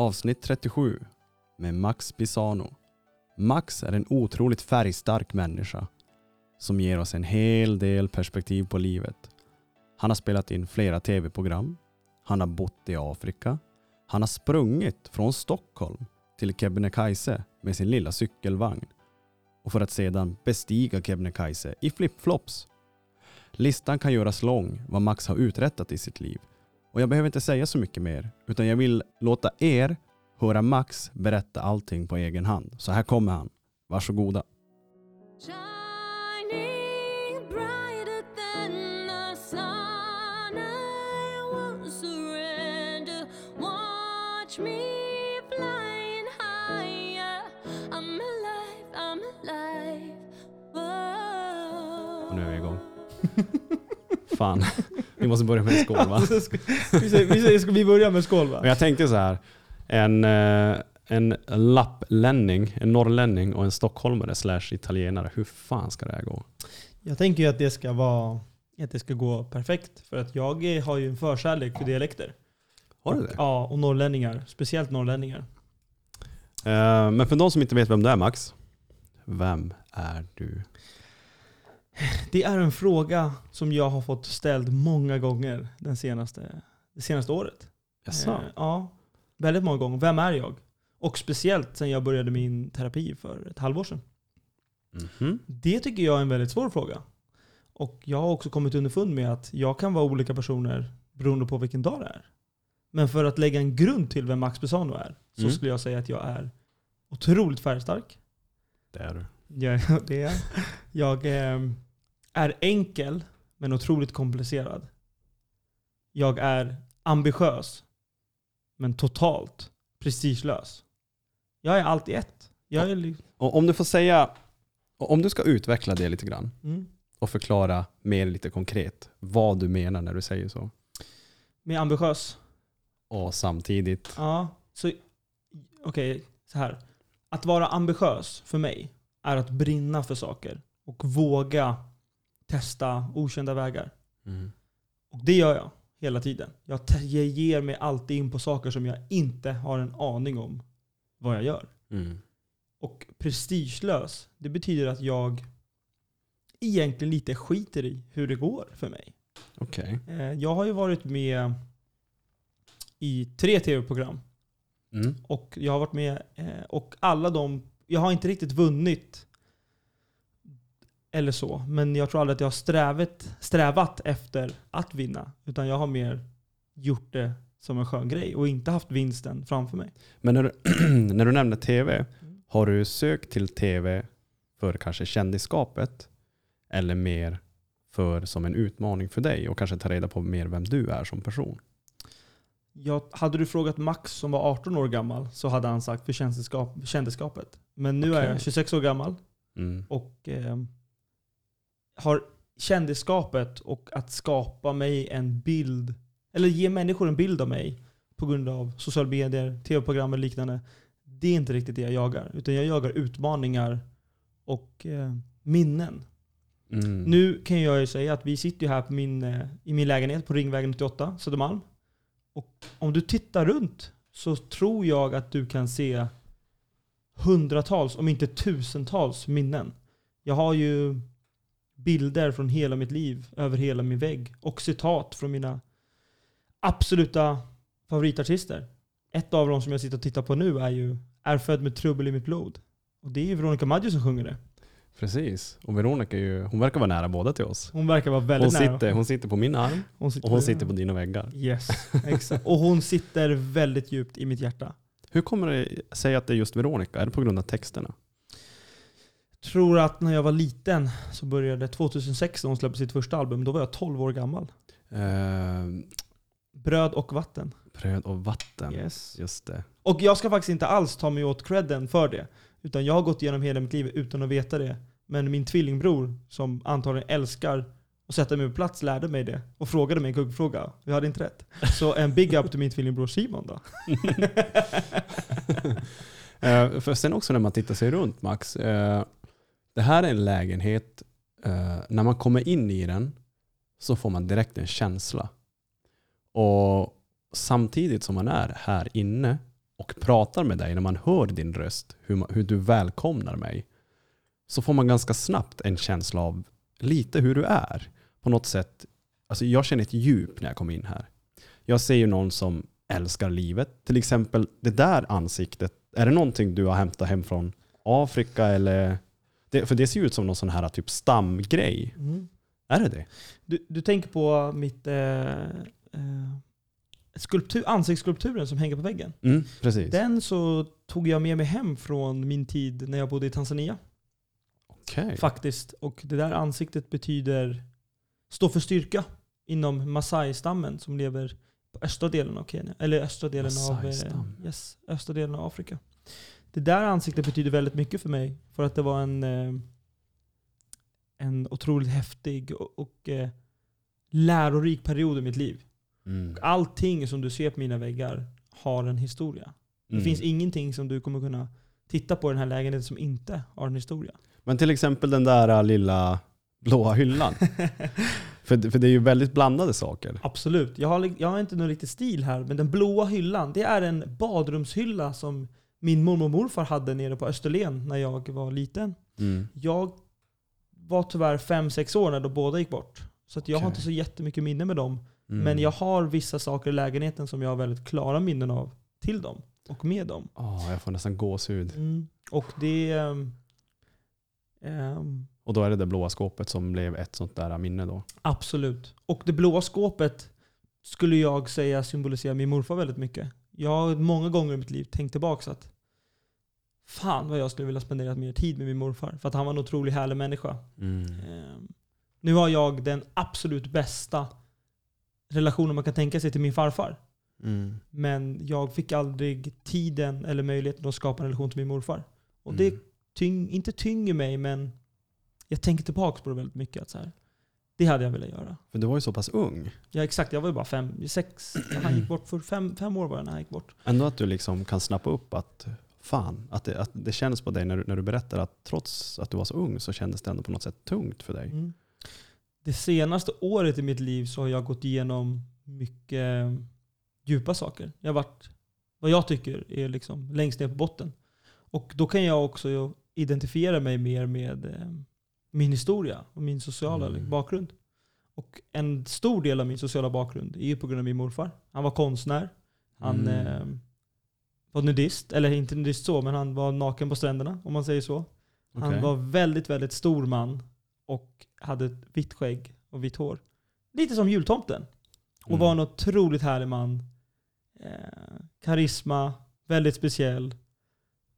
Avsnitt 37 med Max Pisano. Max är en otroligt färgstark människa som ger oss en hel del perspektiv på livet. Han har spelat in flera tv-program. Han har bott i Afrika. Han har sprungit från Stockholm till Kebnekaise med sin lilla cykelvagn och för att sedan bestiga Kebnekaise i flipflops. Listan kan göras lång vad Max har uträttat i sitt liv och jag behöver inte säga så mycket mer utan jag vill låta er höra Max berätta allting på egen hand. Så här kommer han. Varsågoda. Shining Fan, vi måste börja med en skål va? Vi, säger, vi, säger, ska vi börja med skål va? Men jag tänkte så här. En, eh, en lapplänning, en norrlänning och en stockholmare slash italienare. Hur fan ska det här gå? Jag tänker ju att det ska vara att det ska gå perfekt. För att jag har ju en förkärlek för dialekter. Har du det? Ja, och norrlänningar. Speciellt norrlänningar. Eh, Men för de som inte vet vem du är Max. Vem är du? Det är en fråga som jag har fått ställd många gånger den senaste, det senaste året. Jaså? Eh, ja, väldigt många gånger. Vem är jag? Och speciellt sen jag började min terapi för ett halvår sedan. Mhm. Det tycker jag är en väldigt svår fråga. Och jag har också kommit underfund med att jag kan vara olika personer beroende på vilken dag det är. Men för att lägga en grund till vem Max Besano är, så Mm. skulle jag säga att jag är otroligt färgstark. Det är du. Jag, det är. jag eh, är enkel, men otroligt komplicerad. Jag är ambitiös, men totalt prestigelös. Jag är allt i ett. Jag är li- Och om du får säga, om du ska utveckla det lite grann mm. och förklara mer lite konkret vad du menar när du säger så. Med ambitiös. Och samtidigt, Ja, så okej, så här. Att vara ambitiös för mig är att brinna för saker och våga testa okända vägar. mm. Och det gör jag hela tiden. Jag, ger mig alltid in på saker som jag inte har en aning om vad jag gör. Mm. Och prestigelös, det betyder att jag egentligen lite skiter i hur det går för mig. okej. Eh, Jag har ju varit med i tre tv-program Mm. Och jag har varit med eh, och alla de, jag har inte riktigt vunnit eller så, men jag tror aldrig att jag har strävat, strävat efter att vinna. Utan jag har mer gjort det som en skön grej och inte haft vinsten framför mig. Men när du, när du nämner tv, har du sökt till tv för kanske kändisskapet eller mer för som en utmaning för dig och kanske ta reda på mer vem du är som person? Jag, hade du frågat Max som var 18 år gammal så hade han sagt för kändisskap, kändisskapet. Men nu är Okej. jag 26 år gammal Mm. och eh, har kändisskapet och att skapa mig en bild, eller ge människor en bild av mig på grund av sociala medier, tv-program och liknande. Det är inte riktigt det jag jagar. Utan jag jagar utmaningar och eh, minnen. Mm. Nu kan jag ju säga att vi sitter ju här på min, eh, i min lägenhet på Ringvägen 98, Södermalm. Och om du tittar runt så tror jag att du kan se hundratals, om inte tusentals minnen. Jag har ju bilder från hela mitt liv över hela min vägg och citat från mina absoluta favoritartister. Ett av dem som jag sitter och tittar på nu är ju Är född med trubbel i mitt blod. Och det är ju Veronica Maggio som sjunger det. Precis. Och Veronica är ju, hon verkar vara nära båda till oss. Hon verkar vara Hon väldigt nära. sitter, hon sitter på min arm Hon sitter och hon sitter på dina väggar. Yes, exakt. Och hon sitter väldigt djupt i mitt hjärta. Hur kommer det sig att det är just Veronica? Är det på grund av texterna? Tror att när jag var liten så började 2006 när hon släppte sitt första album. Då var jag 12 år gammal. Eh, Bröd och vatten. bröd och vatten. Yes. Just det. Och jag ska faktiskt inte alls ta mig åt credden för det. Utan jag har gått igenom hela mitt liv utan att veta det. Men min tvillingbror, som antagligen älskar att sätta mig på plats, lärde mig det. Och frågade mig en kuggfråga. Jag hade inte rätt. Så en big up till min tvillingbror Simon då. Eh, för sen också när man tittar sig runt Max. eh, det här är en lägenhet, eh, när man kommer in i den så får man direkt en känsla. Och samtidigt som man är här inne och pratar med dig, när man hör din röst, hur, man, hur du välkomnar mig, så får man ganska snabbt en känsla av lite hur du är. På något sätt, alltså jag känner ett djup när jag kommer in här. Jag ser ju någon som älskar livet. Till exempel det där ansiktet, är det någonting du har hämtat hem från Afrika eller? Det, för det ser ju ut som någon sån här typ stamgrej. Mm. Är det det? Du, du tänker på mitt eh, eh, skulptur, ansiktsskulpturen som hänger på väggen. Mm, precis. Den så tog jag med mig hem från min tid när jag bodde i Tanzania. Okej. Faktiskt. Och det där ansiktet betyder, står för styrka inom Masai-stammen som lever på östra delen av Kenya. Eller östra delen av, eh, yes, östra delen av Afrika. Det där ansiktet betyder väldigt mycket för mig. För att det var en, eh, en otroligt häftig och, och eh, lärorik period i mitt liv. Mm. Allting som du ser på mina väggar har en historia. Det Mm. finns ingenting som du kommer kunna titta på i den här lägenheten som inte har en historia. Men till exempel den där äh, lilla blåa hyllan. för, för det är ju väldigt blandade saker. Absolut. Jag har, jag har inte någon riktig stil här, men den blåa hyllan, det är en badrumshylla som min mormor och morfar hade nere på Österlen när jag var liten. Mm. Jag var tyvärr 5-6 år när de båda gick bort. Så att jag har Okej. inte så jättemycket minne med dem. Mm. Men jag har vissa saker i lägenheten som jag har väldigt klara minnen av till dem och med dem. Åh, jag får nästan gåshud. Mm. Och det... ehm, Och då är det det blåa skåpet som blev ett sånt där minne då. Absolut. Och det blåa skåpet skulle jag säga symboliserar min morfar väldigt mycket. Jag har många gånger i mitt liv tänkt tillbaka att fan vad jag skulle vilja spendera mer tid med min morfar. För att han var en otroligt härlig människa. Mm. Ehm, nu har jag den absolut bästa relationen man kan tänka sig till min farfar. Mm. Men jag fick aldrig tiden eller möjligheten att skapa en relation till min morfar. Och det Mm. tyng, inte tynger mig, men jag tänker tillbaka på det väldigt mycket. Att så här, det hade jag velat göra. För du var ju så pass ung. Ja exakt, jag var ju bara fem, sex, han gick bort för fem, fem år var jag när han gick bort. Ändå att du liksom kan snappa upp att fan, att det, att det känns på dig när du, när du berättar att trots att du var så ung så kändes det ändå på något sätt tungt för dig. Mm. Det senaste året i mitt liv så har jag gått igenom mycket djupa saker. Jag har varit, vad jag tycker, är liksom längst ner på botten. Och då kan jag också identifiera mig mer med eh, min historia och min sociala Mm. bakgrund. Och en stor del av min sociala bakgrund är ju på grund av min morfar. Han var konstnär. Han Mm. eh, var nudist, eller inte nudist så, men han var naken på stränderna om man säger så. Han Okej. var väldigt, väldigt stor man och hade ett vitt skägg och vitt hår. Lite som jultomten. Och Mm. var en otroligt härlig man. Eh, karisma, väldigt speciell.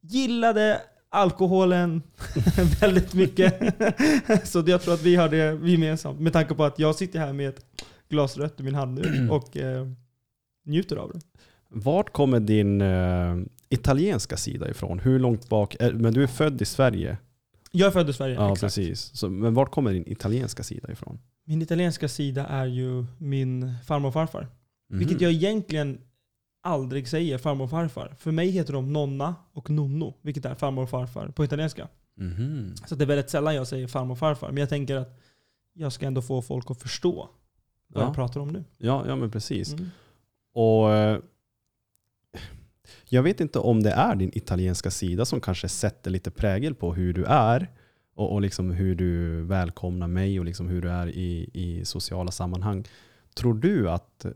Gillade alkoholen väldigt mycket. Så jag tror att vi har det gemensamt. Med tanke på att jag sitter här med ett glas rött i min hand nu och eh, njuter av det. Vart kommer din eh, italienska sida ifrån? Hur långt bak? Är, men du är född i Sverige? Jag är född i Sverige. Ja, exakt. precis. Så, men vart kommer din italienska sida ifrån? Min italienska sida är ju min farmor och farfar. Mhm. Vilket jag egentligen aldrig säger farmor och farfar. För mig heter de nonna och nonno, vilket är farmor och farfar på italienska. Mhm. Så det är väldigt sällan jag säger farmor och farfar. Men jag tänker att jag ska ändå få folk att förstå vad Ja. jag pratar om nu. Ja, ja, men precis. Mm. Och eh, jag vet inte om det är din italienska sida som kanske sätter lite prägel på hur du är och, och liksom hur du välkomnar mig och liksom hur du är i, i sociala sammanhang. Tror du att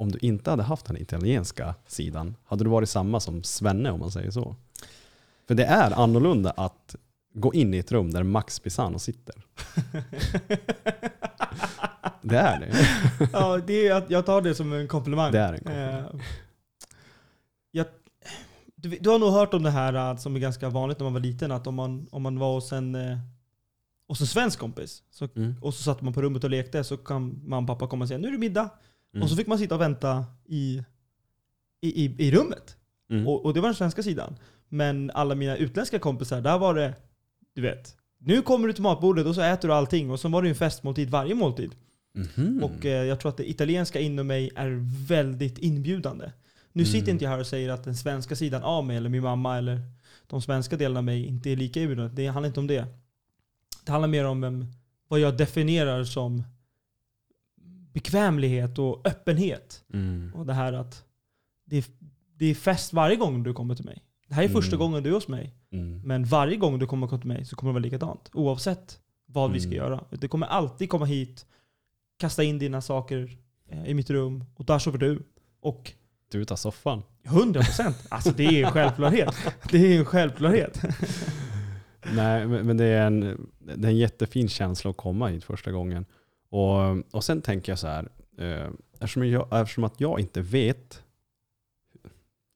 om du inte hade haft den italienska sidan, hade du varit samma som Svenne om man säger så? För det är annorlunda att gå in i ett rum där Max Pisano sitter. Det är det. ja, det är, jag tar det som en komplimang. Det är en komplimang. Eh, jag, du, du har nog hört om det här eh, som är ganska vanligt när man var liten, att om man, om man var hos en, eh, hos en svensk kompis så, Mm. och så satt man på rummet och lekte så kan mamma och pappa komma och säga nu är det middag. Mm. Och så fick man sitta och vänta i, i, i, i rummet. Mm. Och, och det var den svenska sidan. Men alla mina utländska kompisar, där var det, du vet, nu kommer du till matbordet och så äter du allting. Och så var det ju en festmåltid varje måltid. Mhm. Och eh, jag tror att det italienska inom mig är väldigt inbjudande. Nu Mm. sitter inte jag här och säger att den svenska sidan av mig, eller min mamma, eller de svenska delarna av mig inte är lika inbjudande. Det handlar inte om det. Det handlar mer om em, vad jag definierar som bekvämlighet och öppenhet. Mm. Och det här att det, det är fest varje gång du kommer till mig. Det här är första Mm. gången du är hos mig. Mm. Men varje gång du kommer till mig så kommer det vara likadant. Oavsett vad vi ska Mm. göra. Du kommer alltid komma hit, kasta in dina saker eh, i mitt rum och där sover du. Och Du tar soffan. 100%. Alltså det är en självklarhet. Det är en självklarhet. Nej, men men det är, en, det är en jättefin känsla att komma hit första gången. Och, och sen tänker jag så här, eh, eftersom, jag, eftersom att jag inte vet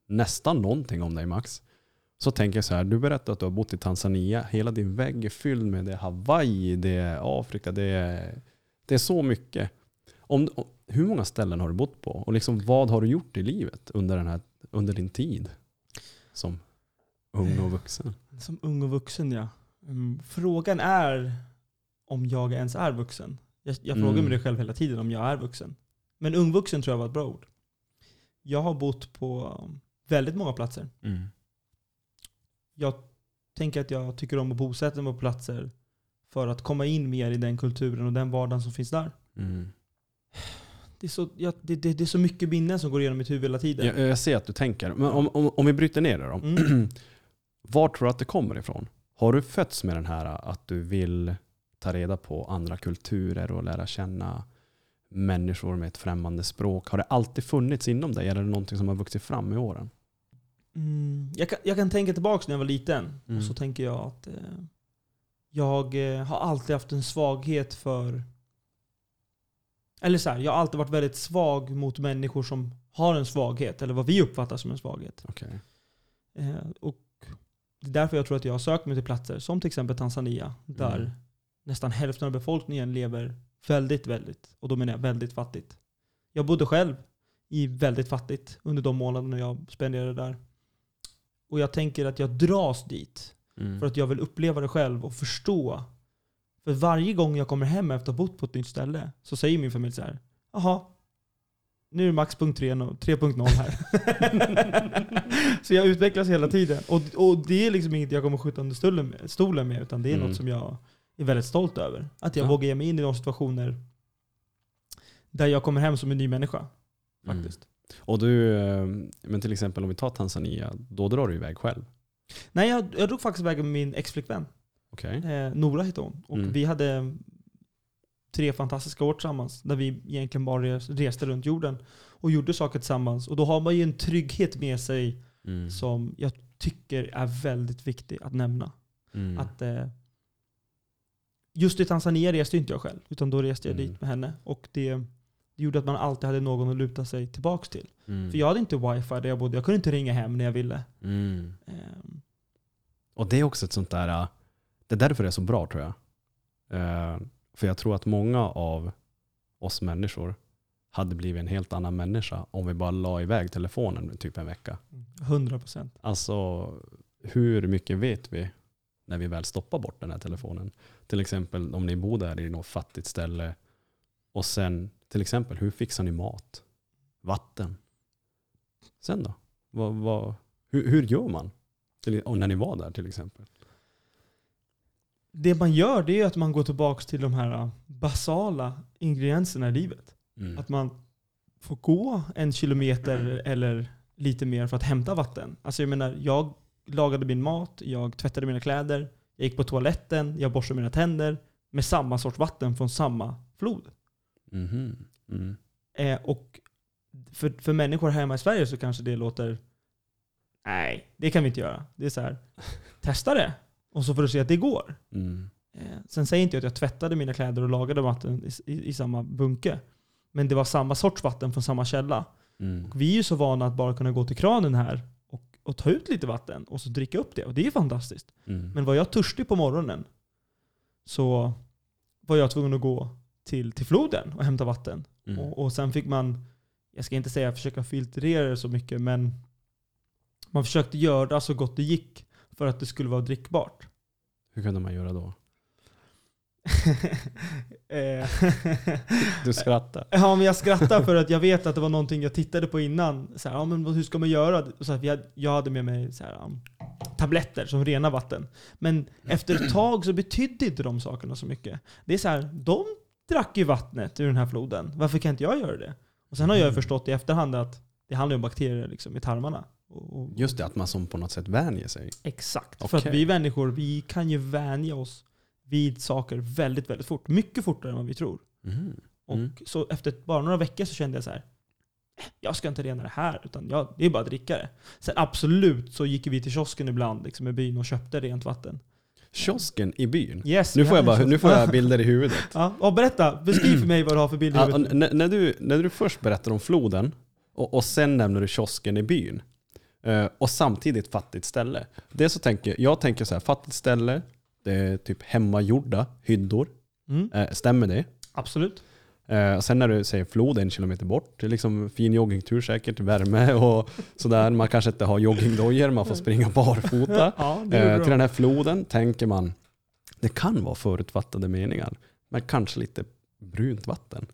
nästan någonting om dig Max, så tänker jag så här, du berättade att du har bott i Tanzania, hela din vägg är fylld med det är Hawaii, det är Afrika, det är, det är så mycket. Om, hur många ställen har du bott på? Och liksom, vad har du gjort i livet under, den här, under din tid som ung och vuxen? Som ung och vuxen ja. Mm, frågan är om jag ens är vuxen. Jag, jag frågar Mm. mig det själv hela tiden om jag är vuxen. Men ung vuxen tror jag var ett bra ord. Jag har bott på väldigt många platser. Jag tänker att jag tycker om att bosätta mig på platser för att komma in mer i den kulturen och den vardagen som finns där. Mm. Det är så, jag, det, det, det är så mycket minnen som går igenom mitt huvud hela tiden. Jag, jag ser att du tänker. Men om, om, om vi bryter ner det då. Mm. Var tror du att det kommer ifrån? Har du fötts med den här att du vill ta reda på andra kulturer och lära känna människor med ett främmande språk? Har det alltid funnits inom dig eller är det någonting som har vuxit fram med åren? Mm, jag, kan, jag kan tänka tillbaka när jag var liten. Mm. Och så tänker jag att eh, jag eh, har alltid haft en svaghet för... Eller så här, jag har alltid varit väldigt svag mot människor som har en svaghet. Eller vad vi uppfattar som en svaghet. Okej. Eh, och det är därför jag tror att jag har sökt mig till platser som till exempel Tanzania. Där Mm. Nästan hälften av befolkningen lever väldigt, väldigt, och då menar jag väldigt fattigt. Jag bodde själv i väldigt fattigt under de månaderna jag spenderade där. Och jag tänker att jag dras dit Mm. för att jag vill uppleva det själv och förstå. För varje gång jag kommer hem efter att ha bott på ett nytt ställe så säger min familj så här. Jaha, nu är det max punkt 3 no- 3.0 här. så jag utvecklas hela tiden. Och, och det är liksom inget jag kommer skjuta under stolen med, stolen med utan det är Mm. något som jag är väldigt stolt över. Att jag Ja. vågar ge mig in i de situationer där jag kommer hem som en ny människa. Mm. Faktiskt. Och du, eh, men till exempel om vi tar Tanzania, då drar du iväg själv. Nej, jag, jag drog faktiskt iväg med min ex-flickvän. Okej? Eh, Nora hette hon. Och Mm. vi hade tre fantastiska år tillsammans. Där vi egentligen bara res- reste runt jorden och gjorde saker tillsammans. Och då har man ju en trygghet med sig Mm. som jag tycker är väldigt viktig att nämna. Mm. Att, eh, just i Tanzania reste inte jag själv. Utan då reste jag Mm. dit med henne. Och det, det gjorde att man alltid hade någon att luta sig tillbaks till. Mm. För jag hade inte wifi där jag bodde. Jag kunde inte ringa hem när jag ville. Mm. Ehm, Och det är också ett sånt där, äh, det är därför det är så bra tror jag. Eh, för jag tror att många av oss människor hade blivit en helt annan människa om vi bara la iväg telefonen typ en vecka. 100 procent. Alltså hur mycket vet vi när vi väl stoppar bort den här telefonen? Till exempel om ni bor där i något fattigt ställe och sen till exempel hur fixar ni mat? Vatten? Sen då? Vad, vad, hur, hur gör man? Till, när ni var där till exempel? Det man gör det är att man går tillbaka till de här äh, basala ingredienserna i livet. Mm. Att man får gå en kilometer eller lite mer för att hämta vatten. Alltså jag menar, jag lagade min mat, jag tvättade mina kläder, jag gick på toaletten, jag borstade mina tänder med samma sorts vatten från samma flod. Mhm. Mm. Eh, och för, för människor hemma i Sverige så kanske det låter Nej, det kan vi inte göra. Det är så här, testa det. Och så får du se att det går. Mm. Eh, sen säger inte jag att jag tvättade mina kläder och lagade vatten i, i, i samma bunke. Men det var samma sorts vatten från samma källa. Mm. Och vi är ju så vana att bara kunna gå till kranen här och, ta ut lite vatten och så dricka upp det. Och det är fantastiskt. Mm. Men var jag törstig på morgonen så var jag tvungen att gå till, till floden och hämta vatten. Mm. Och, och sen fick man, jag ska inte säga försöka filtrera det så mycket, men man försökte göra så gott det gick för att det skulle vara drickbart. Hur kunde man göra då? Eh, Du skrattar. Ja, men jag skrattar för att jag vet att det var någonting jag tittade på innan. Så här, ja, men hur ska man göra? Så här, jag hade med mig så här, um, tabletter som renar vatten. Men efter ett tag så betydde inte de sakerna så mycket. Det är så här, de drack ju vattnet ur den här floden. Varför kan inte jag göra det? Och sen har jag Mm. förstått i efterhand att det handlar om bakterier liksom, i tarmarna. Och, Just det, att man som på något sätt vänjer sig. Exakt. För att vi människor, vi kan ju vänja oss vid saker väldigt, väldigt fort. Mycket fortare än vad vi tror. Och Mm. så efter bara några veckor så kände jag så här. "Eh, Jag ska inte rena det här, utan jag, det är bara att dricka det. Sen absolut så gick vi till kiosken ibland liksom, i byn och köpte rent vatten. Kiosken i byn. Yes, Nu får, jag bara, nu får jag bilder i huvudet. Ja, och berätta. Beskriv för mig vad du har för bild i Ja, huvudet. n- när, du, när du först berättar om floden och, och sen nämner du kiosken i byn eh, och samtidigt fattigt ställe. Det så tänker, jag tänker så här, fattigt ställe, det är typ hemmagjorda hyddor. Mm, Eh, stämmer det? absolut. Eh, sen när du säger flod en kilometer bort, det är liksom fin joggingtur säkert, värme och sådär. Man kanske inte har joggingdojor, man får springa barfota. Ja, Eh, till den här floden tänker man, det kan vara förutfattade meningar, men kanske lite brunt vatten.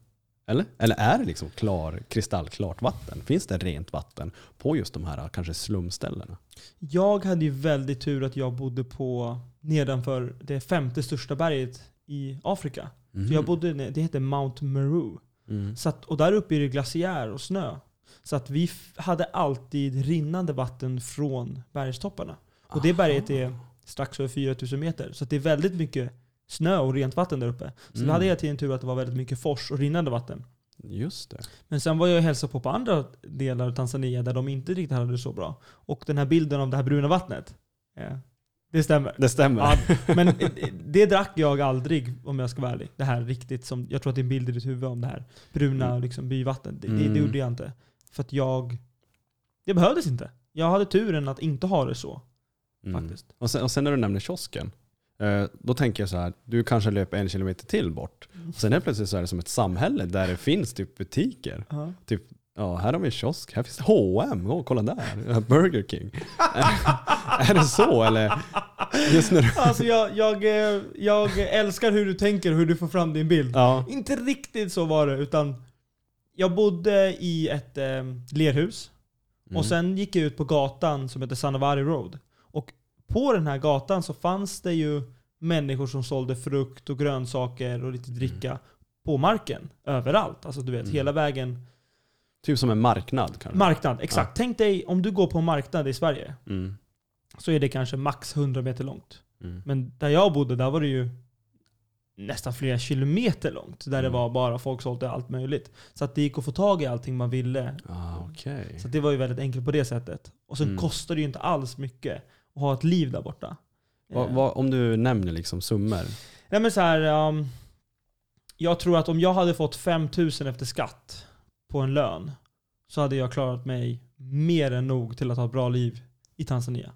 Eller? Eller är det liksom klar, kristallklart vatten? Finns det rent vatten på just de här kanske slumställena? Jag hade ju väldigt tur att jag bodde på nedanför det femte största berget i Afrika. För jag bodde, det heter Mount Meru. Mm. Så att, och där uppe är det glaciär och snö. Så att vi hade alltid rinnande vatten från bergstopparna. Och det berget är strax över 4000 meter. Så det är väldigt mycket snö och rent vatten där uppe. Så Mm. vi hade hela tiden tur att det var väldigt mycket fors och rinnande vatten. Just det. Men sen var jag och hälsade på på andra delar av Tanzania där de inte riktigt hade det så bra. Och den här bilden av det här bruna vattnet. Det stämmer. Det stämmer. Ja, men det drack jag aldrig om jag ska vara ärlig. Det här riktigt som, jag tror att det är en bild i ditt huvud om det här bruna Mm. liksom, byvatten. Det, det, Mm. det gjorde jag inte. För att jag, det behövdes inte. Jag hade turen att inte ha det så Mm. faktiskt. Och, sen, och sen när du nämner kiosken, eh, då tänker jag så här, du kanske löper en kilometer till bort. Sen helt plötsligt så är det som ett samhälle där det finns typ butiker. Ja. Ja, här har vi en kiosk. Här finns det H&M. Åh, kolla där. Burger King. är det så eller? Just när du... Alltså jag, jag, eh, jag älskar hur du tänker och hur du får fram din bild. Ja. Inte riktigt så var det, utan jag bodde i ett eh, lerhus. Mm. Och sen gick jag ut på gatan som heter Sanavari Road. Och på den här gatan så fanns det ju människor som sålde frukt och grönsaker och lite dricka på marken. Överallt. Alltså du vet, Mm. hela vägen. Typ som en marknad kanske. Marknad, exakt. Tänk dig om du går på en marknad i Sverige. Mm. Så är det kanske max 100 meter långt. Mm. Men där jag bodde, där var det ju nästan flera kilometer långt. Där det Mm. var bara folk sålde allt möjligt. Så att det gick att få tag i allting man ville. Ah, okej. Så det var ju väldigt enkelt på det sättet. Och sen Mm. kostar det ju inte alls mycket att ha ett liv där borta. Vad- Eh, vad- om du nämner liksom summor. Nej men så här, um, jag tror att om jag hade fått 5000 efter skatt på en lön så hade jag klarat mig mer än nog till att ha ett bra liv i Tanzania.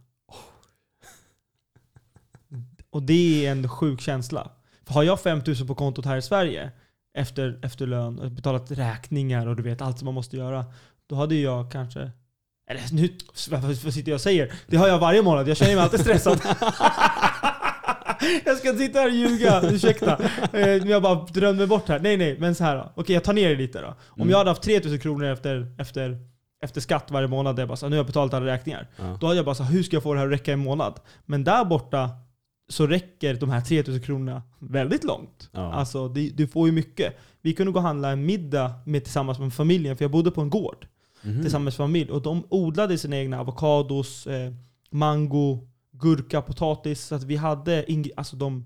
Och det är en sjuk känsla. För har jag 5000 på kontot här i Sverige efter, efter lön och betalat räkningar och du vet allt som man måste göra. Då hade jag kanske eller nu, vad, sitter jag och säger? Det har jag varje månad. Jag känner mig alltid stressad. jag ska sitta här och ljuga, ursäkta. Eh, Men jag bara drömmer bort här. Nej nej, men så här då. Okej jag tar ner det lite då. Om Mm. jag hade haft 3000 kronor efter, efter, efter skatt varje månad, jag bara så, nu har jag betalat alla räkningar. Ja. Då hade jag bara så hur ska jag få det här att räcka en månad? Men där borta så räcker de här 3000 kronorna väldigt långt. Ja. Alltså det, du får ju mycket. Vi kunde gå och handla en middag med, tillsammans med familjen, för jag bodde på en gård Mhm. tillsammans med familj. Och de odlade sina egna avokados, eh, mango, gurka, potatis. Så att vi hade alltså de,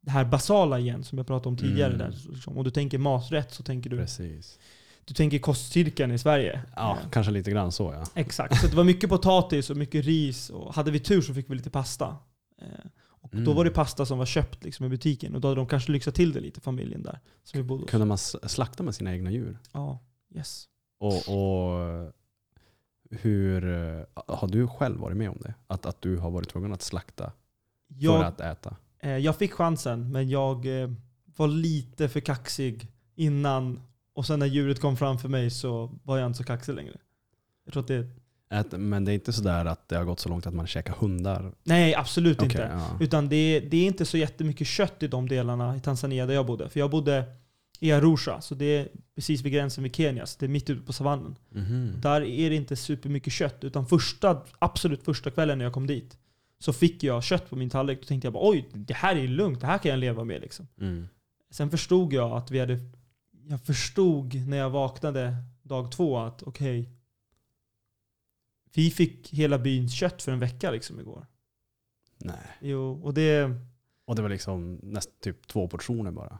det här basala igen som jag pratade om tidigare. Mm. Där. Liksom, Om du tänker maträtt så tänker du, Precis. du tänker kostcirkeln i Sverige. Ja, Eh, kanske lite grann så ja. Exakt. Så det var mycket potatis och mycket ris. Och hade vi tur så fick vi lite pasta. Eh, och Då Mm. var det pasta som var köpt liksom, i butiken. Och då hade de kanske lyxat till det lite, familjen där. Som vi bodde hos. Kunde man slakta med sina egna djur? Ja, yes. Och, och hur eh, har du själv varit med om det? Att, att du har varit tvungen att slakta för Jag, att äta? eh, jag fick chansen, men jag eh, var lite för kaxig innan. Och sen när djuret kom framför mig så var jag inte så kaxig längre. Jag tror att det... Ät, men det är inte sådär att det har gått så långt att man käkar hundar? Nej, absolut Okej, inte. ja. Utan det, det är inte så jättemycket kött i de delarna i Tanzania där jag bodde. För jag bodde i Arusha, så det är precis vid gränsen med Kenya. Så det är mitt ute på savannen. Mhm. Där är det inte supermycket kött. Utan första, absolut första kvällen när jag kom dit så fick jag kött på min tallrik. Då tänkte jag bara oj, det här är lugnt. Det här kan jag leva med. Liksom. Mm. Sen förstod jag att vi hade... Jag förstod när jag vaknade dag två att okej, Vi fick hela byns kött för en vecka liksom igår. Nej. Jo, och det Och det var liksom nästan typ två portioner bara.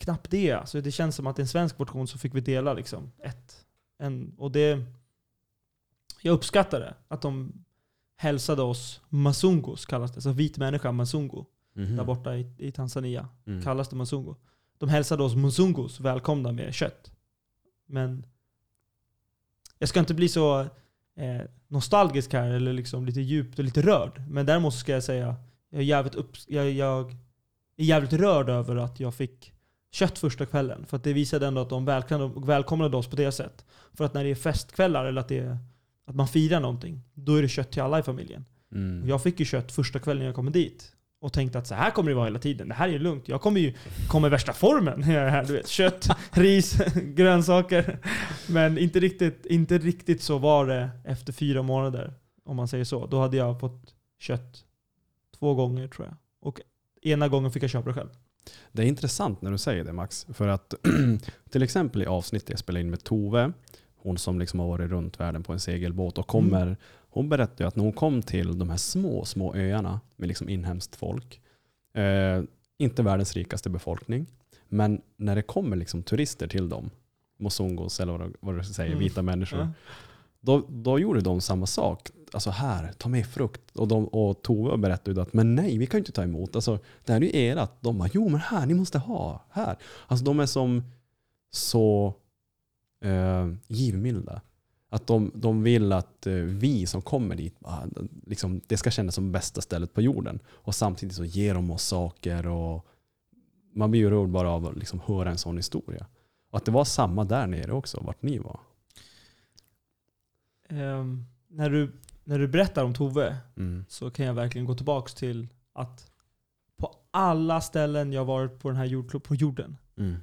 knappt det. Alltså det känns som att en svensk portion så fick vi dela liksom ett. En, och det... Jag uppskattar det. Att de hälsade oss masungos kallas det. Så vit människa, masungo. Mhm. Där borta i, i Tanzania. Mm. kallas det masungo. De hälsade oss musungos välkomna med kött. Men jag ska inte bli så eh, nostalgisk här eller liksom lite djupt och lite rörd. Men däremot ska jag säga jag är jävligt, upp, jag, jag är jävligt rörd över att jag fick kött första kvällen. För att det visade ändå att de välkomnade, välkomnade oss på det sättet. För att när det är festkvällar eller att, är, att man firar någonting, då är det kött till alla i familjen. Mm. Jag fick ju kött första kvällen jag kom dit. Och tänkte att så här kommer det vara hela tiden. Det här är lugnt. Jag kommer ju komma i värsta formen. när jag är här, du vet. Kött, ris, grönsaker. Men inte riktigt, inte riktigt så var det efter fyra månader. Om man säger så. Då hade jag fått kött två gånger tror jag. Och ena gången fick jag köpa det själv. Det är intressant när du säger det Max. För att till exempel i avsnittet jag spelade in med Tove, hon som liksom har varit runt världen på en segelbåt och kommer, hon berättade att när hon kom till de här små, små öarna med liksom inhemskt folk, eh, inte världens rikaste befolkning, men när det kommer liksom turister till dem, mosungos eller vad, du säger, Mm. vita människor, Ja. då, då gjorde de samma sak. Alltså här, ta med frukt. Och, de, och Tove berättade att men nej, vi kan ju inte ta emot. Alltså, det här är ju ert. De bara, jo men här, ni måste ha. Här. Alltså de är som så eh, givmilda. Att de, de vill att eh, vi som kommer dit, ah, liksom, det ska kännas som bästa stället på jorden. Och samtidigt så ger de oss saker och man blir ju rörd bara av att liksom höra en sån historia. Och att det var samma där nere också, vart ni var. Ehm, när, du, när du berättar om Tove Mm. så kan jag verkligen gå tillbaks till att på alla ställen jag varit på den här jordklo- på jorden, Mm.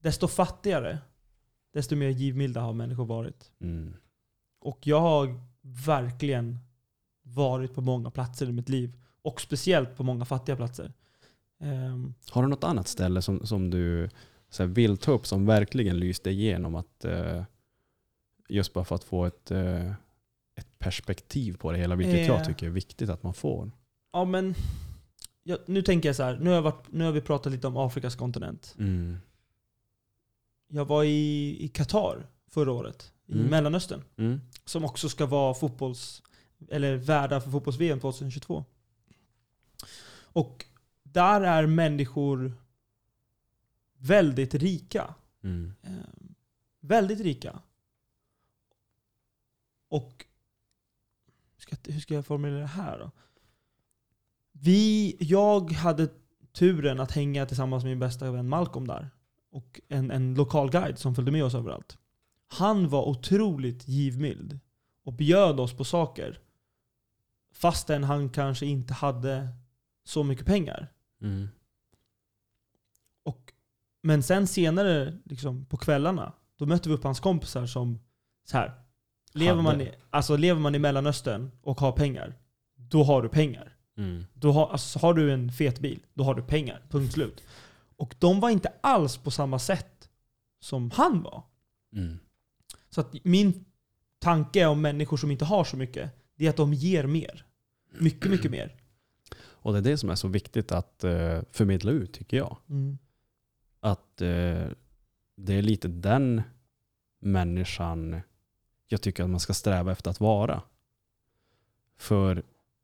desto fattigare, desto mer givmilda har människor varit. Mm. Och jag har verkligen varit på många platser i mitt liv. Och speciellt på många fattiga platser. Ehm, Har du något annat ställe som, som du så vill ta upp som verkligen lyste igenom? Att, eh, just bara för att få ett, eh, ett perspektiv på det hela, vilket Eh. jag tycker är viktigt att man får. ja men, jag, nu tänker jag så här. Nu har, varit, nu har vi pratat lite om Afrikas kontinent. Mm. Jag var i, i Qatar förra året. I Mm. Mellanöstern. Mm. Som också ska vara fotbolls, eller värdar för fotbolls-VM 2022. Och där är människor väldigt rika. Mm. Eh, väldigt rika. Och ska, hur ska jag formulera det här då? Vi, jag hade turen att hänga tillsammans med min bästa vän Malcolm där. Och en, en lokal guide som följde med oss överallt. Han var otroligt givmild och bjöd oss på saker. Fastän han kanske inte hade så mycket pengar. Mm. Och, men sen senare liksom, på kvällarna, då mötte vi upp hans kompisar som så här. Lever man, i, alltså, lever man i Mellanöstern och har pengar, då har du pengar. Mm. Då har, alltså, har du en fet bil, då har du pengar. Punkt slut. Och de var inte alls på samma sätt som han var. Mm. Så att min tanke om människor som inte har så mycket, det är att de ger mer. Mycket, mycket mer. Och det är det som är så viktigt att eh, förmedla ut tycker jag. Att eh, det är lite den människan jag tycker att man ska sträva efter att vara. För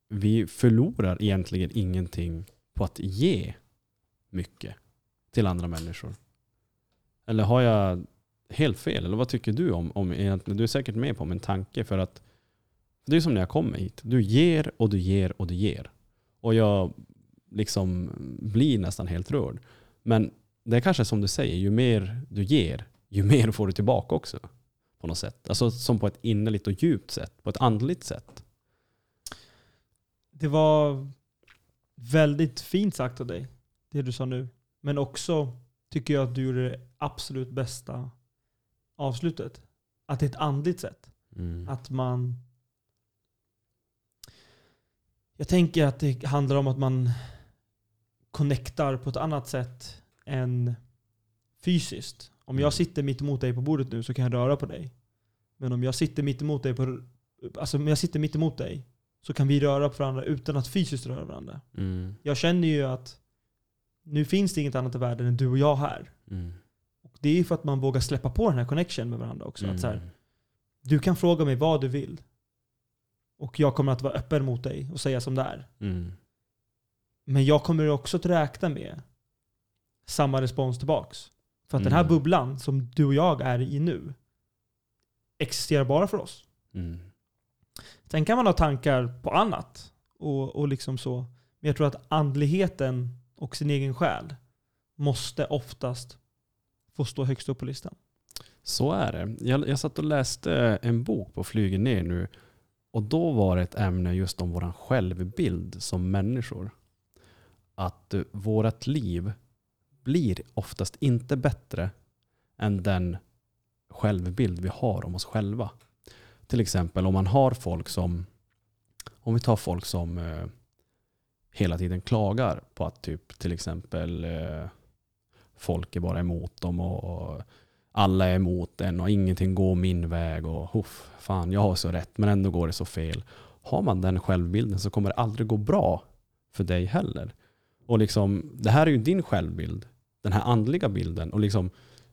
vi förlorar egentligen ingenting på att ge mycket till andra människor. Eller har jag helt fel? Eller vad tycker du om, om egentligen? Du är säkert med på min tanke för att det är som när jag kommer hit. Du ger och du ger och du ger. Och jag liksom blir nästan helt rörd. Men det är kanske som du säger, ju mer du ger, ju mer får du tillbaka också. På något sätt. Alltså som på ett innerligt och djupt sätt. På ett andligt sätt. Det var väldigt fint sagt av dig, det du sa nu. Men också tycker jag att du gjorde det absolut bästa avslutet. Att det är ett andligt sätt. Mm. Att man... Jag tänker att det handlar om att man connectar på ett annat sätt än fysiskt. Om Mm. jag sitter mitt emot dig på bordet nu så kan jag röra på dig. Men om jag sitter mitt emot dig på, alltså om jag sitter mitt emot dig, så kan vi röra på varandra utan att fysiskt röra varandra. Mm. Jag känner ju att nu finns det inget annat i världen än du och jag här. Mm. Och det är för att man vågar släppa på den här connection med varandra också. Att så här, Mm. du kan fråga mig vad du vill. Och jag kommer att vara öppen mot dig och säga som det är. Mm. Men jag kommer också att räkna med samma respons tillbaks. För att den här Mm. bubblan som du och jag är i nu existerar bara för oss. Mm. Sen kan man ha tankar på annat. Och, och liksom så. Men jag tror att andligheten och sin egen själ måste oftast få stå högst upp på listan. Så är det. Jag, jag satt och läste eh, en bok på flygen ner nu och då var det ett ämne just om vår självbild som människor. Att eh, vårt liv blir oftast inte bättre än den självbild vi har om oss själva. Till exempel om man har folk som, om vi tar folk som eh, hela tiden klagar på att typ till exempel eh, folk är bara emot dem och, och alla är emot en och ingenting går min väg och huff, fan jag har så rätt men ändå går det så fel. Har man den självbilden så kommer det aldrig gå bra för dig heller. Och liksom, det här är ju din självbild, den här andliga bilden. Och liksom,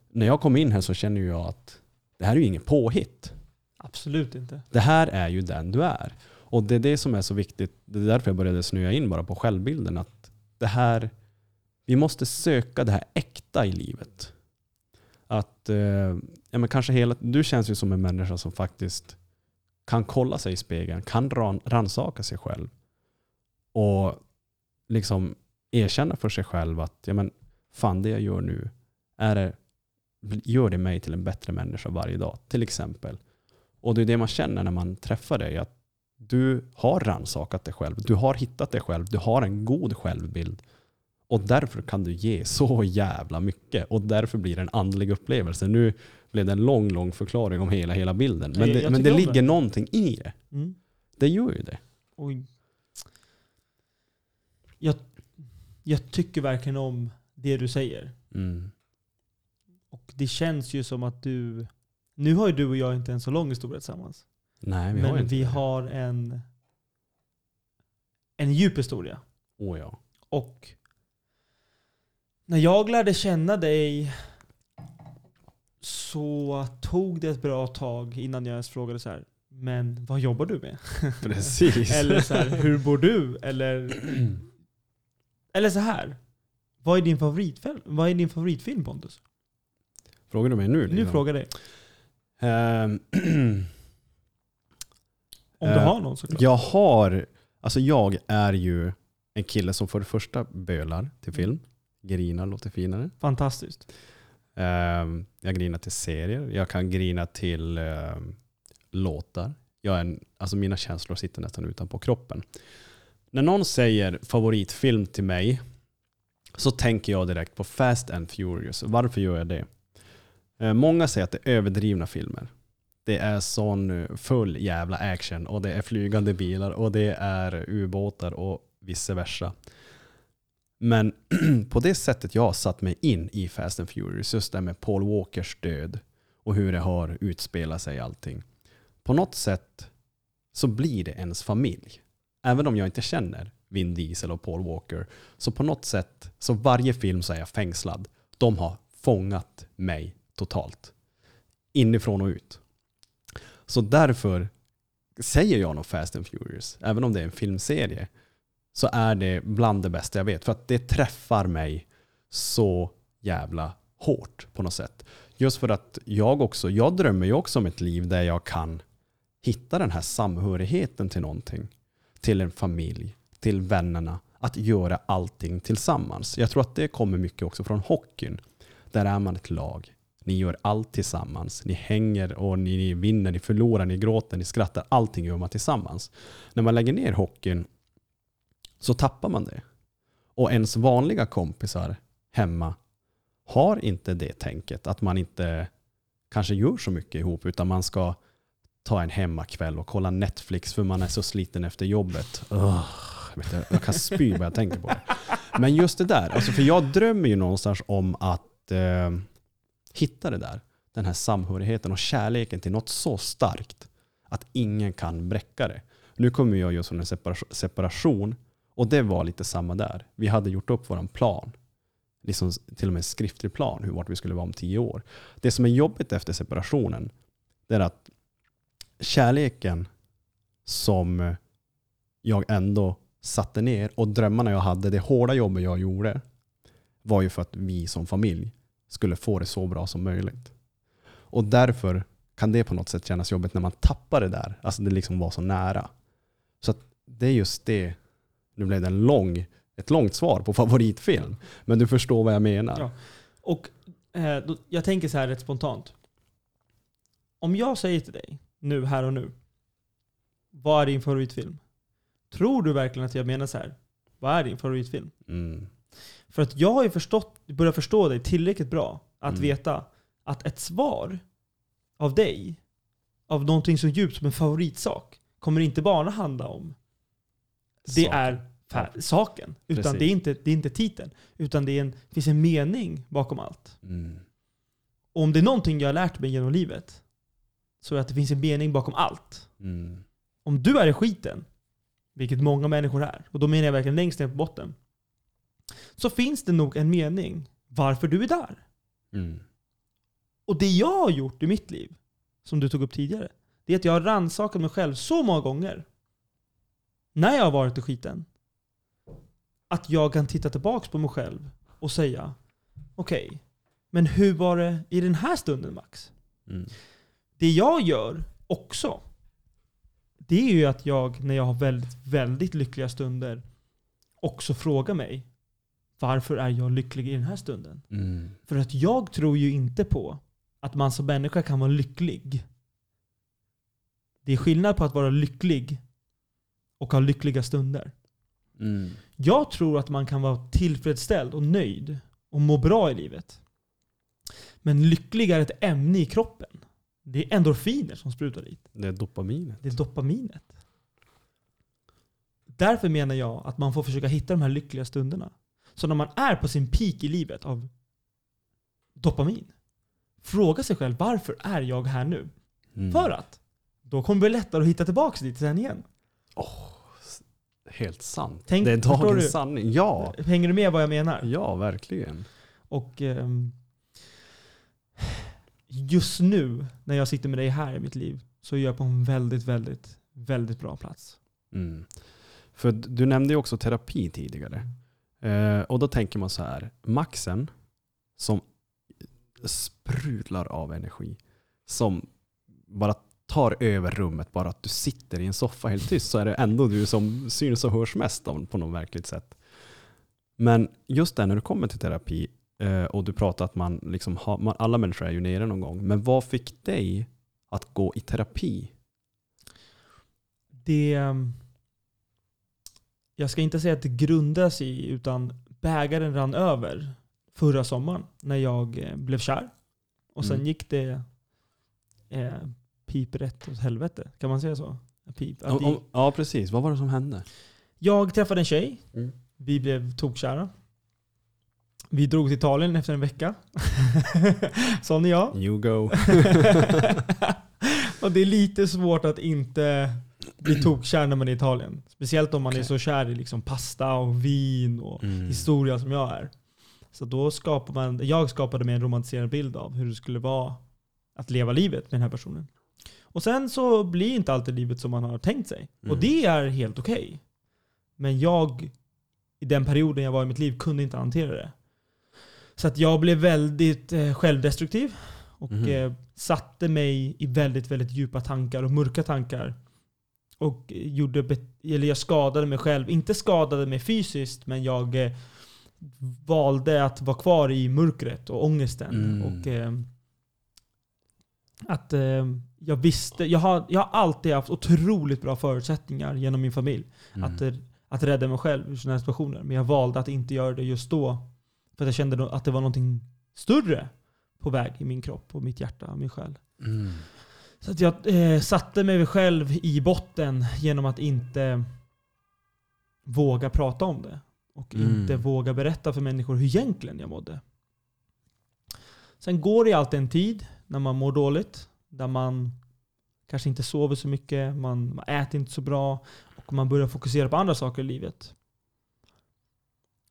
när jag kom in här så känner jag att det här är ju ingen påhitt. Absolut inte. Det här är ju den du är. Och det är det som är så viktigt. Det är därför jag började snöa in bara på självbilden. Att det här, vi måste söka det här äkta i livet. Att, eh, ja men kanske hela, du känns ju som en människa som faktiskt kan kolla sig i spegeln, kan ran, ransaka sig själv. Och liksom erkänna för sig själv att, ja men fan det jag gör nu, är det, gör det mig till en bättre människa varje dag? Till exempel. Och det är det man känner när man träffar dig. Att du har rannsakat dig själv. Du har hittat dig själv. Du har en god självbild. Och därför kan du ge så jävla mycket. Och därför blir det en andlig upplevelse. Nu blev det en lång, lång förklaring om hela, hela bilden. Men det, men det ligger det. någonting i det. Mm. Det gör ju det. Och jag, jag tycker verkligen om det du säger. Mm. Och det känns ju som att du... Nu har ju du och jag inte en så lång historia tillsammans. Nej, vi men har inte vi det. har en, en djup historia. Åh ja. Och när jag lärde känna dig så tog det ett bra tag innan jag ens frågade så här. Men vad jobbar du med? Precis. Eller så här, hur bor du? Eller, eller så här. Vad är din favoritfilm, vad är din favoritfilm Pontus? Frågar du mig nu? Nu liksom? frågar jag dig. Ehm, Om du Eh, har någon såklart. Jag har, alltså jag är ju en kille som för det första bölar till film. Grinar låter finare. Fantastiskt. Ehm, jag grinar till serier. Jag kan grina till ehm, låtar. Jag är en, alltså mina känslor sitter nästan utanpå kroppen. När någon säger favoritfilm till mig så tänker jag direkt på Fast and Furious. Varför gör jag det? Eh, Många säger att det är överdrivna filmer. Det är sån full jävla action och det är flygande bilar och det är ubåtar och vice versa. Men på det sättet jag har satt mig in i Fast and Furious, just det med Paul Walkers död och hur det har utspelat sig allting. På något sätt så blir det ens familj. Även om jag inte känner Vin Diesel och Paul Walker. Så på något sätt, så varje film så är jag fängslad. De har fångat mig totalt. Inifrån och ut. Så därför säger jag nog Fast and Furious. Även om det är en filmserie så är det bland det bästa jag vet. För att det träffar mig så jävla hårt på något sätt. Just för att jag också, jag drömmer ju också om ett liv där jag kan hitta den här samhörigheten till någonting. Till en familj, till vännerna. Att göra allting tillsammans. Jag tror att det kommer mycket också från hockeyn. Där är man ett lag. Ni gör allt tillsammans. Ni hänger och ni, ni vinner, ni förlorar, ni gråter, ni skrattar. Allting gör man tillsammans. När man lägger ner hockeyn så tappar man det. Och ens vanliga kompisar hemma har inte det tänket. Att man inte kanske gör så mycket ihop utan man ska ta en hemmakväll och kolla Netflix för man är så sliten efter jobbet. Oh, jag, vet, inte, jag kan spy bara jag tänker på det. Men just det där, alltså för jag drömmer ju någonstans om att eh, hitta det där. Den här samhörigheten och kärleken till något så starkt. att ingen kan bräcka det. Nu kommer jag just från en separation och det var lite samma där. Vi hade gjort upp vår plan. Liksom till och med en skriftlig plan hur vart vi skulle vara om tio år. Det som är jobbigt efter separationen det är att kärleken som jag ändå satte ner och drömmarna jag hade, det hårda jobbet jag gjorde var ju för att vi som familj skulle få det så bra som möjligt. Och därför kan det på något sätt kännas jobbigt när man tappar det där. Alltså det liksom var så nära. Så det är just det. Nu blev det en lång, ett långt svar på favoritfilm. Men du förstår vad jag menar. Ja. Och eh, då, jag tänker så här rätt spontant. Om jag säger till dig, nu, här och nu. Vad är din favoritfilm? Tror du verkligen att jag menar så här? Vad är din favoritfilm? Mm. För att jag har ju förstått, börjat förstå dig tillräckligt bra att Mm. veta att ett svar av dig, av någonting så djupt som en favoritsak, kommer inte bara handla om det Saken. är saken. Utan Precis. det är, inte, det är inte titeln. Utan det en, finns en mening bakom allt. Mm. Och om det är någonting jag har lärt mig genom livet, så är det att det finns en mening bakom allt. Mm. Om du är i skiten, vilket många människor är, och då menar jag verkligen längst ner på botten, så finns det nog en mening varför du är där. Mm. Och det jag har gjort i mitt liv, som du tog upp tidigare, det är att jag har rannsakat mig själv så många gånger, när jag har varit i skiten, att jag kan titta tillbaka på mig själv och säga, okej, men hur var det i den här stunden Max? Mm. Det jag gör också, det är ju att jag när jag har väldigt, väldigt lyckliga stunder också frågar mig varför är jag lycklig i den här stunden? Mm. För att jag tror ju inte på att man som människa kan vara lycklig. Det är skillnad på att vara lycklig och ha lyckliga stunder. Mm. Jag tror att man kan vara tillfredsställd och nöjd och må bra i livet. Men lycklig är ett ämne i kroppen. Det är endorfiner som sprutar dit. Det är dopaminet. Det är dopaminet. Därför menar jag att man får försöka hitta de här lyckliga stunderna. Så när man är på sin peak i livet av dopamin, fråga sig själv varför är jag här nu? Mm. För att då kommer det bli lättare att hitta tillbaka dit sen igen. Helt sant. Tänk- det är dagens du? sanning. Ja. Hänger du med vad jag menar? ja, verkligen. Och ehm, just nu när jag sitter med dig här i mitt liv så är jag på en väldigt, väldigt, väldigt bra plats. Mm. För du nämnde ju också terapi tidigare. Eh, och då tänker man så här, Maxen som sprudlar av energi, som bara tar över rummet, bara att du sitter i en soffa helt tyst så är det ändå du som syns och hörs mest av, på något verkligt sätt. Men just det när du kommer till terapi eh, och du pratar att man liksom har, man, alla människor är ju nere någon gång, men vad fick dig att gå i terapi? Det... Ehm, jag ska inte säga att det grundas i, utan bägaren rann över förra sommaren när jag eh, blev kär. Och sen Mm. gick det eh, piprätt åt helvete. Kan man säga så? Pip. Om- om- Ja, precis. Vad var det som hände? Jag träffade en tjej. Mm. Vi blev tokkära. Vi drog till Italien efter en vecka. Sån är jag. You go. och det är lite svårt att inte bli tokkär när man är i Italien. Speciellt om man är Okej. så kär i liksom pasta och vin och Mm. historia som jag är. Så då skapar man, jag skapade mig en romantiserad bild av hur det skulle vara att leva livet med den här personen. Och sen så blir inte alltid livet som man har tänkt sig. Och Mm. det är helt okej. Men jag, i den perioden jag var i mitt liv, kunde inte hantera det. Så att jag blev väldigt eh, självdestruktiv. Och Mhm. eh, satte mig i väldigt, väldigt djupa tankar och mörka tankar. Och gjorde, eller jag skadade mig själv. Inte skadade mig fysiskt, men jag eh, valde att vara kvar i mörkret och ångesten. Mm. Och eh, att eh, jag visste, jag har, jag har alltid haft otroligt bra förutsättningar genom min familj. Mm. Att, eh, att rädda mig själv ur sådana här situationer. Men jag valde att inte göra det just då. För att jag kände att det var någonting större på väg i min kropp, och mitt hjärta och min själ. Mm. Så att jag eh, satte mig själv i botten genom att inte våga prata om det. Och Mm. inte våga berätta för människor hur egentligen jag mådde. Sen går det alltid en tid när man mår dåligt. Där man kanske inte sover så mycket, man, man äter inte så bra och man börjar fokusera på andra saker i livet.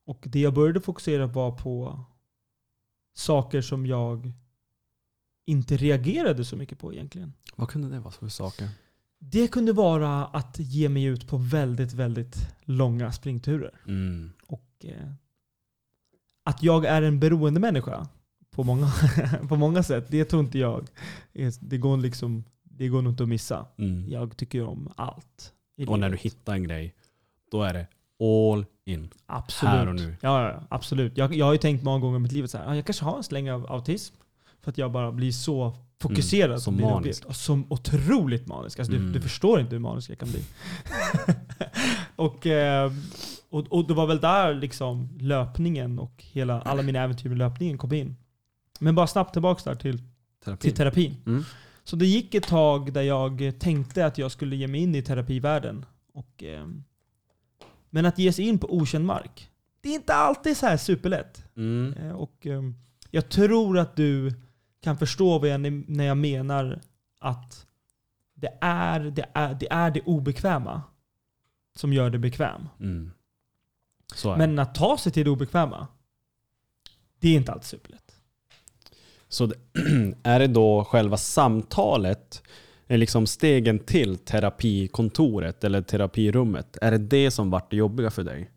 Och det jag började fokusera var på saker som jag inte reagerade så mycket på egentligen. Vad kunde det vara för saker? Det kunde vara att ge mig ut på väldigt, väldigt långa springturer. Mm. Och eh, att jag är en beroende människa på många, på många sätt, det tror inte jag. är- Det går, liksom, det går nog inte att missa. Mm. Jag tycker om allt. Och när du hittar en grej, då är det all in. absolut. här och nu. Ja, ja, absolut. Jag, jag har ju tänkt många gånger i mitt liv så här, "Ah, jag kanske har en släng av autism. För att jag bara blir så fokuserad. Mm, så på min manisk. uppgift. Som otroligt manisk. Alltså, du, Mm. du förstår inte hur manisk jag kan bli. och, eh, och, och det var väl där liksom löpningen och hela, alla mina äventyr med löpningen kom in. Men bara snabbt tillbaka där till, Terapi. till terapin. Mm. Så det gick ett tag där jag tänkte att jag skulle ge mig in i terapivärlden. Och, eh, men att ge sig in på okänd mark, det är inte alltid så här superlätt. Mm. Eh, Och eh, jag tror att du kan förstå vad jag, när jag menar att det är det, är, det, är det obekväma som gör det bekväm. Mm. Men att ta sig till det obekväma, det är inte alltid superlätt. Så det, är det då själva samtalet, liksom stegen till terapikontoret eller terapirummet, är det det som vart det jobbiga för dig?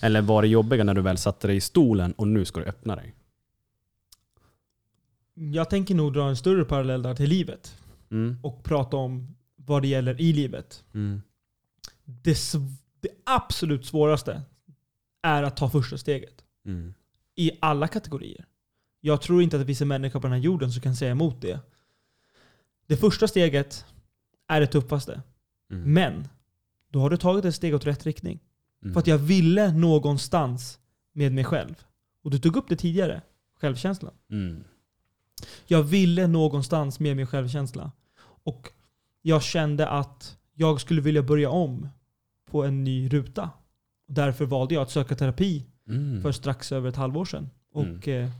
Eller var det jobbiga när du väl satte dig i stolen och nu ska du öppna dig? Jag tänker nog dra en större parallell där till livet Mm. och prata om vad det gäller i livet. Mm. Det, det absolut svåraste är att ta första steget. Mm. I alla kategorier. Jag tror inte att det finns en människa på den här jorden som kan säga emot det. Det första steget är det tuffaste. Mm. Men då har du tagit ett steg åt rätt riktning. Mm. För att jag ville någonstans med mig själv. Och du tog upp det tidigare. Självkänslan. Mm. Jag ville någonstans med min självkänsla. Och jag kände att jag skulle vilja börja om på en ny ruta. Därför valde jag att söka terapi Mm. för strax över ett halvår sedan. Mm. Och eh,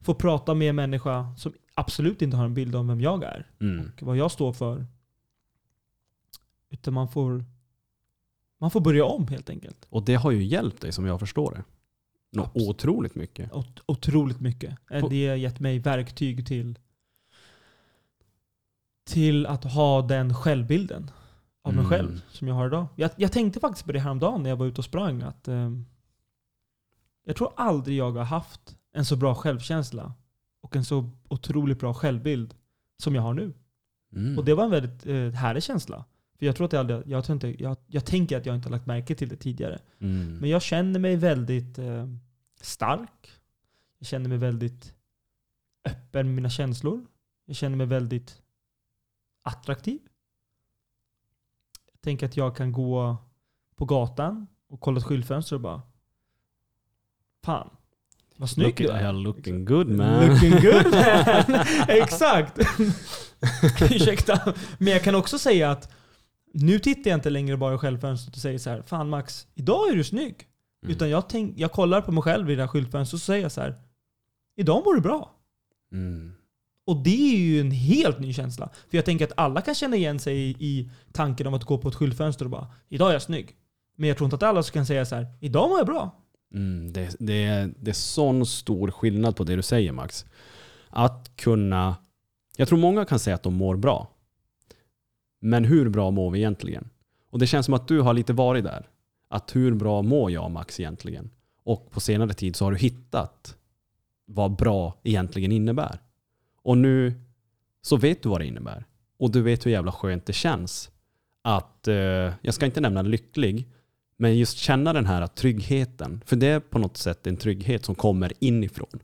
få prata med en människa som absolut inte har en bild om vem jag är Mm. och vad jag står för. Utan man får, man får börja om helt enkelt. Och det har ju hjälpt dig som jag förstår det. Något otroligt mycket. Ot- Otroligt mycket. Eh, På- Det har gett mig verktyg till, till att ha den självbilden av mig Mm. själv som jag har idag. Jag, jag tänkte faktiskt på det häromdagen när jag var ute och sprang. Att, ehm, jag tror aldrig jag har haft en så bra självkänsla och en så otroligt bra självbild som jag har nu. Mm. Och det var en väldigt eh, härlig känsla. För jag tror att jag, aldrig, jag, tror inte, jag, jag tänker att jag inte har lagt märke till det tidigare. Mm. Men jag känner mig väldigt eh, stark. Jag känner mig väldigt öppen med mina känslor. Jag känner mig väldigt attraktiv. Jag tänker att jag kan gå på gatan och kolla ett skyltfönster och bara Fan, vad snygg Looking, du är. yeah, looking good man. Looking good man! Exakt! Ursäkta. Men jag kan också säga att nu tittar jag inte längre bara i självfönstret och säger så här, Fan Max, idag är du snygg. Mm. Utan jag, tänk, jag kollar på mig själv i det här skyltfönstret och så säger jag så här, Idag mår du bra. Mm. Och det är ju en helt ny känsla. För jag tänker att alla kan känna igen sig i, i tanken om att gå på ett skyltfönster och bara Idag är jag snygg. Men jag tror inte att alla kan säga så här, Idag mår jag bra. Mm, det, det, är, det är sån stor skillnad på det du säger Max. Att kunna... Jag tror många kan säga att de mår bra. Men hur bra mår vi egentligen? Och det känns som att du har lite varit där. Att hur bra mår jag Max egentligen? Och på senare tid så har du hittat vad bra egentligen innebär. Och nu så vet du vad det innebär. Och du vet hur jävla skönt det känns att, eh, jag ska inte nämna lycklig, men just känna den här tryggheten. För det är på något sätt en trygghet som kommer inifrån.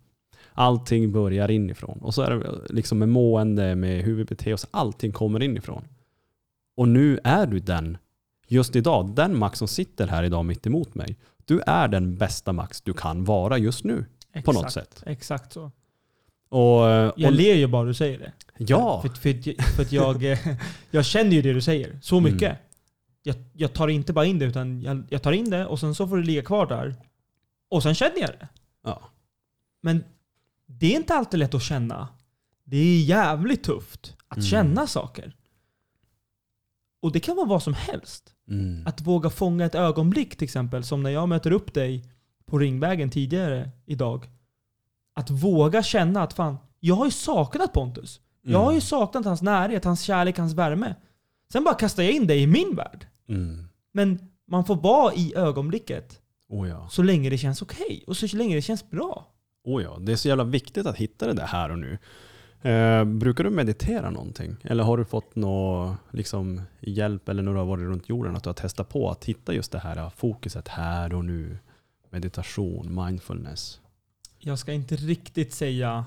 Allting börjar inifrån. Och så är det liksom med mående, med hur vi beter oss. Allting kommer inifrån. Och nu är du den, just idag, den Max som sitter här idag mitt emot mig. Du är den bästa Max du kan vara just nu. På något sätt. Exakt så. Och, och, Jag ler ju bara du säger det. ja, För, för, för att jag, eh, jag känner ju det du säger. Så Mm. mycket. Jag, jag tar inte bara in det, utan jag, jag tar in det och sen så får det ligga kvar där. Och sen känner jag det. ja. Men det är inte alltid lätt att känna. Det är jävligt tufft att Mm. känna saker. Och det kan vara vad som helst. Mm. Att våga fånga ett ögonblick till exempel, som när jag möter upp dig på Ringvägen tidigare idag. Att våga känna att fan, jag har ju saknat Pontus. Jag har ju saknat hans närhet, hans kärlek, hans värme. Sen bara kastar jag in dig i min värld. Mm. Men man får vara i ögonblicket Oh ja. så länge det känns okej och så länge det känns bra. Oh ja. Det är så jävla viktigt att hitta det där här och nu. Eh, brukar du meditera någonting? Eller har du fått någon liksom, hjälp eller när du har varit runt jorden att du har testat på att hitta just det här fokuset här och nu? Meditation, mindfulness. Jag ska inte riktigt säga...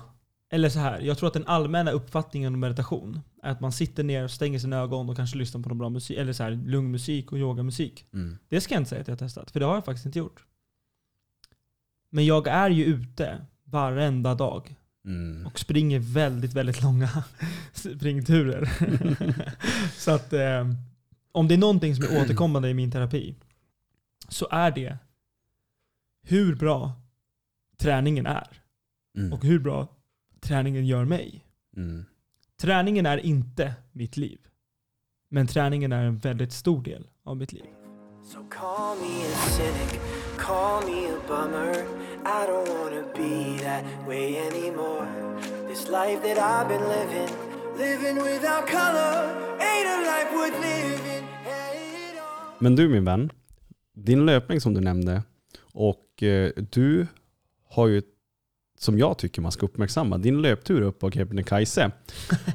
Eller så här, jag tror att den allmänna uppfattningen om meditation är att man sitter ner, stänger sina ögon och kanske lyssnar på någon bra musik, eller så här, lugn musik och yogamusik. Mm. Det ska jag inte säga att jag har testat, för det har jag faktiskt inte gjort. Men jag är ju ute varenda dag Mm. och springer väldigt, väldigt långa springturer. så att eh, om det är någonting som är återkommande i min terapi så är det hur bra träningen är Mm. och hur bra träningen gör mig. Mm. Träningen är inte mitt liv. Men träningen är en väldigt stor del av mitt liv. So i don't wanna be that way anymore. This life that I've been living, living without color, ain't a life worth living. Men du min vän, din löpning som du nämnde och eh, du har ju som jag tycker man ska uppmärksamma, din löptur upp på Kebnekaise.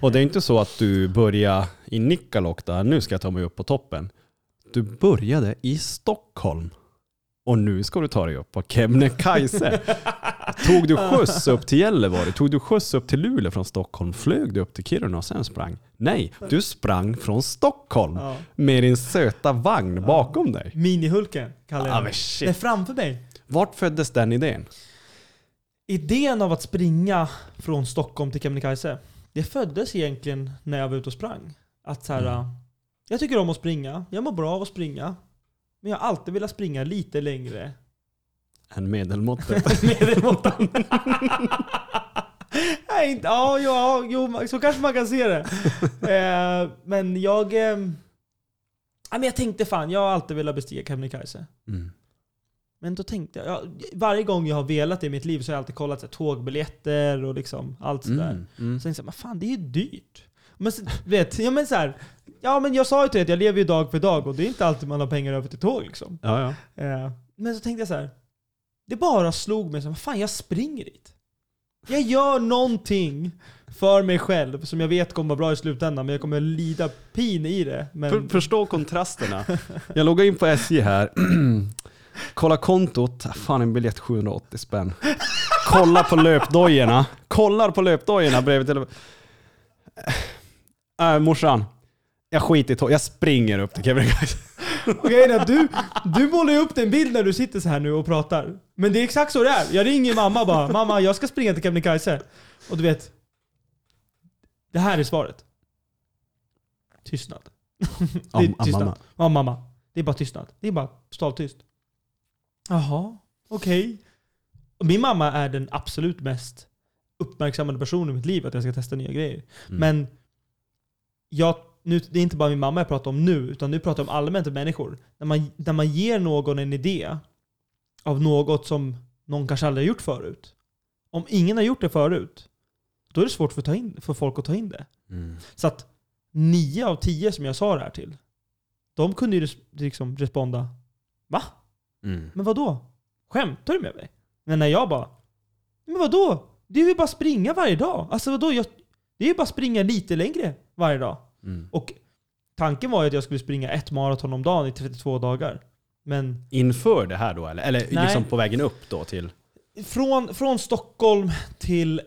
Och det är inte så att du börjar i Nikkaluokta, nu ska jag ta mig upp på toppen. Du började i Stockholm. Och nu ska du ta dig upp på Kebnekaise. Tog du skjuts upp till Gällivare? Tog du skjuts upp till Luleå från Stockholm? Flög du upp till Kiruna och sen sprang? Nej, du sprang från Stockholm Ja. med din söta vagn bakom dig. Minihulken kallar Ja, jag shit. Det är framför mig. Vart föddes den idén? Idén av att springa från Stockholm till Kebnekaise, det föddes egentligen när jag var ute och sprang. Att så här, Mm. Jag tycker om att springa, jag mår bra av att springa. Men jag har alltid velat springa lite längre En medelmåttet. Medelmåttan. Nej, inte, ja, ja, jo, så kanske man kan se det. Eh, men jag... Eh, men jag tänkte fan, jag har alltid velat bestiga Kebnekaise. Mm. Men då tänkte jag, ja, varje gång jag har velat det i mitt liv så har jag alltid kollat så här, tågbiljetter och liksom allt sådär. Mm. Mm. Så tänkte jag, men fan det är ju dyrt. Men vet, ja men så här, ja men jag sa ju till dig att jag lever ju dag för dag och det är inte alltid man har pengar över till tåg liksom. Ja, ja. Eh, men så tänkte jag så här. Det bara slog mig som, fan jag springer dit. Jag gör någonting för mig själv som jag vet kommer vara bra i slutändan, men jag kommer lida pin i det. Men, För, förstå kontrasterna. Jag loggar in på SJ här. Kolla kontot. Fan en biljett 780 spänn. Kolla på löpdojorna. Kollar på löpdojorna bredvid till... Äh, morsan. Jag skiter i tåg. Jag springer upp till Kebnekaise. Är att du, du målar ju upp en bild när du sitter så här nu och pratar. Men det är exakt så det är. Jag ringer mamma bara, mamma jag ska springa till Kebnekaise. Och du vet, det här är svaret. Tystnad. Det är tystnad. mamma. Ja, mamma. Det är bara tystnad. Det är bara stavtyst. Jaha, okej. Och Min mamma är den absolut mest uppmärksammade personen i mitt liv att jag ska testa nya grejer. Mm. Men jag, nu, det är inte bara min mamma jag pratar om nu, utan nu pratar jag om allmänt människor. När man, när man ger någon en idé av något som någon kanske aldrig har gjort förut. Om ingen har gjort det förut, då är det svårt för, ta in, för folk att ta in det. Mm. Så att nio av tio som jag sa det här till, de kunde ju liksom responda Va? Mm. Men vad då? Skämtar du med mig? Men när jag bara Men vad då? Det är ju bara springa varje dag. Alltså vadå? Jag, det är ju bara springa lite längre varje dag. Mm. Och tanken var ju att jag skulle springa ett maraton om dagen i 32 dagar. Men Inför det här då eller? Eller Nej. liksom på vägen upp då till... från, från Stockholm till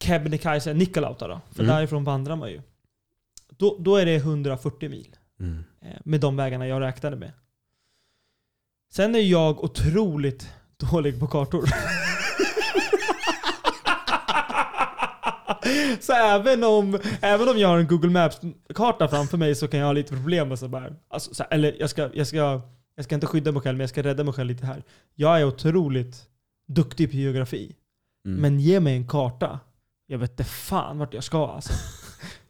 Kebnekaise, Nikkaluokta då. För Mm. därifrån vandrar man ju. Då, då är det 140 mil. Mm. eh, Med de vägarna jag räknade med. Sen är jag otroligt dålig på kartor. Så även om, även om jag har en Google Maps-karta framför mig så kan jag ha lite problem med så bara, alltså, så här, Eller jag ska, jag, ska, jag ska inte skydda mig själv, men jag ska rädda mig själv lite här. Jag är otroligt duktig på geografi. Mm. Men ge mig en karta. Jag vet inte fan vart jag ska alltså.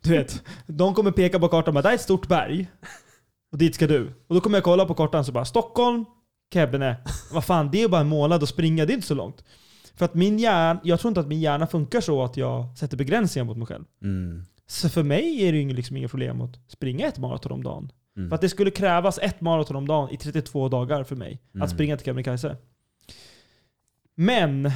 Du vet, de kommer peka på kartan och bara, det här är ett stort berg. Och dit ska du. Och då kommer jag kolla på kartan så bara Stockholm, Kebne. Vad fan, det är bara en månad att springa, det är inte så långt. För att min hjärna, jag tror inte att min hjärna funkar så att jag sätter begränsningar mot mig själv. Mm. Så för mig är det ju liksom inga problem att springa ett maraton om dagen. Mm. För att det skulle krävas ett maraton om dagen i 32 dagar för mig Mm. att springa till Kebnekaise. Men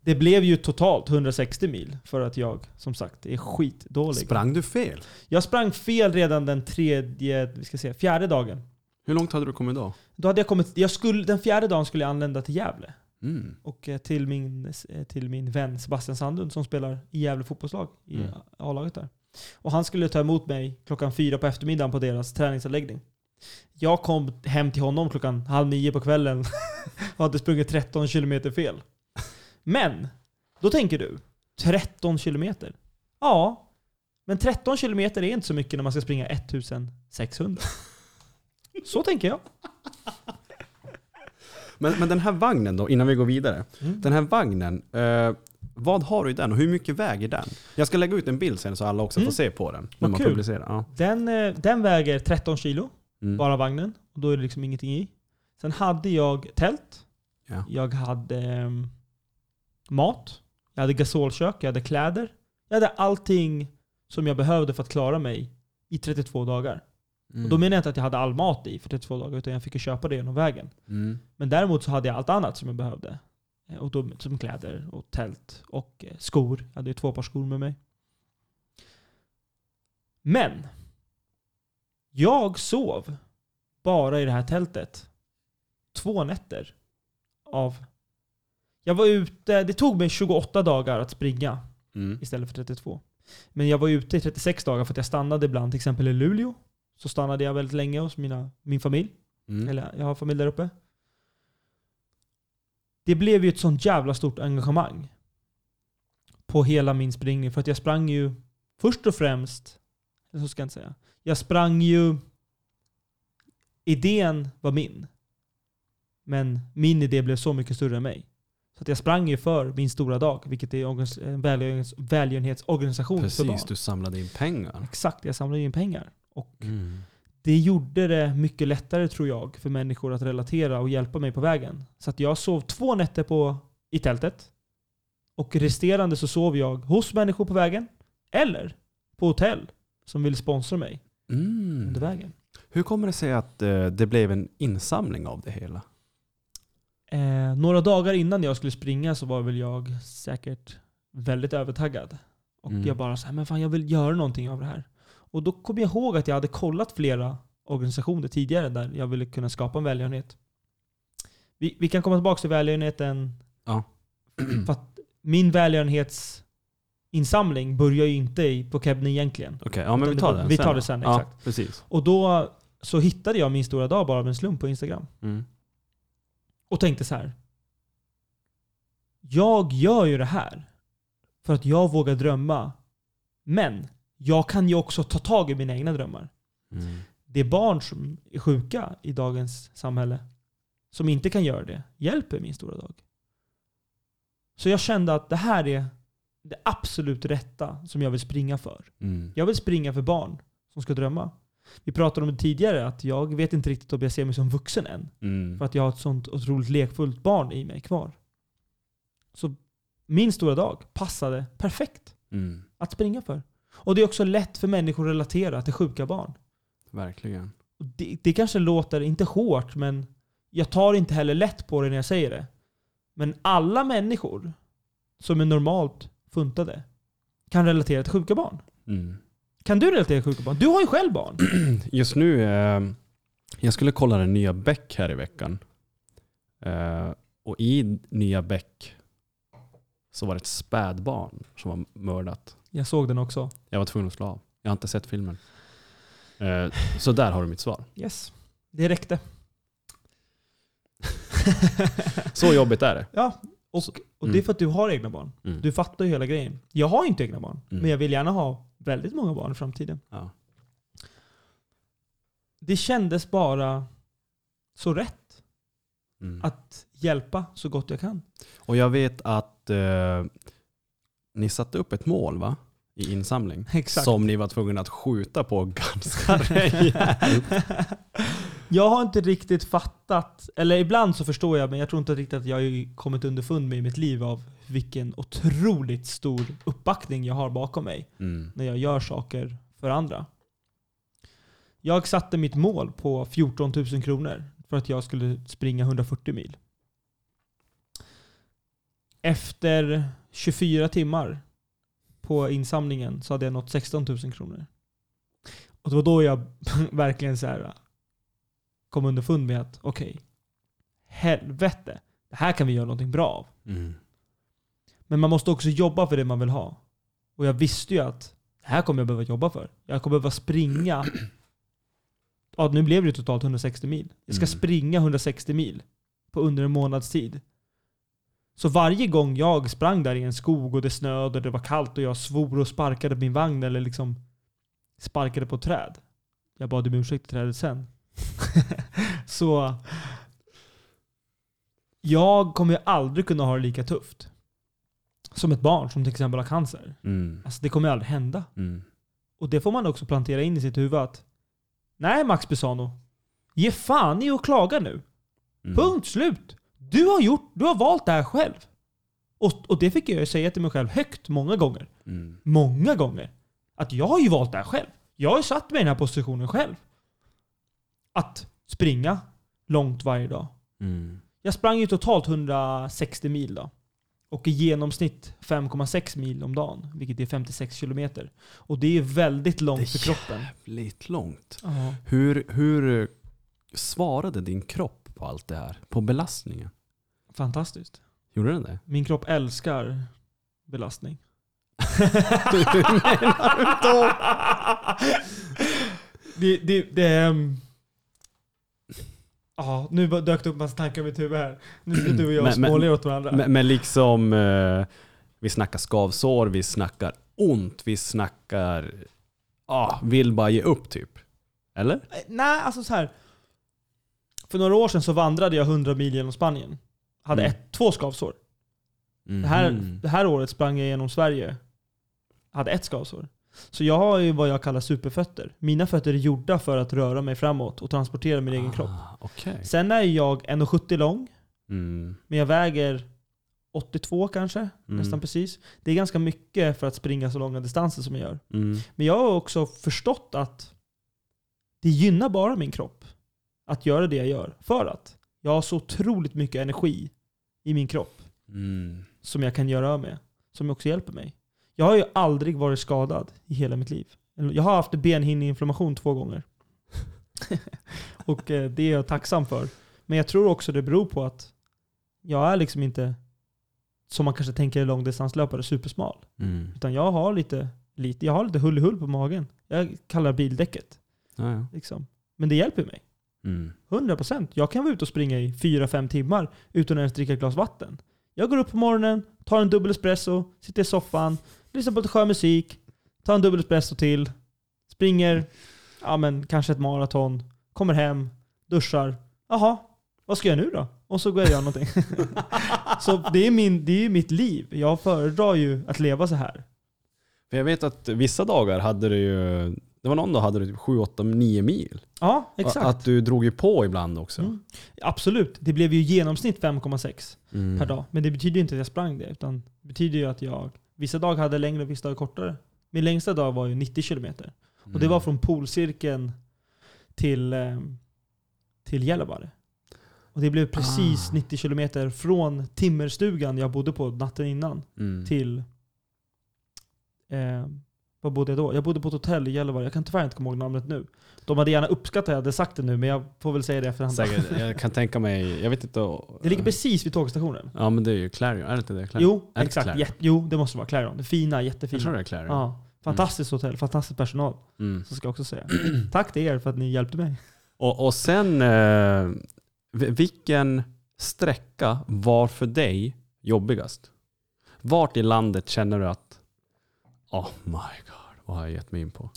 det blev ju totalt 160 mil för att jag, som sagt, är skitdålig. Sprang du fel? Jag sprang fel redan den tredje, vi ska se, fjärde dagen. Hur långt hade du kommit då? Då hade jag kommit, jag skulle, den fjärde dagen skulle jag anlända till Gävle. Mm. Och eh, till min, eh, till min vän Sebastian Sandlund som spelar i Gävle fotbollslag i Mm. A-laget där. Och han skulle ta emot mig klockan fyra på eftermiddagen på deras träningsanläggning. Jag kom hem till honom klockan halv nio på kvällen och hade sprungit 13 kilometer fel. Men, då tänker du, 13 kilometer? Ja, men 13 kilometer är inte så mycket när man ska springa 1600. Så tänker jag. Men, men den här vagnen då, innan vi går vidare. Mm. Den här vagnen, eh, vad har du i den och hur mycket väger den? Jag ska lägga ut en bild sen så alla också Mm. får se på den. När Vad man kul. publicerar. Ja. Den, eh, den väger 13 kilo. Mm. bara vagnen. Och då är det liksom ingenting i. Sen hade jag tält. Ja. Jag hade ehm, mat. Jag hade gasolkök. Jag hade kläder. Jag hade allting som jag behövde för att klara mig i 32 dagar. Mm. Och då menar jag inte att jag hade all mat i för 32 dagar, utan jag fick ju köpa det genom vägen. Mm. Men däremot så hade jag allt annat som jag behövde. Eh, Och då, som kläder och tält och eh, skor. Jag hade ju två par skor med mig. Men jag sov bara i det här tältet två nätter. Av... Jag var ute, det tog mig 28 dagar att springa Mm. istället för 32. Men jag var ute i 36 dagar för att jag stannade ibland, till exempel i Luleå. Så stannade jag väldigt länge hos mina, min familj. Mm. Eller jag har familj där uppe. Det blev ju ett sånt jävla stort engagemang. På hela min springning. För att jag sprang ju först och främst, eller så ska jag inte säga. Jag sprang ju... Idén var min. Men min idé blev så mycket större än mig. Så att jag sprang ju för min stora dag, vilket är en välgörenhets- välgörenhetsorganisation för barn. Precis, du samlade in pengar. Exakt, jag samlade in pengar. Och Mm. det gjorde det mycket lättare tror jag för människor att relatera och hjälpa mig på vägen. Så att jag sov två nätter på, i tältet. Och resterande så sov jag hos människor på vägen. Eller på hotell som ville sponsra mig Mm. under vägen. Hur kommer det sig att eh, det blev en insamling av det hela? Eh, några dagar innan jag skulle springa så var väl jag säkert väldigt övertaggad. Och Mm. jag bara så här, men fan jag vill göra någonting av det här. Och då kom jag ihåg att jag hade kollat flera organisationer tidigare där jag ville kunna skapa en välgörenhet. Vi, vi kan komma tillbaka till välgörenheten. Ja. För att min välgörenhetsinsamling börjar ju inte i- på Kebne egentligen. Okej, ja men vi tar Vi sen. tar då. det sen, ja, exakt. precis. Och då så hittade jag min stora dag bara av en slump på Instagram. Mm. Och tänkte så här. Jag gör ju det här för att jag vågar drömma. Men jag kan ju också ta tag i mina egna drömmar. Mm. Det är barn som är sjuka i dagens samhälle som inte kan göra det hjälper min stora dag. Så jag kände att det här är det absolut rätta som jag vill springa för. Mm. Jag vill springa för barn som ska drömma. Vi pratade om det tidigare, att jag vet inte riktigt om jag ser mig som vuxen än. Mm. För att jag har ett sånt otroligt lekfullt barn i mig kvar. Så min stora dag passade perfekt Mm. att springa för. Och det är också lätt för människor att relatera till sjuka barn. Verkligen. Det, det kanske låter, inte hårt, men jag tar inte heller lätt på det när jag säger det. Men alla människor som är normalt funtade kan relatera till sjuka barn. Mm. Kan du relatera till sjuka barn? Du har ju själv barn. Just nu, eh, jag skulle kolla den nya Beck här i veckan. Eh, och i nya Beck så var det ett spädbarn som var mördat. Jag såg den också. Jag var tvungen att slå av. Jag har inte sett filmen. Eh, så där har du mitt svar. Yes. Det räckte. Så jobbigt är det. Ja, och, och det är mm. för att du har egna barn. Mm. Du fattar ju hela grejen. Jag har inte egna barn, Mm. men jag vill gärna ha väldigt många barn i framtiden. Ja. Det kändes bara så rätt Mm. att hjälpa så gott jag kan. Och jag vet att eh, ni satte upp ett mål va? i insamling. Exakt. Som ni var tvungna att skjuta på ganska rejält. Jag har inte riktigt fattat, eller ibland så förstår jag, men jag tror inte riktigt att jag har kommit underfund med i mitt liv av vilken otroligt stor uppbackning jag har bakom mig Mm. när jag gör saker för andra. Jag satte mitt mål på 14 000 kronor för att jag skulle springa 140 mil. Efter 24 timmar på insamlingen så hade jag nått 16 000 kronor. Och det var då jag verkligen så här kom underfund med att okej, helvete, det här kan vi göra någonting bra av. Mm. Men man måste också jobba för det man vill ha. Och jag visste ju att det här kommer jag behöva jobba för. Jag kommer behöva springa. Ja, nu blev det totalt 160 mil. Jag ska Mm. springa 160 mil på under en månads tid. Så varje gång jag sprang där i en skog och det snöade och det var kallt och jag svor och sparkade min vagn eller liksom sparkade på träd. Jag bad om ursäkt till trädet sen. Så jag kommer ju aldrig kunna ha det lika tufft. Som ett barn som till exempel har cancer. Mm. Alltså det kommer ju aldrig hända. Mm. Och det får man också plantera in i sitt huvud att Nej Max Pisano. Ge fan i att klaga nu. Mm. Punkt slut. Du har gjort, du har valt det här själv. Och, och det fick jag säga till mig själv högt många gånger. Mm. Många gånger. Att jag har ju valt det här själv. Jag har ju satt mig i den här positionen själv. Att springa långt varje dag. Mm. Jag sprang ju totalt 160 mil då. Och i genomsnitt 5,6 mil om dagen. Vilket är 56 kilometer. Och det är väldigt långt är för kroppen. Jävligt långt. Ja. Hur, hur eh, svarade din kropp på allt det här? På belastningen? Fantastiskt. Gjorde den det? Min kropp älskar belastning. Det, det, det, ehm, Ja, nu dök det upp massa tankar i mitt huvud här. Nu sitter du och jag småler åt varandra. Men, men liksom, eh, vi snackar skavsår, vi snackar ont, vi snackar, ah, vill bara ge upp typ. Eller? Eh, Nej, alltså så här. För några år sedan så vandrade jag 100 mil genom Spanien. Hade Mm. ett, två skavsår. Det, här, Mhm. det här året sprang jag genom Sverige. Hade ett skavsår. Så jag har ju vad jag kallar superfötter. Mina fötter är gjorda för att röra mig framåt och transportera min egen kropp. Ah, Okej. Sen är jag 1,70 lång. Mm. Men jag väger 82 kanske, Mm. nästan precis. Det är ganska mycket för att springa så långa distanser som jag gör. Mm. Men jag har också förstått att det gynnar bara min kropp att göra det jag gör. För att jag har så otroligt mycket energi i min kropp Mm. som jag kan göra med. Som också hjälper mig. Jag har ju aldrig varit skadad i hela mitt liv. Jag har haft benhinneinflammation två gånger. och eh, det är jag tacksam för. Men jag tror också det beror på att jag är liksom inte, som man kanske tänker långdistanslöpare, supersmal. Mm. Utan jag har lite, lite, jag har lite hull i hull på magen. Jag kallar det bildäcket. Liksom. Men det hjälper mig. Mm. 100%. Jag kan vara ute och springa i 4-5 timmar utan att ens dricka ett glas vatten. Jag går upp på morgonen, tar en dubbel espresso, sitter i soffan, lyssnar på lite skön musik, tar en dubbel espresso till, springer ja, men kanske ett maraton, kommer hem, duschar. Jaha, vad ska jag nu då? Och så går jag och gör någonting. så det är, min, det är ju mitt liv. Jag föredrar ju att leva så här. För jag vet att vissa dagar hade du ju, det var någon dag hade du typ 7, 8, 9 mil. Ja, exakt. Att du drog ju på ibland också. Mm. Absolut. Det blev ju genomsnitt 5,6 Mm. per dag. Men det betyder ju inte att jag sprang det. Utan det betyder ju att jag vissa dagar hade längre och vissa dagar kortare. Min längsta dag var ju 90 kilometer. Och det Mm. var från polcirkeln till, eh, till Gällivare. Och det blev precis Ah. 90 kilometer från timmerstugan jag bodde på natten innan Mm. till... Eh, vad bodde jag då? Jag bodde på ett hotell i Gällivare. Jag kan tyvärr inte komma ihåg namnet nu. De hade gärna uppskattat att jag hade sagt det nu, men jag får väl säga det efterhand. Säkert, jag kan tänka mig, jag vet inte. Det ligger precis vid tågstationen. Ja men det är ju Clarion, är det inte det? Clarion? Jo, Är det exakt. Clarion? Jätte, jo, det måste vara Clarion. Det fina, Jag tror jättefina. det är Clarion. Ja, fantastiskt hotell, fantastisk personal. Mm. Så ska jag också säga. Tack till er för att ni hjälpte mig. Och, och sen, eh, vilken sträcka var för dig jobbigast? Vart i landet känner du att, oh my god, vad har jag gett mig in på?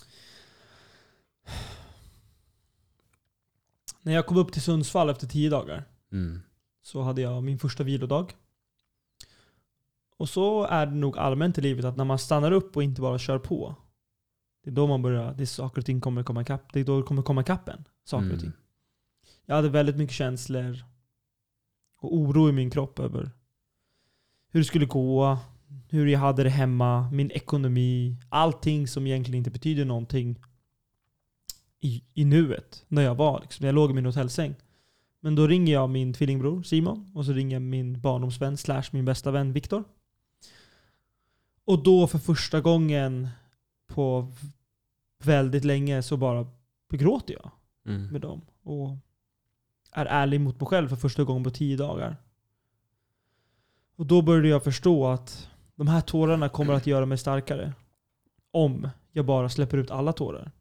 När jag kom upp till Sundsvall efter tio dagar Mm. så hade jag min första vilodag. Och så är det nog allmänt i livet att när man stannar upp och inte bara kör på. Det är då man börjar, det är saker och ting kommer komma ikapp. Det är då det kommer komma ikapp en. Saker och Mm. ting. Jag hade väldigt mycket känslor och oro i min kropp över hur det skulle gå, hur jag hade det hemma, min ekonomi, allting som egentligen inte betyder någonting i, i nuet, när jag var. Liksom, när jag låg i min hotellsäng. Men då ringer jag min tvillingbror Simon och så ringer jag min barndomsvän slash min bästa vän Viktor. Och då för första gången på väldigt länge så bara gråter jag Mm. med dem. Och är ärlig mot mig själv för första gången på tio dagar. Och då började jag förstå att de här tårarna kommer att göra mig starkare. Om jag bara släpper ut alla tårar.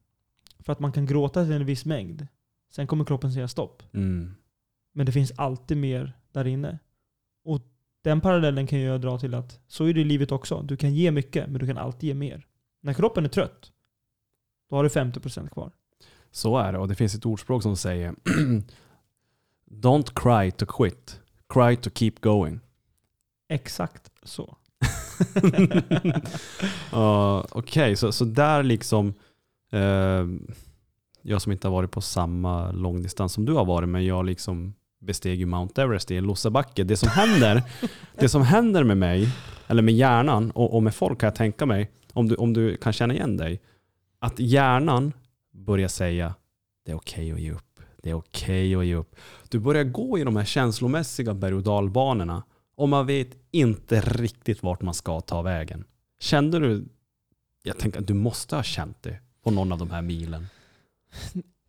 För att man kan gråta till en viss mängd. Sen kommer kroppen säga stopp. Mm. Men det finns alltid mer där inne. Och den parallellen kan jag dra till att så är det i livet också. Du kan ge mycket, men du kan alltid ge mer. När kroppen är trött, då har du 50% kvar. Så är det och det finns ett ordspråk som säger Don't cry to quit, cry to keep going. Exakt så. Uh, Okej, så, så där liksom, eh, jag som inte har varit på samma långdistans som du har varit, men jag liksom besteg ju Mount Everest i en Lossabacke. Det som händer, det som händer med mig, eller med hjärnan och, och med folk kan jag tänka mig, om du, om du kan känna igen dig, att hjärnan börjar säga det är okej att ge upp. Det är okej att ge upp. Du börjar gå i de här känslomässiga berg och dalbanorna och man vet inte riktigt vart man ska ta vägen. Kände du, jag tänker att du måste ha känt det på någon av de här milen.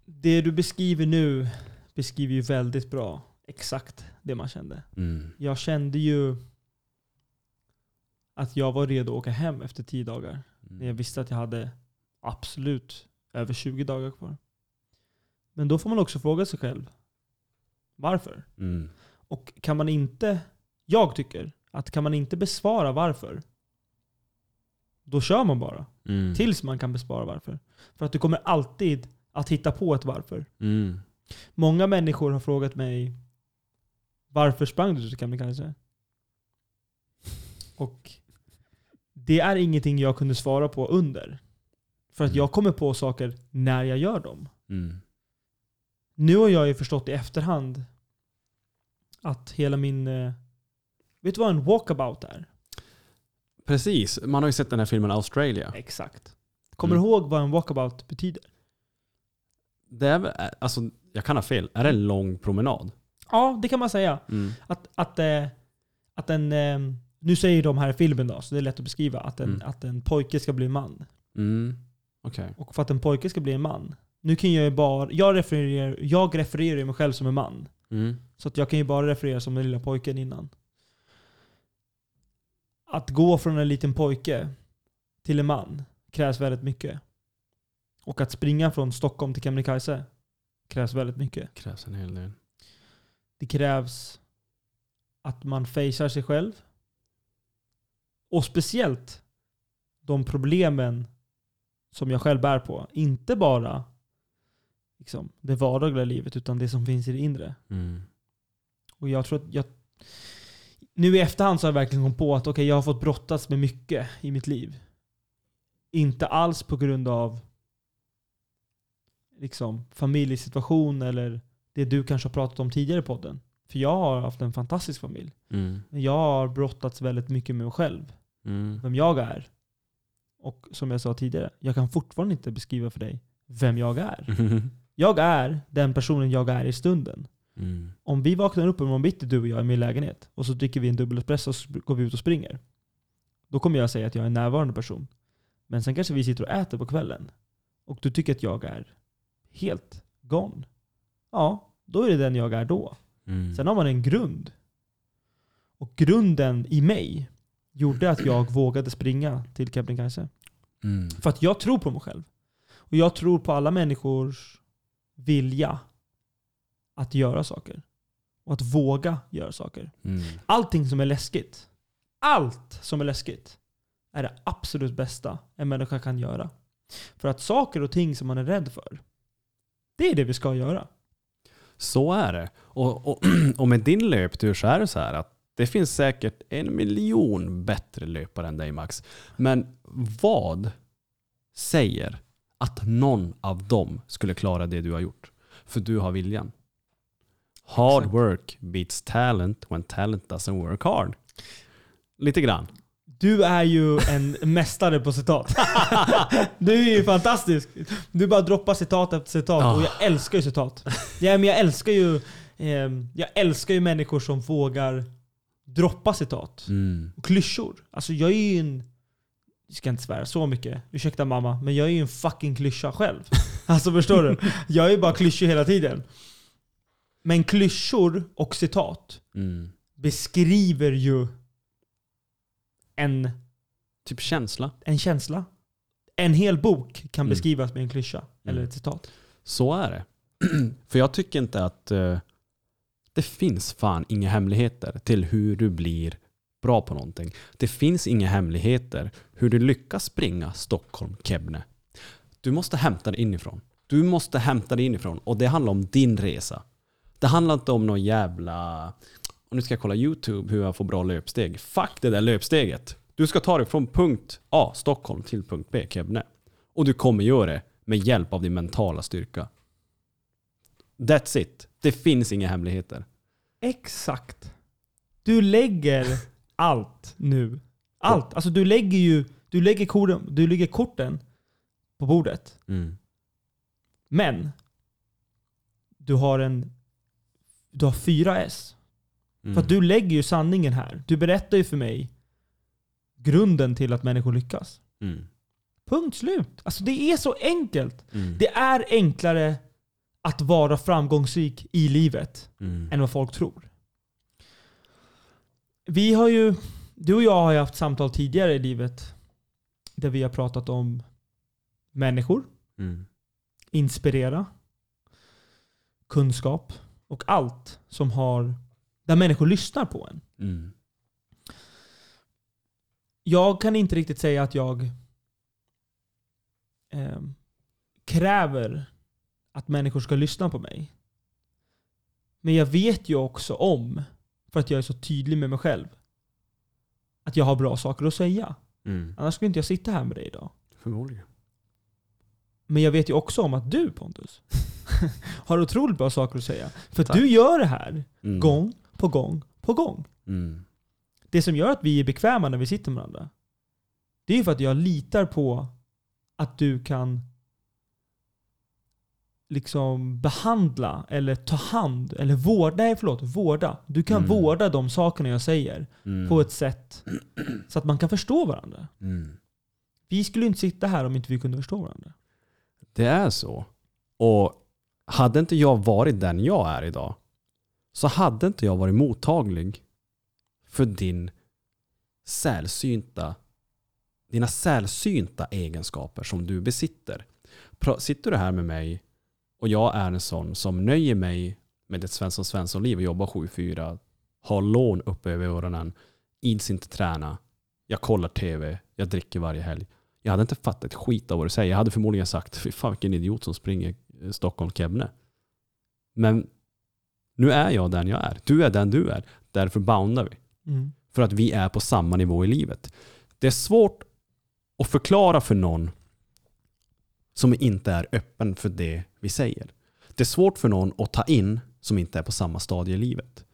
Det du beskriver nu beskriver ju väldigt bra exakt det man kände. Mm. Jag kände ju att jag var redo att åka hem efter 10 dagar. När jag visste att jag hade absolut över 20 dagar kvar. Men då får man också fråga sig själv. Varför? Mm. Och kan man inte, jag tycker, att kan man inte besvara varför, då kör man bara. Mm. Tills man kan besvara varför. För att du kommer alltid att hitta på ett varför. Mm. Många människor har frågat mig varför sprang du till Kebnekaise? Och det är ingenting jag kunde svara på under. För att Mm. jag kommer på saker när jag gör dem. Mm. Nu har jag ju förstått i efterhand att hela min... Vet du vad en walkabout är? Precis, man har ju sett den här filmen Australia. Exakt. Kommer Mm. du ihåg vad en walkabout betyder? Det är, väl- alltså, jag kan ha fel. Är det en lång promenad? Ja, det kan man säga. Mm. Att, att, eh, att en... Eh, nu säger de här i filmen då, så det är lätt att beskriva. Att en, Mm. att en pojke ska bli man. Mm. Okej. Och för att en pojke ska bli en man. Nu kan jag ju bara... Jag refererar, jag refererar mig själv som en man. Mm. Så att jag kan ju bara referera som den lilla pojken innan. Att gå från en liten pojke till en man krävs väldigt mycket. Och att springa från Stockholm till Kebnekaise krävs väldigt mycket. Krävs en hel del. Det krävs att man facear sig själv. Och speciellt de problemen som jag själv bär på. Inte bara liksom, det vardagliga livet utan det som finns i det inre. Mm. Och jag tror att jag... Nu i efterhand så har jag verkligen kommit på att okej, jag har fått brottas med mycket i mitt liv. Inte alls på grund av liksom familjesituation eller det du kanske har pratat om tidigare i podden. För jag har haft en fantastisk familj. Mm. Jag har brottats väldigt mycket med mig själv. Mm. Vem jag är. Och som jag sa tidigare, jag kan fortfarande inte beskriva för dig vem jag är. Jag är den personen jag är i stunden. Mm. Om vi vaknar upp imorgon bitti du och jag i min lägenhet och så dricker vi en dubbel espresso och så går vi ut och springer. Då kommer jag säga att jag är en närvarande person. Men sen kanske vi sitter och äter på kvällen. Och du tycker att jag är helt gone. Ja, då är det den jag är då. Mm. Sen har man en grund. Och grunden i mig gjorde att jag vågade springa till Kebnekaise. Mm. För att jag tror på mig själv. Och jag tror på alla människors vilja att göra saker. Och att våga göra saker. Mm. Allting som är läskigt, allt som är läskigt, är det absolut bästa en människa kan göra. För att saker och ting som man är rädd för, det är det vi ska göra. Så är det. Och, och, och med din löptur så är det så här att Det finns säkert en miljon bättre löpare än dig Max. Men vad säger att någon av dem skulle klara det du har gjort? För du har viljan. Hard Exakt. work beats talent when talent doesn't work hard. Lite grann. Du är ju en mästare på citat. Du är ju fantastisk. Du bara droppar citat efter citat Ah. och jag älskar ju citat. Ja, men jag älskar ju ehm, jag älskar ju människor som vågar droppa citat. Mm. Och klyschor. Alltså jag är ju en... Jag ska inte svära så mycket. Ursäkta mamma. Men jag är ju en fucking klyscha själv. Alltså förstår du? Jag är ju bara klyschig hela tiden. Men klyschor och citat Mm. beskriver ju en, Typ känsla. en känsla. En hel bok kan Mm. beskrivas med en klyscha eller Mm. ett citat. Så är det. För jag tycker inte att eh, det finns fan inga hemligheter till hur du blir bra på någonting. Det finns inga hemligheter hur du lyckas springa Stockholm-Kebne. Du måste hämta det inifrån. Du måste hämta det inifrån och det handlar om din resa. Det handlar inte om någon jävla... Och nu ska jag kolla YouTube hur jag får bra löpsteg. Fuck det där löpsteget. Du ska ta dig från punkt A, Stockholm, till punkt B, Kebne. Och du kommer göra det med hjälp av din mentala styrka. That's it. Det finns inga hemligheter. Exakt. Du lägger allt nu. Allt. Alltså du lägger ju du lägger, korten, du lägger korten på bordet. Mm. Men du har en du har fyra S. Mm. För att du lägger ju sanningen här. Du berättar ju för mig grunden till att människor lyckas. Mm. Punkt slut. Alltså det är så enkelt. Mm. Det är enklare att vara framgångsrik i livet Mm. än vad folk tror. Vi har ju, du och jag har ju haft samtal tidigare i livet där vi har pratat om människor, Mm. inspirera, kunskap och allt som har, där människor lyssnar på en. Mm. Jag kan inte riktigt säga att jag ehm, kräver att människor ska lyssna på mig. Men jag vet ju också om, för att jag är så tydlig med mig själv, att jag har bra saker att säga. Mm. Annars skulle inte jag sitta här med dig idag. Förmodligen. Men jag vet ju också om att du Pontus har otroligt bra saker att säga. För att Tack. du gör det här Mm. gång på gång på gång. Mm. Det som gör att vi är bekväma när vi sitter med varandra, det är ju för att jag litar på att du kan liksom behandla eller ta hand eller vårda, nej förlåt, vårda. Du kan Mm. vårda de sakerna jag säger Mm. på ett sätt så att man kan förstå varandra. Mm. Vi skulle inte sitta här om inte vi kunde förstå varandra. Det är så. Och hade inte jag varit den jag är idag så hade inte jag varit mottaglig för din sällsynta, dina sällsynta egenskaper som du besitter. Sitter du här med mig och jag är en sån som nöjer mig med ett Svensson Svensson-liv och jobbar 7-4, har lån uppe över öronen, ids inte träna, jag kollar tv, jag dricker varje helg. Jag hade inte fattat ett skit av vad du säger. Jag hade förmodligen sagt, fy fan vilken idiot som springer eh, Stockholm-Kebne. Men nu är jag den jag är. Du är den du är. Därför boundar vi. Mm. För att vi är på samma nivå i livet. Det är svårt att förklara för någon som inte är öppen för det vi säger. Det är svårt för någon att ta in som inte är på samma stadie i livet.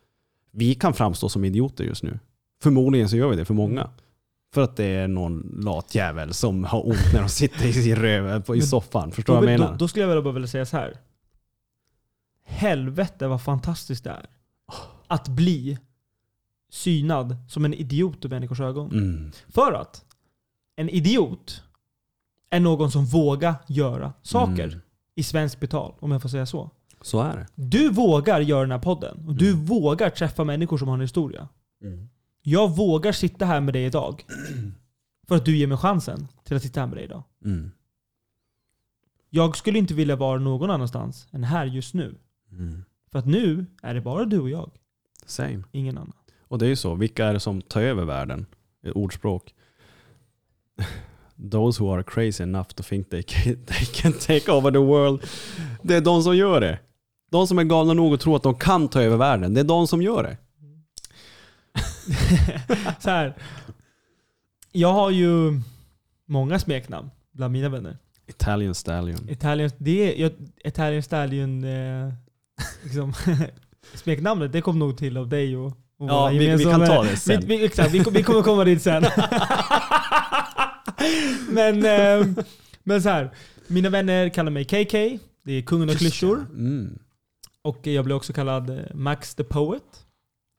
Vi kan framstå som idioter just nu. Förmodligen så gör vi det för många. För att det är någon lat jävel som har ont när de sitter i sin röv på, i soffan. Förstår Då, du vad jag då, menar? då skulle jag väl bara vilja säga så här. Helvete vad fantastiskt det är. Att bli synad som en idiot i människors ögon. Mm. För att en idiot är någon som vågar göra saker Mm. i svensk betal, om jag får säga så. Så är det. Du vågar göra den här podden och du Mm. vågar träffa människor som har en historia. Jag vågar sitta här med dig idag för att du ger mig chansen till att sitta här med dig idag. Mm. Jag skulle inte vilja vara någon annanstans än här just nu. Mm. För att nu är det bara du och jag, Same. ingen annan. Och det är ju så, vilka är det som tar över världen? Ett ordspråk. Those who are crazy enough to think they can, they can take over the world. Det är de som gör det. De som är galna nog att tro att de kan ta över världen. Det är de som gör det. så här. Jag har ju många smeknamn bland mina vänner. Italian stallion. Italian, det är, Italian Stallion, eh, liksom, smeknamnet, det kom nog till av dig och, och Ja, vi, vi kan ta det sen. Vi, vi, exakt, vi, vi kommer komma dit sen. men, eh, men så här. Mina vänner kallar mig KK. Det är kungen av klyschor. Mm. Och jag blir också kallad eh, Max the Poet.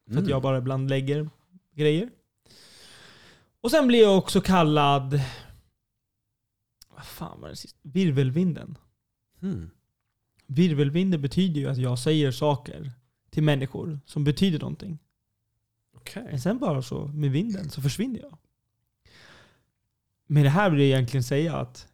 För att Mm. jag bara ibland lägger grejer. Och sen blir jag också kallad... Vad fan var det sist? Virvelvinden. Mm. Virvelvinden betyder ju att jag säger saker till människor som betyder någonting. Okej. Men sen bara så, med vinden, så försvinner jag. Med det här vill jag egentligen säga att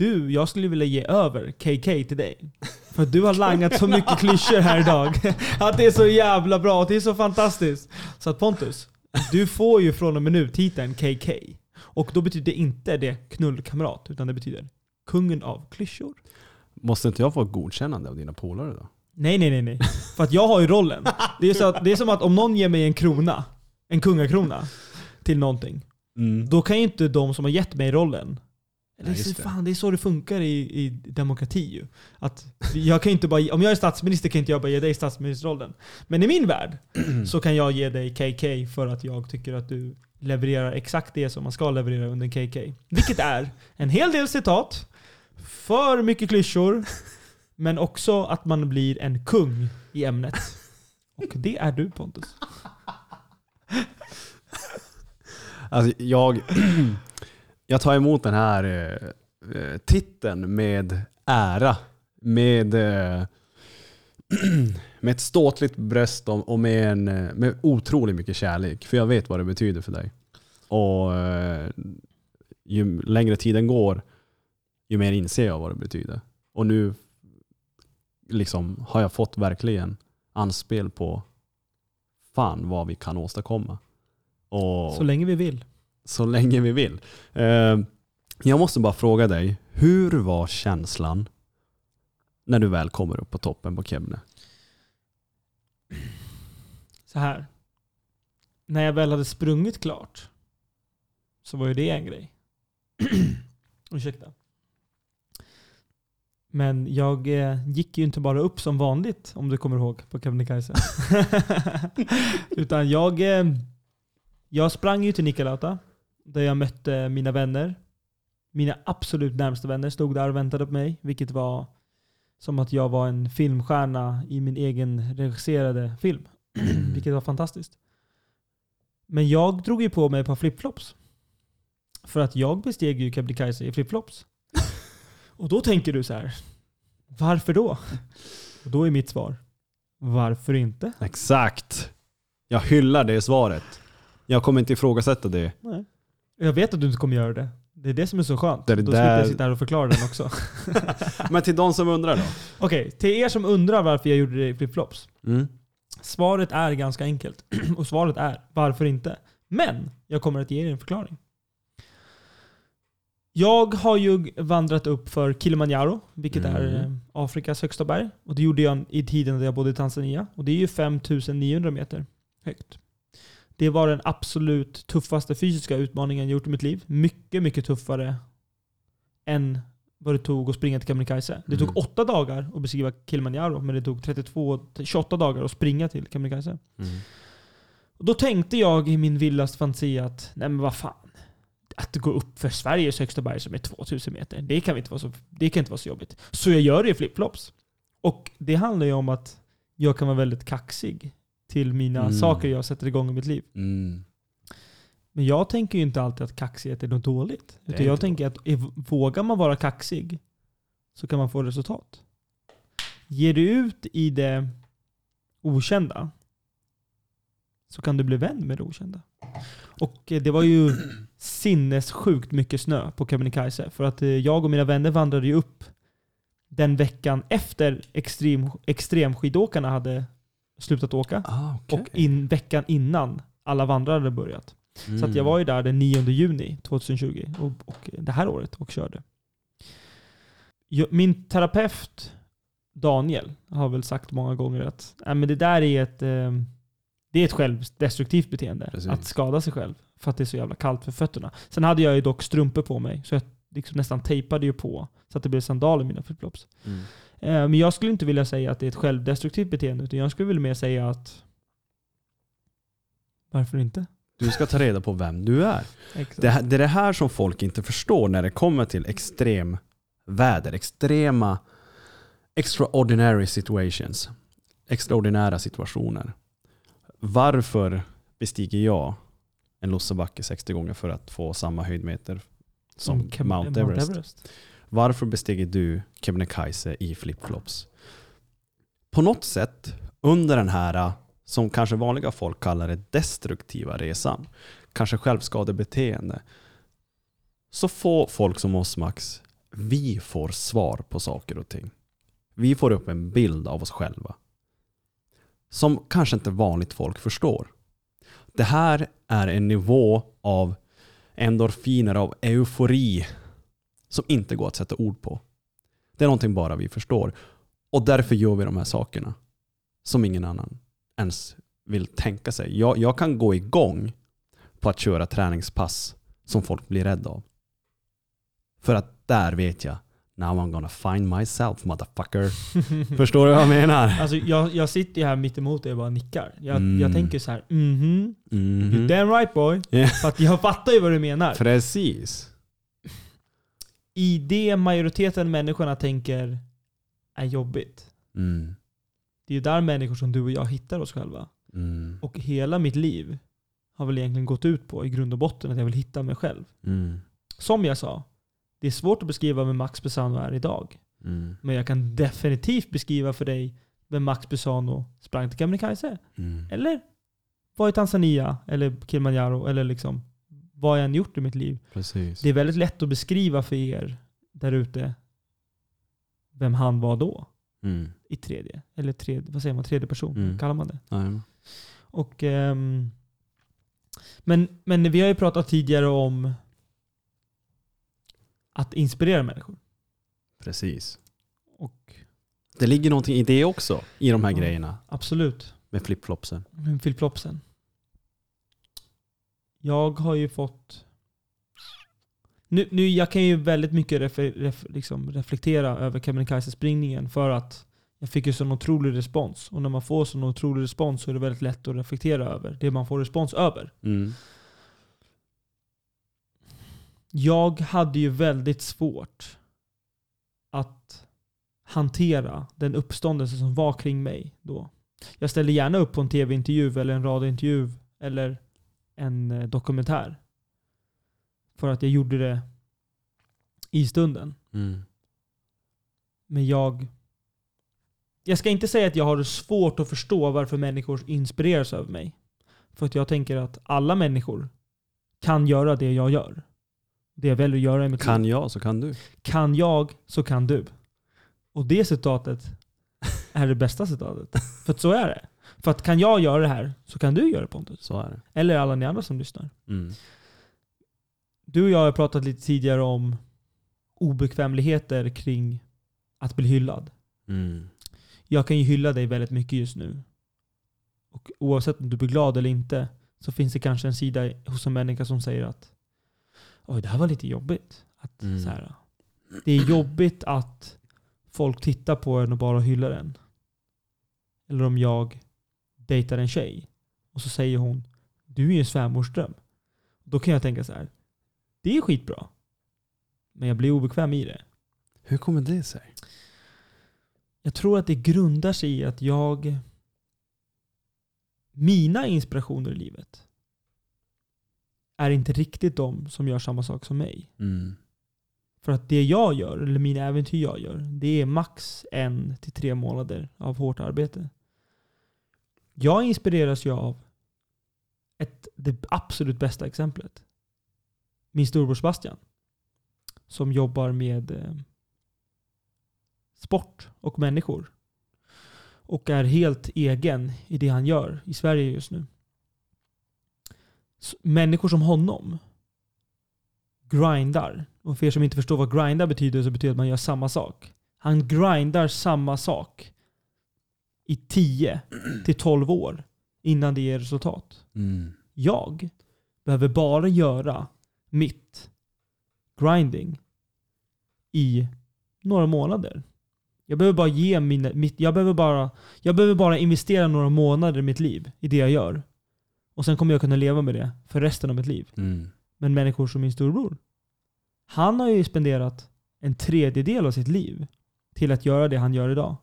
du, jag skulle vilja ge över KK till dig. För du har langat så mycket klyschor här idag. Att det är så jävla bra, det är så fantastiskt. Så att Pontus, du får ju från och med nu titeln KK. Och då betyder inte det knullkamrat, utan det betyder kungen av klyschor. Måste inte jag få ett godkännande av dina polare då? Nej, nej, nej, nej. För att jag har ju rollen. Det är, så att, det är som att om någon ger mig en krona, en kungakrona, till någonting. Mm. Då kan ju inte de som har gett mig rollen det Nej, är, så, just det. fan, det är så det funkar i, i demokrati ju. Att jag kan inte bara, om jag är statsminister kan inte jag bara ge dig statsministerrollen. Men i min värld så kan jag ge dig KK för att jag tycker att du levererar exakt det som man ska leverera under KK. Vilket är en hel del citat, för mycket klyschor, men också att man blir en kung i ämnet. Och det är du Pontus. Alltså jag, jag tar emot den här eh, eh titeln med ära. Med, eh, med ett ståtligt bröst och med, en, eh, med otroligt mycket kärlek. För jag vet vad det betyder för dig. Och eh, ju längre tiden går, ju mer inser jag vad det betyder. Och nu liksom har jag fått verkligen anspel på fan vad vi kan åstadkomma. Och Så länge vi vill så länge vi vill. Eh, jag måste bara fråga dig, hur var känslan när du väl kommer upp på toppen på Kebne? så här. När jag väl hade sprungit klart så var ju det en grej. Ursäkta. Men jag eh, gick ju inte bara upp som vanligt, om du kommer ihåg, på Kebnekaise. Utan jag, eh, jag sprang ju till Nikkaluoto, där jag mötte mina vänner. Mina absolut närmsta vänner stod där och väntade på mig, vilket var som att jag var en filmstjärna i min egen regisserade film. Vilket var fantastiskt. Men jag drog ju på mig ett par flipflops. För att jag besteg ju Kebnekaise i flipflops. Och då tänker du så här. Varför då? Och då är mitt svar. Varför inte? Exakt! Jag hyllar det svaret. Jag kommer inte ifrågasätta det. Nej. Jag vet att du inte kommer göra det. Det är det som är så skönt. Det är det då slipper jag sitta här och förklara den också. Men till de som undrar då? Okej, till er som undrar varför jag gjorde det i flipflops. Mm. Svaret är ganska enkelt. Och svaret är varför inte? Men jag kommer att ge er en förklaring. Jag har ju vandrat upp för Kilimanjaro, vilket är Mm. eh, Afrikas högsta berg. Och det gjorde jag i tiden när jag bodde i Tanzania. Och det är ju 5900 meter högt. Det var den absolut tuffaste fysiska utmaningen jag gjort i mitt liv. Mycket, mycket tuffare än vad det tog att springa till Kebnekaise. Det tog Mm. åtta dagar att beskriva Kilimanjaro, men det tog 32, 28 dagar att springa till Kebnekaise. Mm. Och då tänkte jag i min vildaste fantasi att, nej men vad fan. Att gå upp för Sveriges högsta berg som är 2000 meter, det kan, inte vara så, det kan inte vara så jobbigt. Så jag gör det i flipflops. Och det handlar ju om att jag kan vara väldigt kaxig till mina Mm. saker jag sätter igång i mitt liv. Mm. Men jag tänker ju inte alltid att kaxighet är något dåligt. Utan jag inte tänker att vågar man vara kaxig så kan man få resultat. Ger du ut i det okända så kan du bli vän med det okända. Och eh, det var ju sinnessjukt mycket snö på Kebnekaise. För att eh, jag och mina vänner vandrade ju upp den veckan efter extrem, extremskidåkarna hade slutat åka. Ah, okej. Och in, veckan innan alla vandrare hade börjat. Så att jag Mm. var ju där den 9 juni 2020, och, och det här året, och körde. Jag, min terapeut Daniel har väl sagt många gånger att äh, men det där är ett, eh, Det är ett självdestruktivt beteende. Precis. Att skada sig själv. För att det är så jävla kallt för fötterna. Sen hade jag ju dock strumpor på mig. Så jag liksom nästan tejpade ju på. Så att det blev sandaler i mina flipflops. Mm. Eh, Men jag skulle inte vilja säga att det är ett självdestruktivt beteende. Utan jag skulle vilja mer säga att... Varför inte? Du ska ta reda på vem du är. Exakt. Det, det är det här som folk inte förstår när det kommer till extrem väder, extrema extraordinary situations. Extraordinära situationer. Varför bestiger jag en Lossabacke 60 gånger för att få samma höjdmeter som Kem- Mount Everest? Varför bestiger du Kebnekaise i flipflops? På något sätt under den här, äh, som kanske vanliga folk kallar det, destruktiva resan, kanske självskadebeteende, så får folk som oss Max, vi får svar på saker och ting. Vi får upp en bild av oss själva. Som kanske inte vanligt folk förstår. Det här är en nivå av endorfiner, av eufori som inte går att sätta ord på. Det är någonting bara vi förstår. Och därför gör vi de här sakerna som ingen annan ens vill tänka sig. Jag, jag kan gå igång på att köra träningspass som folk blir rädda av. För att där vet jag, now I'm gonna find myself motherfucker. Förstår du vad jag menar? Alltså jag, jag sitter ju här mitt emot dig och bara nickar. Jag, Mm. jag tänker så här, mhm. Mhm. You're damn right boy. Ja. För att jag fattar ju vad du menar. Precis. I det majoriteten människorna tänker är jobbigt. Mm. Det är ju där människor som du och jag hittar oss själva. Mm. Och hela mitt liv har väl egentligen gått ut på i grund och botten att jag vill hitta mig själv. Mm. Som jag sa, det är svårt att beskriva vem Max Besano är idag. Mm. Men jag kan definitivt beskriva för dig vem Max Besano sprang till Kebnekaise. Mm. Eller var i Tanzania, eller Kilimanjaro, eller liksom vad jag än gjort i mitt liv. Precis. Det är väldigt lätt att beskriva för er där ute vem han var då. Mm. I tredje, eller tredje, vad säger man, tredje person? Mm. Kallar man det? Nej. Och, ehm, men, men vi har ju pratat tidigare om att inspirera människor. Precis. Och Det ligger någonting i det också, i de här Ja. grejerna absolut, med flipflopsen. flipflopsen. Jag har ju fått... Nu, nu, jag kan ju väldigt mycket ref, ref, liksom reflektera över Kebnekaise-springningen för att jag fick ju sån otrolig respons. Och när man får sån otrolig respons så är det väldigt lätt att reflektera över det man får respons över. Mm. Jag hade ju väldigt svårt att hantera den uppståndelse som var kring mig då. Jag ställde gärna upp på en tv-intervju eller en radiointervju eller en eh, dokumentär. För att jag gjorde det i stunden. Mm. Men jag... Jag ska inte säga att jag har svårt att förstå varför människor inspireras av mig. För att jag tänker att alla människor kan göra det jag gör. Det jag väljer att göra i mitt liv. Kan jag så kan du. Kan jag så kan du. Och det citatet är det bästa citatet. För att så är det. För att kan jag göra det här så kan du göra det Pontus. Så är det. Eller alla ni andra som lyssnar. Mm. Du och jag har pratat lite tidigare om obekvämligheter kring att bli hyllad. Mm. Jag kan ju hylla dig väldigt mycket just nu. Och oavsett om du blir glad eller inte så finns det kanske en sida hos en människa som säger att Oj, det här var lite jobbigt. Att, Mm. så här, det är jobbigt att folk tittar på en och bara hyllar en. Eller om jag dejtar en tjej och så säger hon Du är ju en svärmorsdröm. Då kan jag tänka så här. Det är skitbra. Men jag blir obekväm i det. Hur kommer det sig? Jag tror att det grundar sig i att jag... Mina inspirationer i livet är inte riktigt de som gör samma sak som mig. Mm. För att det jag gör, eller mina äventyr jag gör, det är max en till tre månader av hårt arbete. Jag inspireras ju av ett, det absolut bästa exemplet. Min storbror Sebastian. Som jobbar med eh, sport och människor. Och är helt egen i det han gör i Sverige just nu. Människor som honom grindar. Och för er som inte förstår vad grindar betyder så betyder det att man gör samma sak. Han grindar samma sak i 10 till 12 år innan det ger resultat. Mm. Jag behöver bara göra mitt grinding i några månader. Jag behöver bara ge mina, mitt, jag behöver bara, jag behöver bara investera några månader i mitt liv i det jag gör. Och sen kommer jag kunna leva med det för resten av mitt liv. Mm. Men människor som min storbror. Han har ju spenderat en tredjedel av sitt liv till att göra det han gör idag.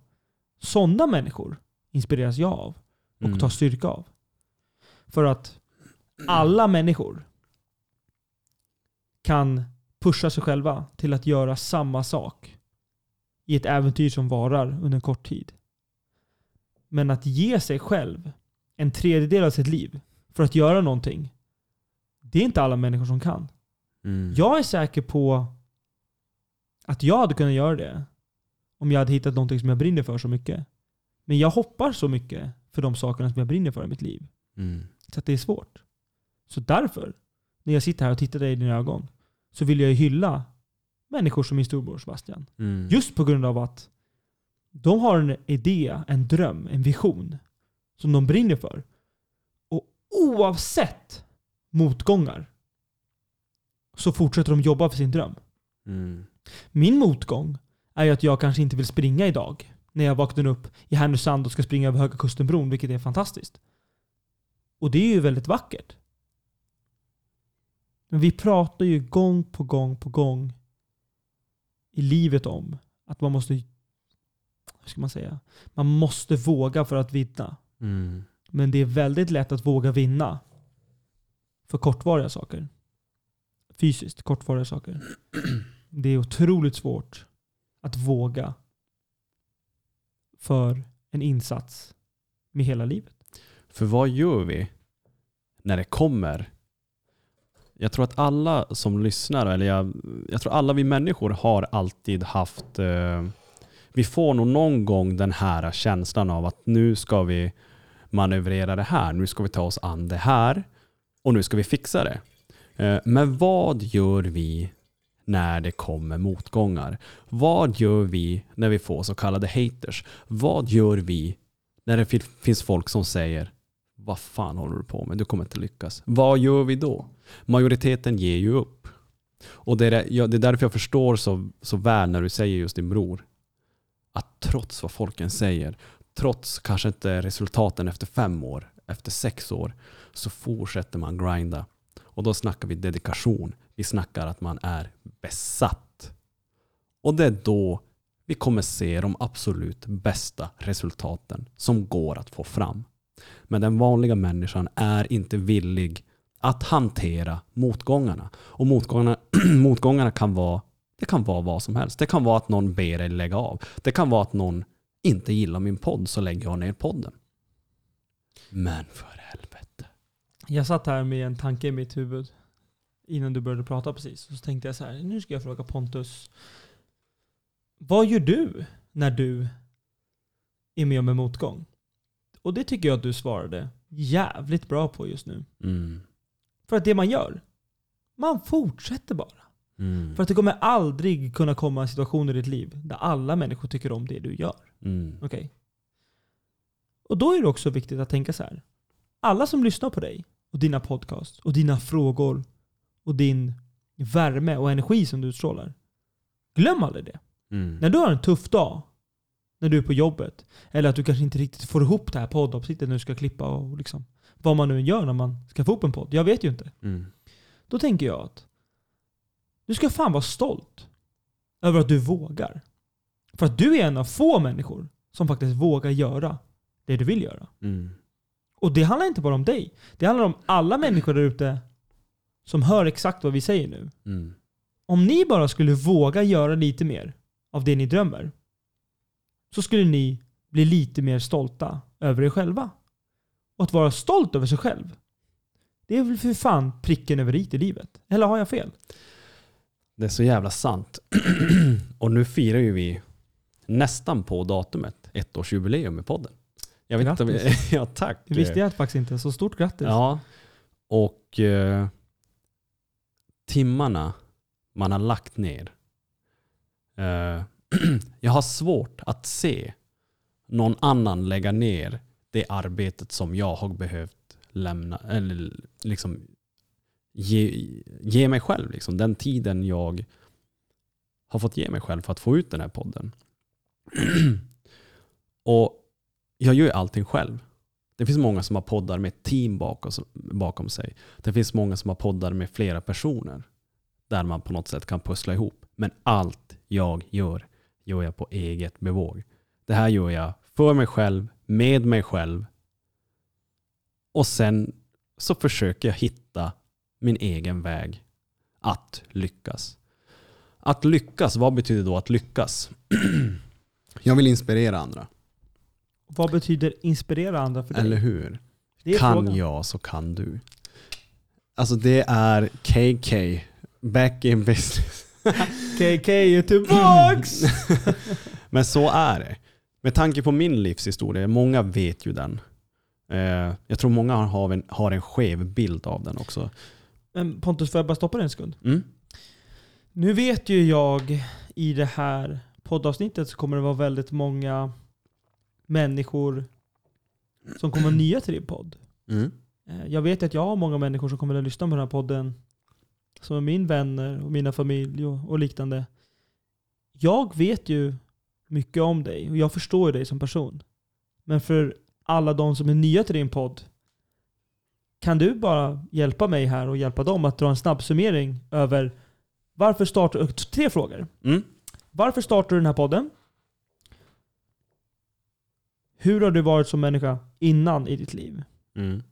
Sådana människor inspireras jag av och Mm. tar styrka av. För att alla människor kan pusha sig själva till att göra samma sak i ett äventyr som varar under en kort tid. Men att ge sig själv en tredjedel av sitt liv för att göra någonting, det är inte alla människor som kan. Mm. Jag är säker på att jag hade kunnat göra det om jag hade hittat någonting som jag brinner för så mycket. Men jag hoppar så mycket för de sakerna som jag brinner för i mitt liv. Mm. Så det är svårt. Så därför, när jag sitter här och tittar dig i dina ögon, så vill jag ju hylla människor som min storbror Sebastian. Mm. Just på grund av att de har en idé, en dröm, en vision som de brinner för. Och oavsett motgångar så fortsätter de jobba för sin dröm. Mm. Min motgång är ju att jag kanske inte vill springa idag när jag vaknar upp i Härnösand och ska springa över Höga Kustenbron, vilket är fantastiskt. Och det är ju väldigt vackert. Men vi pratar ju gång på gång på gång i livet om att man måste, hur ska man säga, man måste våga för att vinna. Mm. Men det är väldigt lätt att våga vinna för kortvariga saker. Fysiskt kortvariga saker. Det är otroligt svårt att våga för en insats med hela livet. För vad gör vi när det kommer? Jag tror att alla som lyssnar, eller jag, jag tror alla vi människor har alltid haft, eh, vi får nog någon gång den här känslan av att nu ska vi manövrera det här, nu ska vi ta oss an det här och nu ska vi fixa det. Eh, men vad gör vi när det kommer motgångar? Vad gör vi när vi får så kallade haters? Vad gör vi när det finns folk som säger vad fan håller du på med? Du kommer inte lyckas. Vad gör vi då? Majoriteten ger ju upp. Och det är, ja, det är därför jag förstår så, så väl när du säger just din bror. Att trots vad folken säger, trots kanske inte resultaten efter fem år, efter sex år, så fortsätter man grinda. Och då snackar vi dedikation. Vi snackar att man är besatt. Och det är då vi kommer se de absolut bästa resultaten som går att få fram. Men den vanliga människan är inte villig att hantera motgångarna. Och motgångarna, motgångarna kan vara det kan vara vad som helst. Det kan vara att någon ber dig lägga av. Det kan vara att någon inte gillar min podd så lägger jag ner podden. Men för helvete. Jag satt här med en tanke i mitt huvud innan du började prata precis. Så tänkte jag så här, nu ska jag fråga Pontus. Vad gör du när du är med om en motgång? Och det tycker jag att du svarade jävligt bra på just nu. Mm. För att det man gör, man fortsätter bara. Mm. För att det kommer aldrig kunna komma situationer i ditt liv där alla människor tycker om det du gör. Mm. Okej? Och då är det också viktigt att tänka så här. Alla som lyssnar på dig och dina podcasts och dina frågor och din värme och energi som du utstrålar. Glöm aldrig det. Mm. När du har en tuff dag, när du är på jobbet, eller att du kanske inte riktigt får ihop det här poddavsnittet när du ska klippa och liksom, vad man nu än gör när man ska få upp en podd. Jag vet ju inte. Mm. Då tänker jag att du ska fan vara stolt över att du vågar. För att du är en av få människor som faktiskt vågar göra det du vill göra. Mm. Och det handlar inte bara om dig. Det handlar om alla människor där ute som hör exakt vad vi säger nu. Mm. Om ni bara skulle våga göra lite mer av det ni drömmer så skulle ni bli lite mer stolta över er själva. Och att vara stolt över sig själv, det är väl för fan pricken över i i livet? Eller har jag fel? Det är så jävla sant. och nu firar ju vi nästan på datumet ettårsjubileum med podden. Jag vet inte Grattis. ja, tack. Det visste jag faktiskt inte. Så stort grattis. Ja. Och eh, timmarna man har lagt ner. Eh, jag har svårt att se någon annan lägga ner det arbetet som jag har behövt lämna, eller liksom ge, ge mig själv. Liksom. Den tiden jag har fått ge mig själv för att få ut den här podden. och jag gör ju allting själv. Det finns många som har poddar med ett team bakom, bakom sig. Det finns många som har poddar med flera personer. Där man på något sätt kan pussla ihop. Men allt jag gör, gör jag på eget bevåg. Det här gör jag för mig själv, med mig själv. Och sen så försöker jag hitta min egen väg att lyckas. Att lyckas, vad betyder då att lyckas? jag vill inspirera andra. Vad betyder inspirera andra för dig? Eller hur? kan frågan. jag så kan du. Alltså det är KK, back in business. KK är tillbaks! Men så är det. Med tanke på min livshistoria, många vet ju den. Eh, jag tror många har en, har en skev bild av den också. Men Pontus, får jag bara stoppa dig en sekund? Mm? Nu vet ju jag i det här poddavsnittet så kommer det vara väldigt många människor som kommer vara nya till din podd. Mm. Eh, Jag vet att jag har många människor som kommer att lyssna på den här podden som är min vänner och mina familj och, och liknande. Jag vet ju mycket om dig och jag förstår dig som person. Men för alla de som är nya till din podd, kan du bara hjälpa mig här och hjälpa dem att dra en snabb summering över varför startar Tre frågor. Mm. Varför startar du den här podden? Hur har du varit som människa innan i ditt liv? Mm.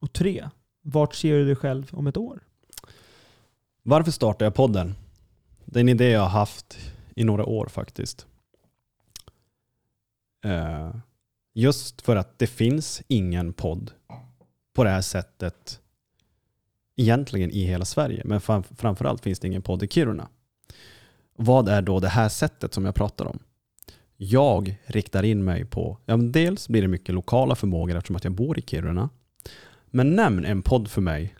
Och tre, vart ser du dig själv om ett år? Varför startade jag podden? Det är en idé jag har haft i några år faktiskt. Eh, just för att det finns ingen podd på det här sättet egentligen i hela Sverige. Men fram, framförallt finns det ingen podd i Kiruna. Vad är då det här sättet som jag pratar om? Jag riktar in mig på, ja, men dels blir det mycket lokala förmågor eftersom att jag bor i Kiruna. Men nämn en podd för mig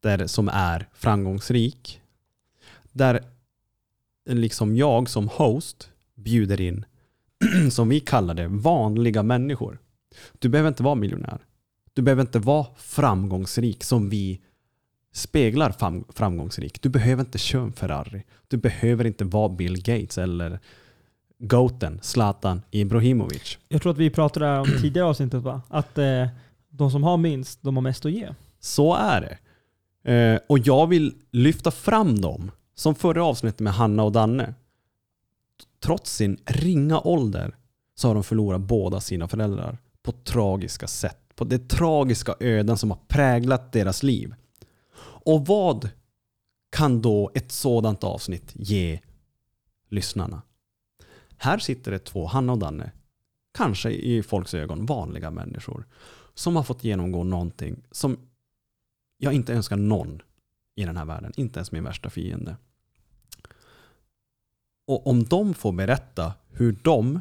där, som är framgångsrik. Där liksom jag som host bjuder in, som vi kallar det, vanliga människor. Du behöver inte vara miljonär. Du behöver inte vara framgångsrik som vi speglar framgångsrik. Du behöver inte köra en Ferrari. Du behöver inte vara Bill Gates eller Goten, Zlatan Ibrahimovic. Jag tror att vi pratade om tidigare avsnittet va? Att eh, de som har minst, de har mest att ge. Så är det. Eh, och jag vill lyfta fram dem, som förra avsnittet med Hanna och Danne. Trots sin ringa ålder så har de förlorat båda sina föräldrar på tragiska sätt. På det tragiska öden som har präglat deras liv. Och vad kan då ett sådant avsnitt ge lyssnarna? Här sitter det två, Hanna och Danne, kanske i folks ögon vanliga människor, som har fått genomgå någonting som jag inte önskar någon i den här världen, inte ens min värsta fiende. Och om de får berätta hur de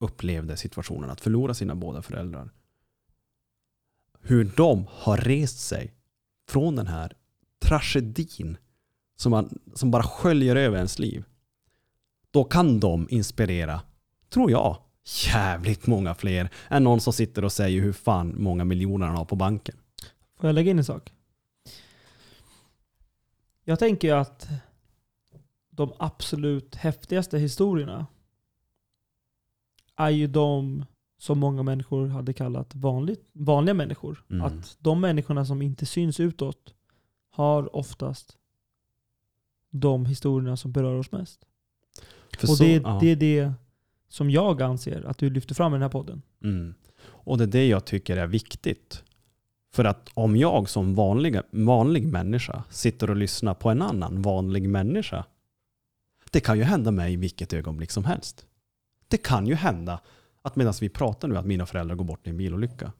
upplevde situationen att förlora sina båda föräldrar, hur de har rest sig från den här tragedin som, man, som bara sköljer över ens liv, då kan de inspirera, tror jag, jävligt många fler än någon som sitter och säger hur fan många miljoner han har på banken. Får jag lägga in en sak? Jag tänker ju att de absolut häftigaste historierna är ju de som många människor hade kallat vanligt, vanliga människor. Mm. Att de människorna som inte syns utåt har oftast de historierna som berör oss mest. För Och så- det, är- ja. det är det som jag anser att du lyfter fram i den här podden. Mm. Och det är det jag tycker är viktigt. För att om jag som vanlig, vanlig människa sitter och lyssnar på en annan vanlig människa. Det kan ju hända mig i vilket ögonblick som helst. Det kan ju hända att medan vi pratar nu att mina föräldrar går bort i en bilolycka.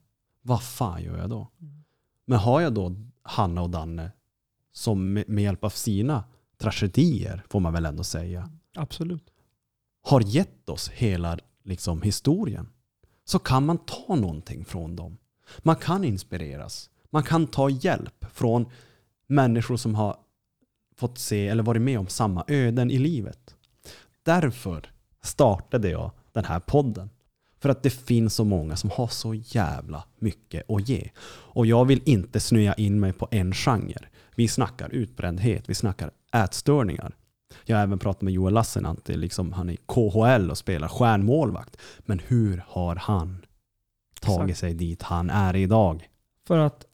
Vad fan gör jag då? Men har jag då Hanna och Danne som med med hjälp av sina tragedier, får man väl ändå säga, Absolut. har gett oss hela liksom, historien så kan man ta någonting från dem. Man kan inspireras. Man kan ta hjälp från människor som har fått se eller varit med om samma öden i livet. Därför startade jag den här podden. För att det finns så många som har så jävla mycket att ge. Och jag vill inte snöa in mig på en genre. Vi snackar utbrändhet, vi snackar ätstörningar. Jag har även pratat med Joel Lassinantti, liksom han är i KHL och spelar stjärnmålvakt. Men hur har han tagit Exakt. sig dit han är idag? För att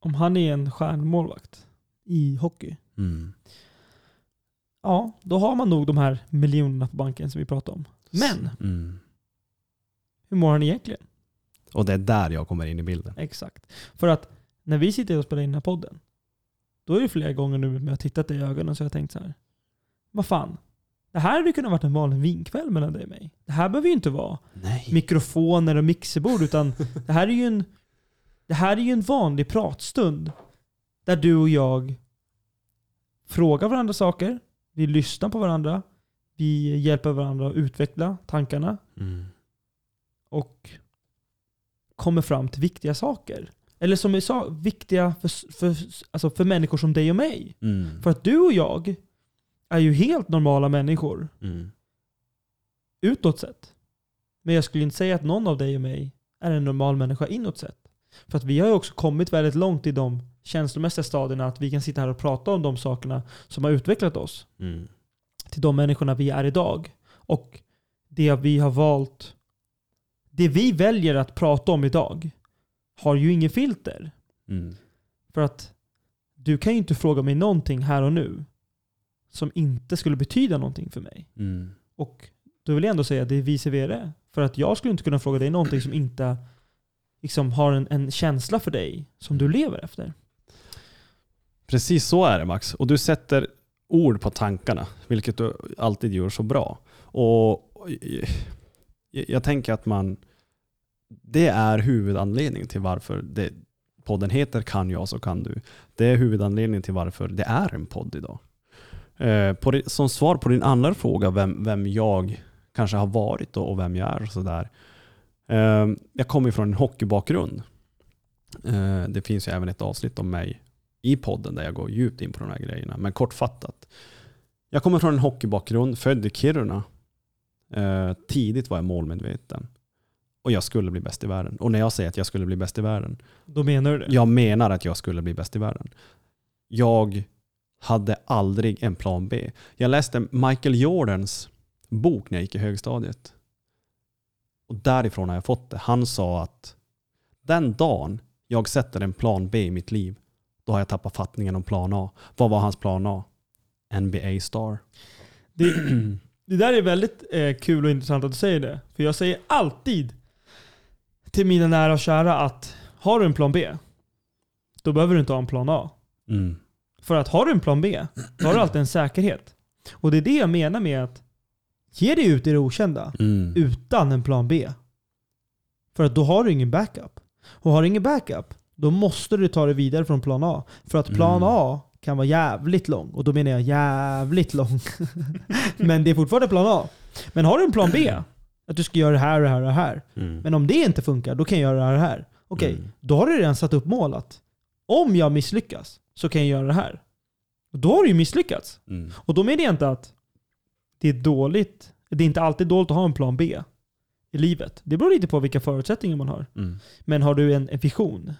om han är en stjärnmålvakt i hockey, Mm. ja, då har man nog de här miljonerna på banken som vi pratade om. Men, Mm. hur mår han egentligen? Och det är där jag kommer in i bilden. Exakt. För att när vi sitter och spelar in den här podden, då är det flera gånger nu när jag har tittat dig i ögonen så har jag tänkt så här. Vad fan? Det här hade kunnat varit en vanlig vinkväll mellan dig och mig. Det här behöver ju inte vara Nej. mikrofoner och mixerbord, utan det här är ju en, det här är ju en vanlig pratstund. Där du och jag frågar varandra saker, vi lyssnar på varandra, vi hjälper varandra att utveckla tankarna Mm. och kommer fram till viktiga saker. Eller som vi sa, viktiga för, för, alltså för människor som dig och mig. Mm. För att du och jag är ju helt normala människor Mm. utåt sett. Men jag skulle inte säga att någon av dig och mig är en normal människa inåt sett. För att vi har ju också kommit väldigt långt i de känslomässiga stadierna att vi kan sitta här och prata om de sakerna som har utvecklat oss Mm. till de människorna vi är idag. Och det vi har valt, det vi väljer att prata om idag har ju ingen filter. Mm. För att du kan ju inte fråga mig någonting här och nu som inte skulle betyda någonting för mig. Mm. Och då vill jag ändå säga att det är vice versa. För att jag skulle inte kunna fråga dig någonting som inte liksom har en, en känsla för dig som du lever efter. Precis så är det Max. Och du sätter ord på tankarna, vilket du alltid gör så bra. Och jag, tänker att man, det är huvudanledningen till varför det, podden heter Kan jag så kan du. Det är huvudanledningen till varför det är en podd idag. Eh, på som svar på din andra fråga, vem, vem jag kanske har varit då och vem jag är och sådär. Eh, jag kommer från en hockeybakgrund. Eh, det finns ju även ett avsnitt om mig i podden där jag går djupt in på de här grejerna. Men kortfattat. Jag kommer från en hockeybakgrund, född i Kiruna. Tidigt var jag målmedveten. Och jag skulle bli bäst i världen. Och när jag säger att jag skulle bli bäst i världen, Då menar du det? jag menar att jag skulle bli bäst i världen. Jag hade aldrig en plan B. Jag läste Michael Jordans bok när jag gick i högstadiet. Och därifrån har jag fått det. Han sa att den dagen jag sätter en plan B i mitt liv, då har jag tappat fattningen om plan A. Vad var hans plan A? NBA-star. Det, det där är väldigt eh, kul och intressant att du säger det. För jag säger alltid till mina nära och kära att har du en plan B, då behöver du inte ha en plan A. Mm. För att har du en plan B, då har du alltid en säkerhet. Och det är det jag menar med att ge dig ut i det okända Mm. utan en plan B. För att då har du ingen backup. Och har du ingen backup, då måste du ta dig vidare från plan A. För att plan Mm. A kan vara jävligt lång. Och då menar jag jävligt lång. Men det är fortfarande plan A. Men har du en plan B, att du ska göra det här och det här och det här. Mm. Men om det inte funkar, då kan jag göra det här och det här. Okej, Mm. då har du redan satt upp mål att om jag misslyckas så kan jag göra det här. Och Då har du ju misslyckats. Mm. Och då menar jag inte att det är dåligt. Det är inte alltid dåligt att ha en plan B i livet. Det beror lite på vilka förutsättningar man har. Mm. Men har du en, en vision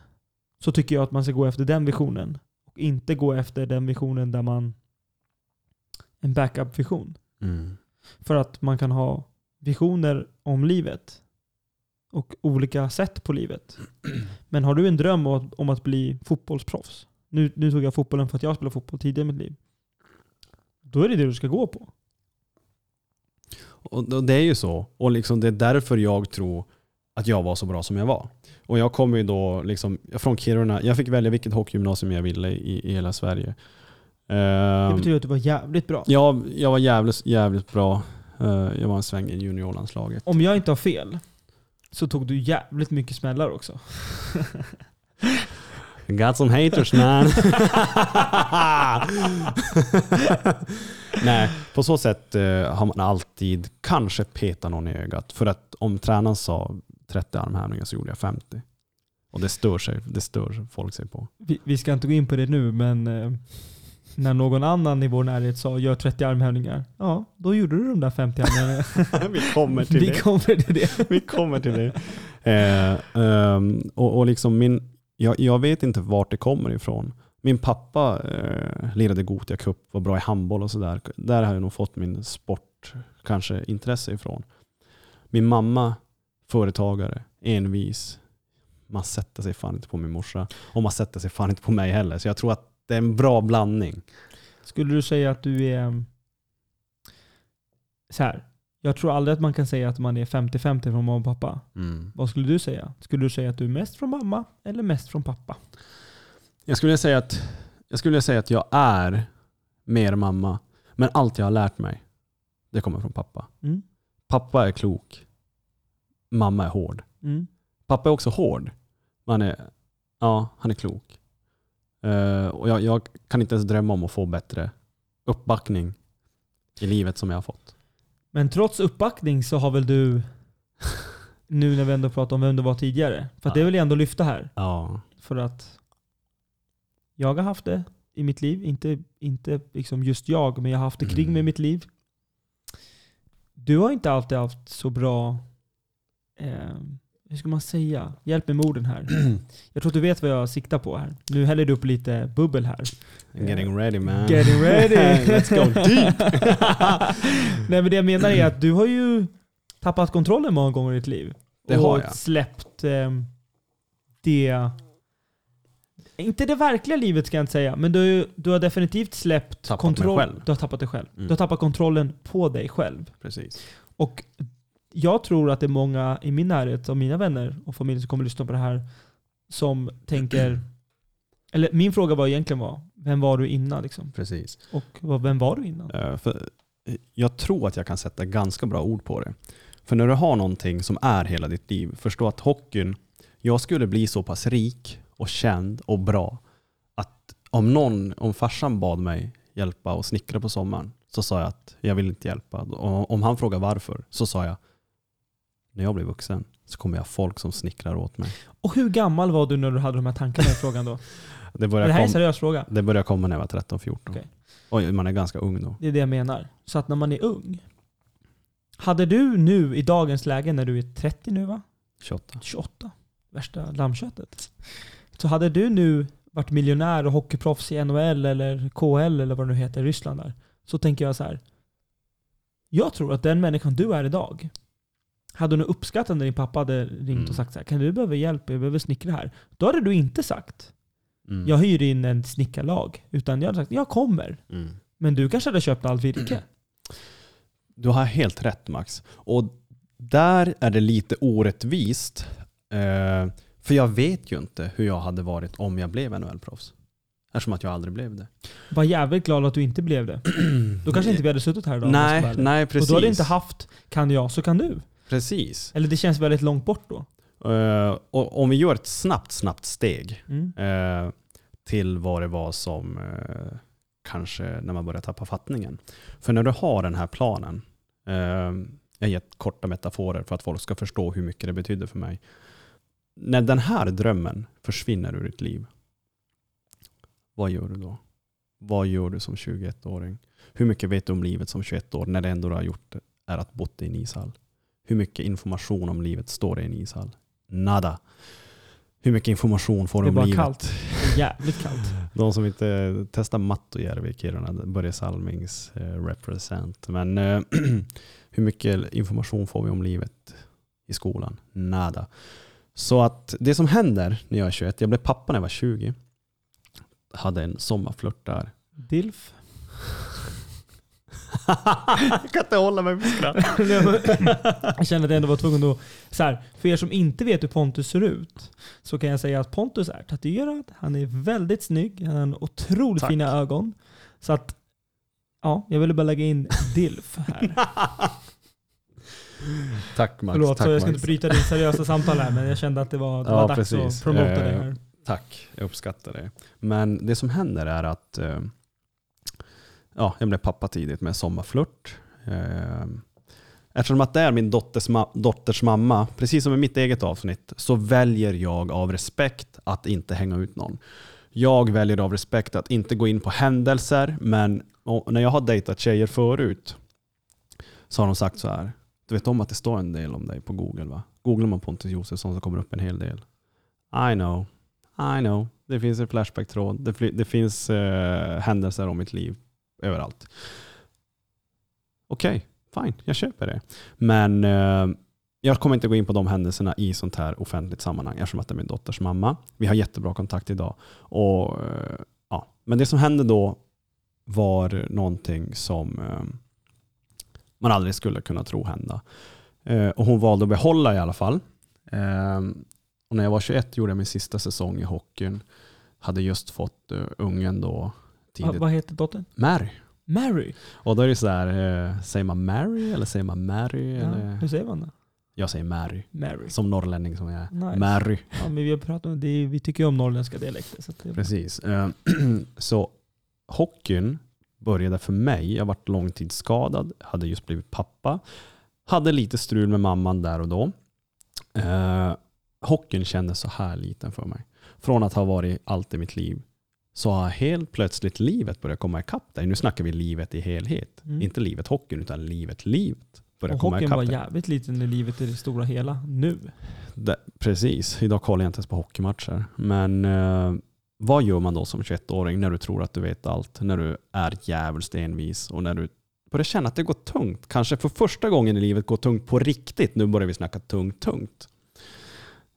så tycker jag att man ska gå efter den visionen. Och inte gå efter den visionen där man... En backup-vision. Mm. För att man kan ha visioner om livet. Och olika sätt på livet. Men har du en dröm om att, om att bli fotbollsproffs. Nu, nu tog jag fotbollen för att jag spelade fotboll tidigare i mitt liv. Då är det det du ska gå på. Och det är ju så. Och liksom det är därför jag tror att jag var så bra som jag var. Och jag kommer ju då liksom från Kiruna. Jag fick välja vilket hockeygymnasium jag ville i, i hela Sverige. Det Ehm, betyder att du var jävligt bra. Ja, jag var jävligt, jävligt bra. Eh, Jag var en sväng i juniorlandslaget. Om jag inte har fel så tog du jävligt mycket smällar också. Got some haters man. Nej, på så sätt eh, har man alltid kanske petat någon i ögat. För att om tränaren sa 30 armhävningar så gjorde jag 50. Och det stör, sig, det stör folk sig på. Vi, vi ska inte gå in på det nu, men eh, när någon annan i vår närhet sa gör 30 armhävningar, ja, då gjorde du de där 50 armhävningarna. Vi kommer till Vi det. kommer till det. Vi kommer till det. Eh, ehm, och, och liksom min, jag, jag vet inte vart det kommer ifrån. Min pappa eh, lirade Gothia Cup, var bra i handboll och sådär. Där har jag nog fått min sport, kanske intresse ifrån. Min mamma, företagare, envis. Man sätter sig fan inte på min morsa. Och man sätter sig fan inte på mig heller. Så jag tror att det är en bra blandning. Skulle du säga att du är... Mm, så här. Jag tror aldrig att man kan säga att man är 50-50 från mamma och pappa. Vad skulle du säga? Skulle du säga att du är mest från mamma eller mest från pappa? Jag skulle säga att jag, skulle säga att jag är mer mamma. Men allt jag har lärt mig, det kommer från pappa. Mm. Pappa är klok. Mamma är hård. Mm. Pappa är också hård. Men han är, ja, han är klok. Eh, och jag, jag kan inte ens drömma om att få bättre uppbackning i livet som jag har fått. Men trots uppbackning så har väl du, nu när vi ändå pratar om vem du var tidigare, för att det vill jag ändå lyfta här. Ja. För att jag har haft det i mitt liv. Inte, inte liksom just jag, men jag har haft det kring mig i mitt liv. Du har inte alltid haft så bra, eh, hur ska man säga? Hjälp mig med orden här. Jag tror att du vet vad jag siktar på här. Nu häller du upp lite bubbel här. Getting ready man. Getting ready! Let's go deep! Nej men det jag menar är att du har ju tappat kontrollen många gånger i ditt liv. Det och har jag. släppt eh, det... Inte det verkliga livet ska jag inte säga, men du, du har definitivt släppt Tappat kontroll. mig själv. Du har tappat dig själv. Mm. Du har tappat kontrollen på dig själv. Precis. Och jag tror att det är många i min närhet, av mina vänner och familj som kommer att lyssna på det här, som tänker... Eller min fråga var egentligen var, vem var du innan? Liksom? Precis. Och vem var du innan? Eh, För eh, jag tror att jag kan sätta ganska bra ord på det. För när du har någonting som är hela ditt liv, förstå att hockeyn, jag skulle bli så pass rik och känd och bra att om någon, om farsan bad mig hjälpa och snickra på sommaren så sa jag att jag vill inte hjälpa. Och om han frågar varför så sa jag när jag blir vuxen så kommer jag ha folk som snickrar åt mig. Och hur gammal var du när du hade de här tankarna i frågan då? Det det här är en seriös fråga. det började komma när jag var 13-14. Okej. Oj, man är ganska ung då. Det är det jag menar. Så att när man är ung. Hade du nu i dagens läge, när du är 30 nu va? 28. 28. Värsta lammköttet. Så hade du nu varit miljonär och hockeyproffs i NHL eller KL eller vad det nu heter i Ryssland där. Så tänker jag så här. Jag tror att den människan du är idag hade du uppskattat när din pappa hade ringt Mm. och sagt så här, kan du behöva hjälp, jag behöver snickra här. Då hade du inte sagt, Mm. jag hyr in en snickarlag. Utan jag hade sagt, jag kommer. Mm. Men du kanske hade köpt allt virke. Du har helt rätt Max. Och där är det lite orättvist. Eh, för jag vet ju inte hur jag hade varit om jag blev NHL-proffs. Eftersom att jag aldrig blev det. Var jävligt glad att du inte blev det. Då kanske inte vi hade suttit här idag. Nej, nej Och precis. då hade inte haft kan jag så kan du. Precis. Eller det känns väldigt långt bort då. Och om vi gör ett snabbt, snabbt steg Mm. eh, till vad det var som eh, kanske när man börjar tappa fattningen. För när du har den här planen, jag har gett korta metaforer för att folk ska förstå hur mycket det betyder för mig. När den här drömmen försvinner ur ditt liv, vad gör du då? Vad gör du som 21-åring? Hur mycket vet du om livet som 21 år när det enda du har gjort är att bott i en ishall? Hur mycket information om livet står det i en ishall? Nada. Hur mycket information får Det du är om bara livet? kallt. Det är jävligt kallt. De som inte testar Mattojärvi i Kiruna, Börje Salmings eh, represent. Men eh, hur mycket information får vi om livet i skolan? Nada. Så att det som händer när jag är 21, jag blev pappa när jag var 20. Hade en sommarflört där. Dilf. Jag kan inte hålla mig för skratt. jag kände att jag ändå var tvungen att... Så här, för er som inte vet hur Pontus ser ut så kan jag säga att Pontus är tatuerad. Han är väldigt snygg. Han har otroligt Tack. fina ögon. Så att... Ja, jag ville bara lägga in Dilf här. Tack Max. Förlåt, tack, så jag ska Max. inte bryta din seriösa samtal här, men jag kände att det var, det Ja, var dags precis. att promota Eh, det här. Tack, jag uppskattar det. Men det som händer är att eh, ja, jag blev pappa tidigt med en sommarflört. Ehm, eftersom att det är min dotters, ma- dotters mamma, precis som i mitt eget avsnitt, så väljer jag av respekt att inte hänga ut någon. Jag väljer av respekt att inte gå in på händelser, men när jag har dejtat tjejer förut så har de sagt så här. Du vet om att det står en del om dig på Google va? Googlar man Pontus Josefsson så kommer det upp en hel del. I know, I know. Det finns en Flashback-tråd. Det, det finns eh, händelser om mitt liv överallt. Okej, fine, jag köper det. Men eh, jag kommer inte gå in på de händelserna i sånt här offentligt sammanhang eftersom att det är min dotters mamma. Vi har jättebra kontakt idag. Och, eh, ja. Men det som hände då var någonting som eh, man aldrig skulle kunna tro hända. Eh, och hon valde att behålla i alla fall. Eh, och när jag var 21 gjorde jag min sista säsong i hockeyn. Hade just fått eh, ungen då Tidigt. vad heter dottern? Mary. Mary. Och då är det så där, eh, säger man Mary eller säger man Mary? Ja, Eller? hur säger man det? Jag säger Mary. Mary. Som norrlänning som jag är. Nice. Mary. Ja, men vi har pratat om det. Vi tycker ju om norrländska dialekter. Så det, Precis. Eh, så hockeyn började för mig. Jag varit långtidsskadad, hade just blivit pappa. Hade lite strul med mamman där och då. Eh, hockeyn kändes så här liten för mig. Från att ha varit allt i mitt liv så har helt plötsligt livet börjat komma ikapp dig. Nu snackar vi livet i helhet. Mm. Inte livet hockeyn utan livet livet börjar och komma hockeyn var jävligt liten i livet i det stora hela nu. Det, precis, idag kollar jag inte ens på hockeymatcher. Men eh, vad gör man då som 21-åring när du tror att du vet allt? När du är djävulskt envis och när du börjar känna att det går tungt. Kanske för första gången i livet går tungt på riktigt. Nu börjar vi snacka tungt, tungt.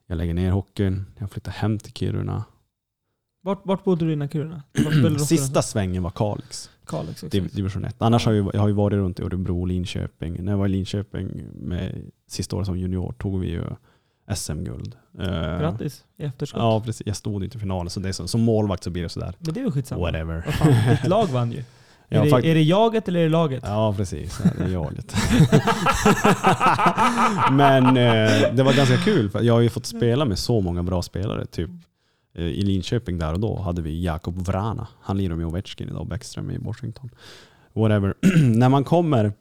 Jag lägger ner hockeyn, jag flyttar hem till Kiruna. Vart, vart bodde du innan Kiruna? Sista svängen var Kalix, Kalix division 1. Annars har jag, jag har ju varit runt i Örebro och Linköping. När jag var i Linköping med sista året som junior tog vi ju SM-guld. Eh, Grattis i efterskott. Ja, precis. Jag stod inte i finalen, så det är så, som målvakt så blir det sådär. Men det är väl skitsamma. Whatever. Vad fan, ditt lag vann ju. Ja, är, det, är det jaget eller är det laget? Ja, precis. Ja, det är jaget. Men eh, det var ganska kul, för jag har ju fått spela med så många bra spelare. Typ Eh, i Linköping där och då hade vi Jakob Vrana. Han lirar med Ovechkin idag och Bäckström i Washington. Whatever. när man kommer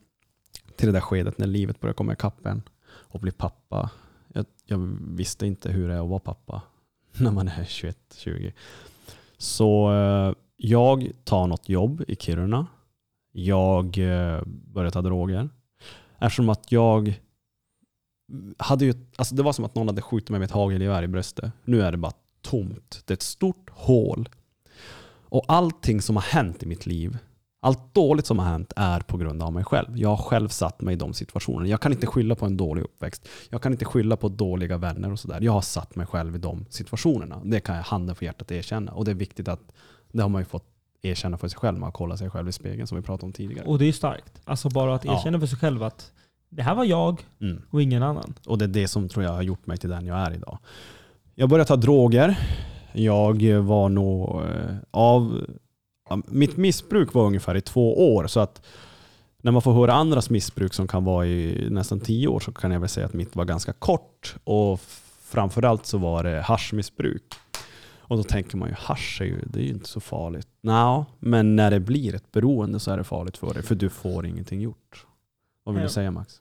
till det där skedet när livet börjar komma ikapp en och bli pappa. Jag, jag visste inte hur det är att vara pappa när man är 21-20. Så eh, jag tar något jobb i Kiruna. Jag eh, börjar ta droger. Eftersom att jag hade ju, alltså det var som att någon hade skjutit mig med ett hagelgevär i bröstet. Nu är det bara tomt. Det är ett stort hål. Och allting som har hänt i mitt liv, allt dåligt som har hänt är på grund av mig själv. Jag har själv satt mig i de situationerna. Jag kan inte skylla på en dålig uppväxt. Jag kan inte skylla på dåliga vänner och sådär. Jag har satt mig själv i de situationerna. Det kan jag handen för hjärtat erkänna. Och det är viktigt att det har man ju fått erkänna för sig själv. Man kollar sig själv i spegeln som vi pratade om tidigare. Och det är starkt. Alltså bara att Ja. erkänna för sig själv att det här var jag Mm. och ingen annan. Och det är det som tror jag har gjort mig till den jag är idag. Jag började ta droger. Jag var nog eh, av... Mitt missbruk var ungefär i två år. Så att när man får höra andras missbruk som kan vara i nästan tio år så kan jag väl säga att mitt var ganska kort. Och framförallt så var det haschmissbruk. Och då tänker man ju hasch är ju, det är ju inte så farligt. Nå, men när det blir ett beroende så är det farligt för dig. För du får ingenting gjort. Vad vill du säga Max?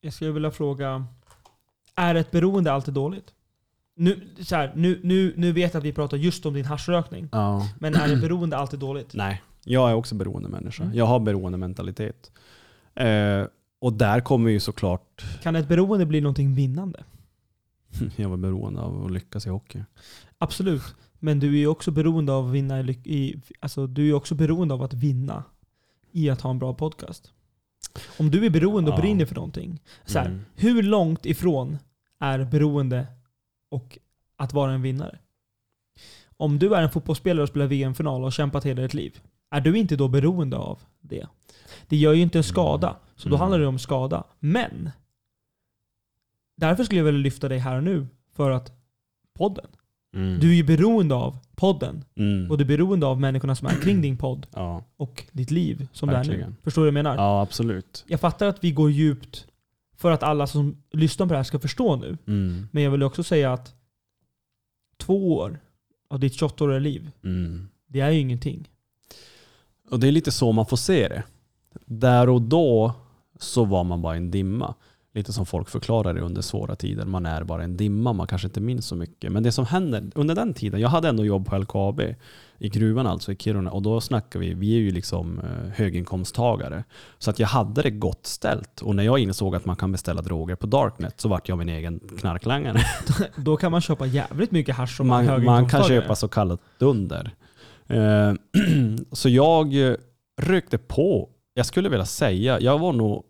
Jag skulle vilja fråga, är ett beroende alltid dåligt? Nu, så här, nu, nu, nu vet jag att vi pratar just om din haschrökning. Ja. Men är ett beroende alltid dåligt? Nej, jag är också beroende människa. Mm. Jag har beroendementalitet. Eh, och där kommer ju såklart, Kan ett beroende bli någonting vinnande? jag var beroende av att lyckas i hockey. Absolut. Men du är ju också beroende av att vinna i, i alltså du är också beroende av att vinna i att ha en bra podcast. Om du är beroende och Ja. brinner för någonting. Så här, Mm. Hur långt ifrån är beroende och att vara en vinnare? Om du är en fotbollsspelare och spelar VM-final och har kämpat hela ditt liv, är du inte då beroende av det? Det gör ju inte en skada, så då Mm. handlar det om skada. Men, därför skulle jag vilja lyfta dig här och nu, för att podden. Mm. Du är ju beroende av podden. Mm. Och du är beroende av människorna som är kring din podd Ja. och ditt liv som det är nu. Verkligen. Förstår du vad jag menar? ja, absolut. Jag fattar att vi går djupt för att alla som lyssnar på det här ska förstå nu. Mm. Men jag vill också säga att två år av ditt 28-åriga liv, Mm. det är ju ingenting. Och det är lite så man får se det. Där och då så var man bara en dimma. Lite som folk förklarar det under svåra tider. Man är bara en dimma, man kanske inte minns så mycket. Men det som händer under den tiden, jag hade ändå jobb på LKAB i gruvan alltså i Kiruna och då snackar vi, vi är ju liksom eh, höginkomsttagare. Så att jag hade det gott ställt och när jag insåg att man kan beställa droger på Darknet så vart jag min egen knarklangare. Då kan man köpa jävligt mycket hasch som man, Man, man kan köpa så kallat dunder. Eh, så jag eh, rökte på, jag skulle vilja säga, jag var nog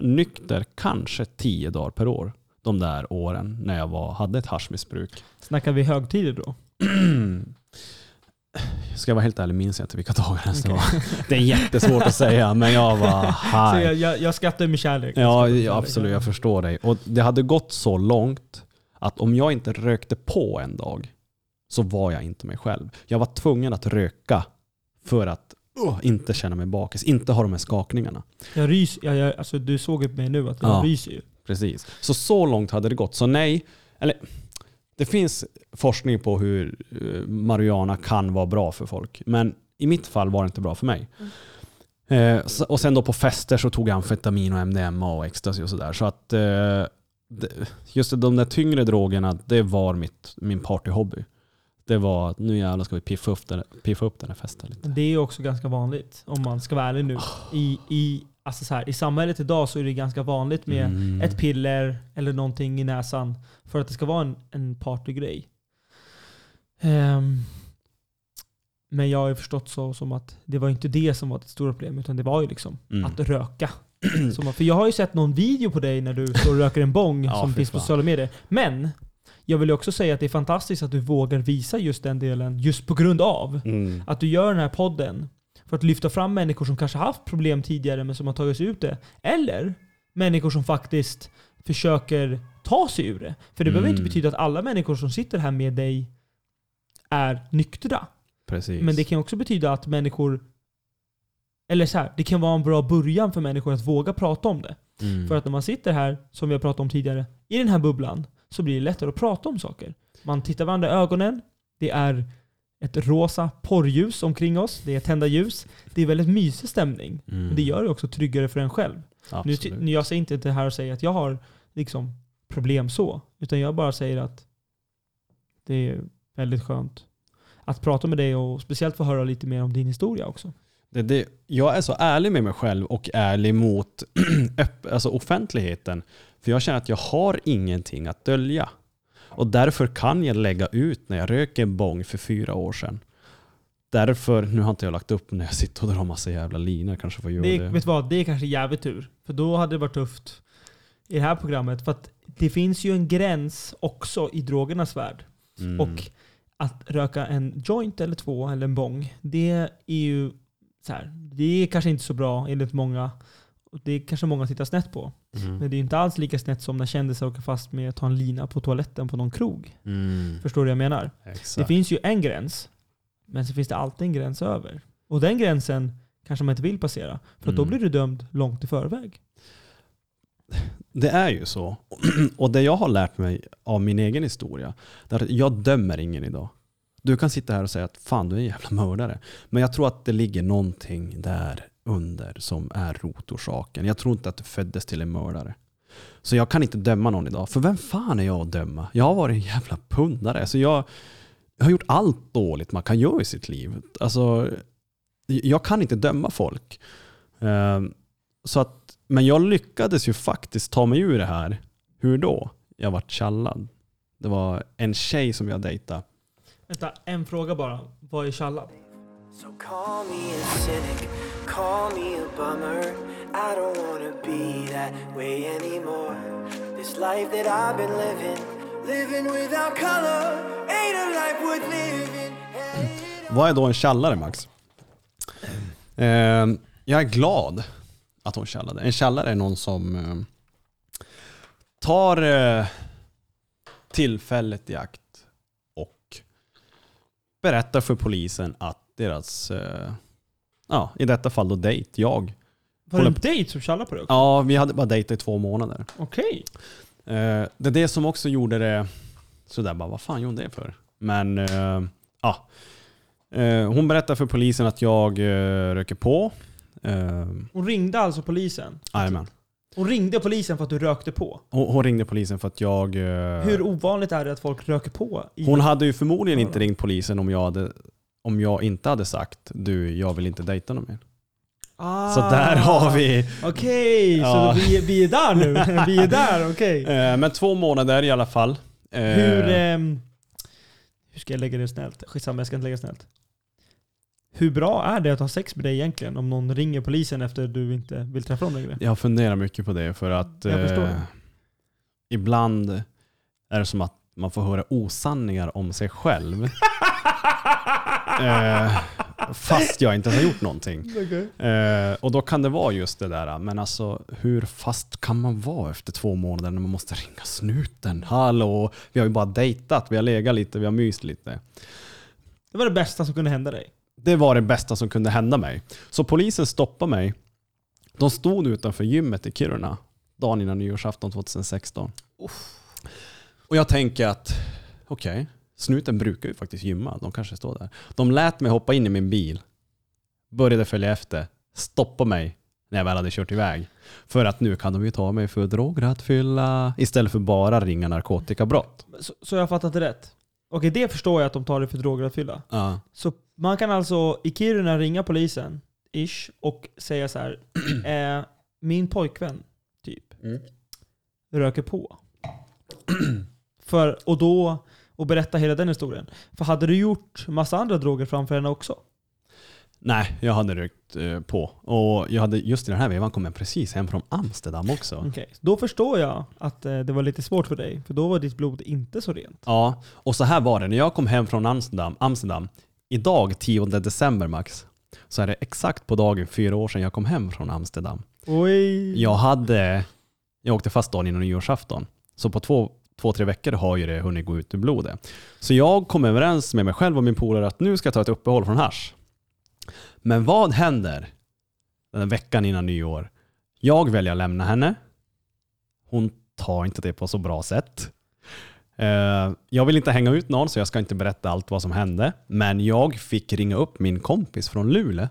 nykter kanske tio dagar per år de där åren när jag var, hade ett haschmissbruk. Snackar vi högtider då? Ska jag vara helt ärlig minns jag inte vilka dagar ens det Okej. var. Det är jättesvårt att säga, men jag var high. jag, jag, jag skrattar med kärlek. Ja, med kärlek. absolut. Jag förstår dig. Och det hade gått så långt att om jag inte rökte på en dag så var jag inte mig själv. Jag var tvungen att röka för att uh, inte känna mig bakis, inte ha de här skakningarna. Jag rys, jag, jag, alltså, du såg ju på mig nu att jag Ja. ryser ju. Precis. Så så långt hade det gått. Så nej, eller det finns forskning på hur eh, marijuana kan vara bra för folk. Men i mitt fall var det inte bra för mig. Eh, så- och sen då på fester så tog jag amfetamin och MDMA och ecstasy och sådär. Så att eh, just de där tyngre drogerna, det var mitt, min partyhobby. Det var att nu jävlar ska vi piffa upp den, piffa upp den här festen lite. Det är ju också ganska vanligt, om man ska vara ärlig nu. I, i, alltså så här, I samhället idag så är det ganska vanligt med Mm. ett piller eller någonting i näsan för att det ska vara en, en partygrej. Ehm, men jag har ju förstått så som att det var inte det som var det stora problemet, utan det var ju liksom Mm. att röka. Som, för jag har ju sett någon video på dig när du står och röker en bong Ja, som finns på sociala medier. Men jag vill också säga att det är fantastiskt att du vågar visa just den delen just på grund av Mm. att du gör den här podden för att lyfta fram människor som kanske haft problem tidigare men som har tagit sig ut det. Eller människor som faktiskt försöker ta sig ur det. För det behöver Mm. inte betyda att alla människor som sitter här med dig är nyktra. Precis. Men det kan också betyda att människor eller så här, det kan vara en bra början för människor att våga prata om det. Mm. För att när man sitter här, som vi har pratat om tidigare, i den här bubblan, så blir det lättare att prata om saker. Man tittar varandra i ögonen, det är ett rosa porrljus omkring oss, det är tända ljus. Det är väldigt mysig stämning. Mm. Men det gör det också tryggare för en själv. Nu, Absolut. nu jag säger inte det här och säger att jag har liksom problem så, utan jag bara säger att det är väldigt skönt att prata med dig och speciellt få höra lite mer om din historia också. Det, det, jag är så ärlig med mig själv och ärlig mot öpp, alltså offentligheten. För jag känner att jag har ingenting att dölja. Och därför kan jag lägga ut när jag röker en bong för fyra år sedan. Därför, nu har inte jag lagt upp när jag sitter och drar massa jävla linor, kanske får göra Det, det. vet du vad, det är kanske jävligt tur. För då hade det varit tufft i det här programmet. För att det finns ju en gräns också i drogernas värld. Mm. Och att röka en joint eller två eller en bong, det är ju så här, det är kanske inte så bra enligt många. Och Det är kanske många tittar snett på. Mm. Men det är inte alls lika snett som när kändisar åker fast med att ta en lina på toaletten på någon krog. Mm. Förstår du vad jag menar? Det Exakt. finns ju en gräns, men så finns det alltid en gräns över. Och den gränsen kanske man inte vill passera. För att då Mm. blir du dömd långt i förväg. Det är ju så. Och det jag har lärt mig av min egen historia, det är att jag dömer ingen idag. Du kan sitta här och säga att fan du är en jävla mördare. Men jag tror att det ligger någonting där under som är rotorsaken. Jag tror inte att du föddes till en mördare. Så jag kan inte döma någon idag. För vem fan är jag att döma? Jag har varit en jävla pundare. Så jag, jag har gjort allt dåligt man kan göra i sitt liv. Alltså, jag kan inte döma folk. Ehm, så att, men jag lyckades ju faktiskt ta mig ur det här. Hur då? Jag vart tjallad. Det var en tjej som jag dejtade. Vänta, en fråga bara. Vad är tjallad? So call me a cynic, call me a bummer. I don't wanna be that way anymore. This life that I've been living, living without color, ain't a life worth living. Vad är då en källare Max? Eh, jag är glad att hon källade. En källare är någon som eh, tar eh, tillfället i akt och berättar för polisen att deras, eh, ja i detta fall då dejt, jag. Var det en dejt som tjallade på dig också? Ja, vi hade bara dejtat i två månader. Okej. Eh, det är det som också gjorde det sådär bara, vad fan gjorde hon det för? Men eh, ja. Eh, hon berättar för polisen att jag eh, röker på. Eh, Hon ringde alltså polisen? Jajamän. Hon ringde polisen för att du rökte på. Hon, hon ringde polisen för att jag... eh, Hur ovanligt är det att folk röker på? I Hon hade ju förmodligen inte ringt polisen om jag, hade, om jag inte hade sagt du, jag vill inte dejta någon mer. ah, Så där har vi... Okej, Ja. så vi, vi är där nu. vi är där, okej. Eh, men två månader i alla fall. Eh, Hur, ehm, hur ska jag lägga det snällt? Skitsamma, jag ska inte lägga det snällt. Hur bra är det att ha sex med dig egentligen? Om någon ringer polisen efter att du inte vill träffa dem längre? Jag funderar mycket på det för att eh, ibland är det som att man får höra osanningar om sig själv. eh, fast jag inte har gjort någonting. Eh, och då kan det vara just det där, men alltså hur fast kan man vara efter två månader när man måste ringa snuten? Hallå, vi har ju bara dejtat, vi har legat lite, vi har myst lite. Det var det bästa som kunde hända dig. Det var det bästa som kunde hända mig. Så polisen stoppade mig. De stod utanför gymmet i Kiruna dagen innan nyårsafton 2016. Och jag tänker att, okej, snuten brukar ju faktiskt gymma. De kanske står där. De lät mig hoppa in i min bil, började följa efter, stoppa mig när jag väl hade kört iväg. För att nu kan de ju ta mig för drograttfylla istället för bara ringa narkotikabrott. Så, så jag har fattat det rätt? Okej, det förstår jag att de tar det för drograttfylla. Ja. Så man kan alltså i Kiruna ringa polisen, ish, och säga så här. eh, min pojkvän, typ, Mm. röker på. För, och då, och berätta hela den historien. För hade du gjort massa andra droger framför henne också? Nej, jag hade rökt eh, på. Och jag hade just i den här vevan kommit precis hem från Amsterdam också. Okej, då förstår jag att eh, det var lite svårt för dig. För då var ditt blod inte så rent. Ja, och så här var det. När jag kom hem från Amsterdam, Amsterdam idag 10 december Max, så är det exakt på dagen fyra år sedan jag kom hem från Amsterdam. Oj! Jag hade, jag åkte fast dagen innan nyårsafton. Så på två, två, tre veckor har ju det hunnit gå ut ur blodet. Så jag kom överens med mig själv och min polare att nu ska jag ta ett uppehåll från hasch. Men vad händer den veckan innan nyår? Jag väljer att lämna henne. Hon tar inte det på så bra sätt. Eh, jag vill inte hänga ut någon så jag ska inte berätta allt vad som hände. Men jag fick ringa upp min kompis från Luleå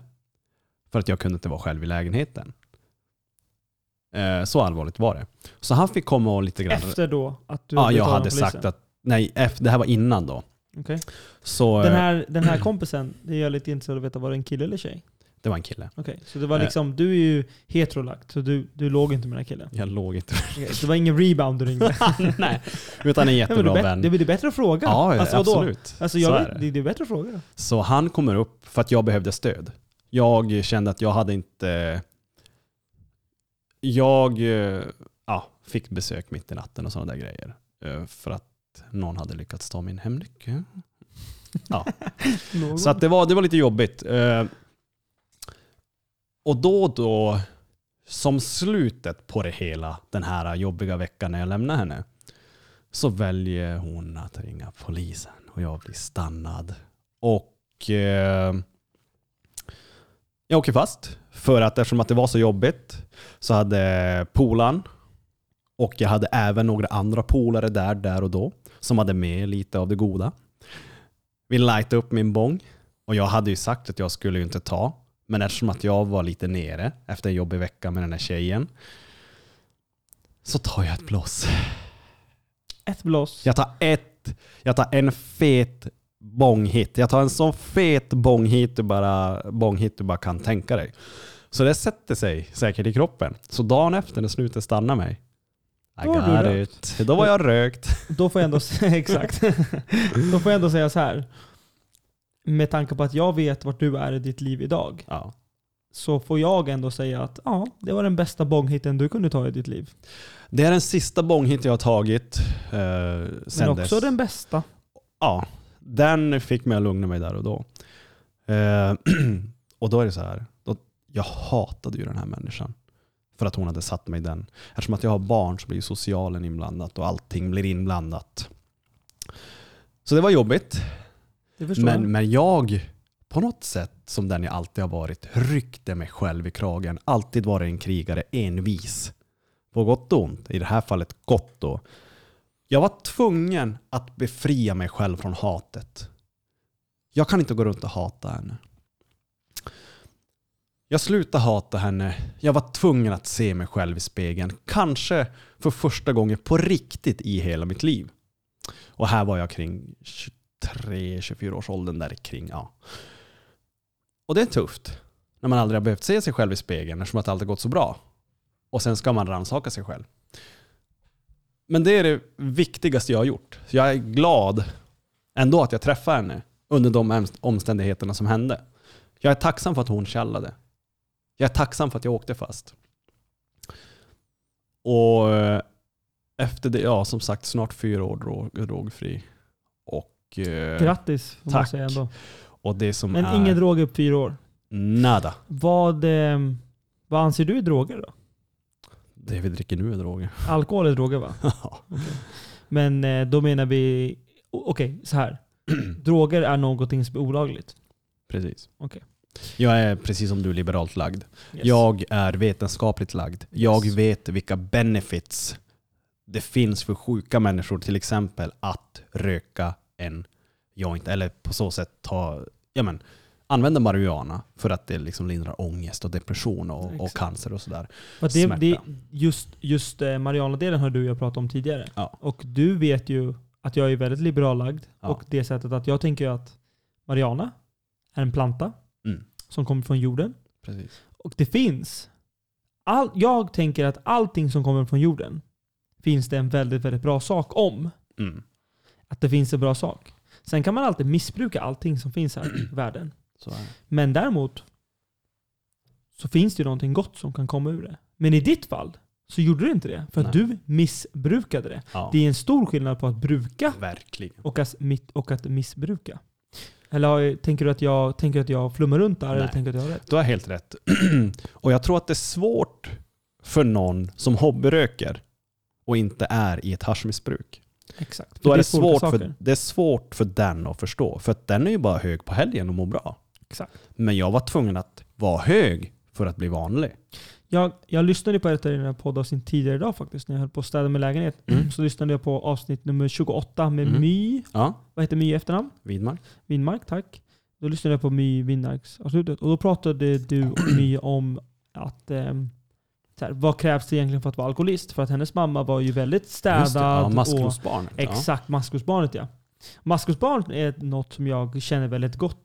för att jag kunde inte vara själv i lägenheten. Eh, Så allvarligt var det. Så han fick komma och lite grann... Efter då att du ja, jag hade sagt att... Nej, efter, det här var innan då. Okej. Så Den eh, här, den här kompisen, det är lite intresserad av att veta, var det en kille eller tjej? det var en kille. Okej, så det var Eh. liksom, du är ju heterolagt, så du, du låg inte med den här killen? Jag låg inte... Okej, så det var ingen rebound du ringde? Nej, utan en jättebra vän. det är bättre att fråga. Ja, alltså, absolut. Alltså, Så jag är det. det är bättre att fråga. Så han kommer upp för att jag behövde stöd. Jag kände att jag hade inte... Jag eh, ja, fick besök mitt i natten och sådana där grejer. Eh, För att någon hade lyckats ta min hemnyckel. Ja. Så att det, var, det var lite jobbigt. Eh, Och då och då, som slutet på det hela, den här jobbiga veckan när jag lämnar henne, så väljer hon att ringa polisen och jag blir stannad. Och eh, jag åker fast för att eftersom att det var så jobbigt så hade polan och jag hade även några andra polare där, där och då som hade med lite av det goda. Vi lightade upp min bong och jag hade ju sagt att jag skulle ju inte ta. Men eftersom att jag var lite nere efter en jobbig vecka med den här tjejen så tar jag ett blås. Ett blås. Jag tar ett, jag tar en fet bonghit. Jag tar en så fet bonghit du bara, bonghit du bara kan tänka dig. Så det sätter sig säkert i kroppen. Så dagen efter när snuten stannar mig, I Då har got it. Då var jag rökt. Då får jag ändå exakt. Då får jag ändå säga så här. Med tanke på att jag vet vart du är i ditt liv idag, Ja. så får jag ändå säga att ja, det var den bästa bonghitten du kunde ta i ditt liv. Det är den sista bonghit jag har tagit. Eh, Men sen också dess. den bästa. Ja, den fick mig att lugna mig där och då. Eh, och då är det så här, jag hatade ju den här människan. För att hon hade satt mig i den. Eftersom att jag har barn så blir socialen inblandat och allting blir inblandat. Så det var jobbigt. Det förstår jag. Men, men jag, på något sätt, som den jag alltid har varit, ryckte mig själv i kragen. Alltid varit en krigare, envis. På gott och ont. I det här fallet gott då. Jag var tvungen att befria mig själv från hatet. Jag kan inte gå runt och hata henne. Jag slutade hata henne. Jag var tvungen att se mig själv i spegeln. Kanske för första gången på riktigt i hela mitt liv. Och här var jag kring 23-24 års åldern där kring. Ja. Och det är tufft. När man aldrig har behövt se sig själv i spegeln eftersom att allt har gått så bra. Och sen ska man rannsaka sig själv. Men det är det viktigaste jag har gjort. Jag är glad ändå att jag träffade henne under de omständigheterna som hände. Jag är tacksam för att hon källade. Jag är tacksam för att jag åkte fast. Och eh, efter det, ja som sagt, snart fyra år drog, drogfri. Och, eh, Grattis får man tack. säga ändå. och det som Men är ingen drog upp fyra år. nada. Vad, eh, vad anser du är droger då? Det vi dricker nu är droger. Alkohol är droger va? Men eh, då menar vi, okej så här. droger är någonting som är olagligt. Precis. Okej. Jag är precis som du liberalt lagd. Yes. Jag är vetenskapligt lagd. Jag Yes. vet vilka benefits det finns för sjuka människor, till exempel att röka en joint eller på så sätt ta, ja men, använda marijuana för att det liksom lindrar ångest och depression och, och cancer och sådär. Det, det, just just eh, Mariana-delen har du och jag pratat om tidigare. Ja. Och du vet ju att jag är väldigt liberallagd. Ja. Och det sättet att jag tänker att Mariana är en planta. Som kommer från jorden. Precis. Och det finns. All, jag tänker att allting som kommer från jorden finns det en väldigt, väldigt bra sak om. Mm. Att det finns en bra sak. Sen kan man alltid missbruka allting som finns här i världen. Så är det. Men däremot så finns det ju någonting gott som kan komma ur det. Men i ditt fall så gjorde du inte det. För att Nej. du missbrukade det. Ja, Det är en stor skillnad på att bruka verkligen. och att, och att missbruka. Eller har- tänker du att jag, tänker du att jag flummar runt där? Eller tänker du att jag har rätt? Du har helt rätt. och jag tror att det är svårt för någon som hobbyröker och inte är i ett haschmissbruk. Exakt. Då är det, olika svårt saker. för, det är svårt för den att förstå. För att den är ju bara hög på helgen och mår bra. Exakt. Men jag var tvungen att vara hög för att bli vanlig. Jag, jag lyssnade på ett av dina poddavsnitt tidigare idag faktiskt, när jag höll på att städa med lägenhet. Mm. Så lyssnade jag på avsnitt nummer 28 med Mm. My. Ja, Vad heter My i efternamn? Widmark. Winmark, tack. Då lyssnade jag på My Winmarks avslutet. Och då pratade du och My om att så här, vad krävs det egentligen för att vara alkoholist? För att hennes mamma var ju väldigt städad. Just det, ja, och, maskrosbarnet. Ja. exakt, maskrosbarnet ja. Maskrosbarn är något som jag känner väldigt gott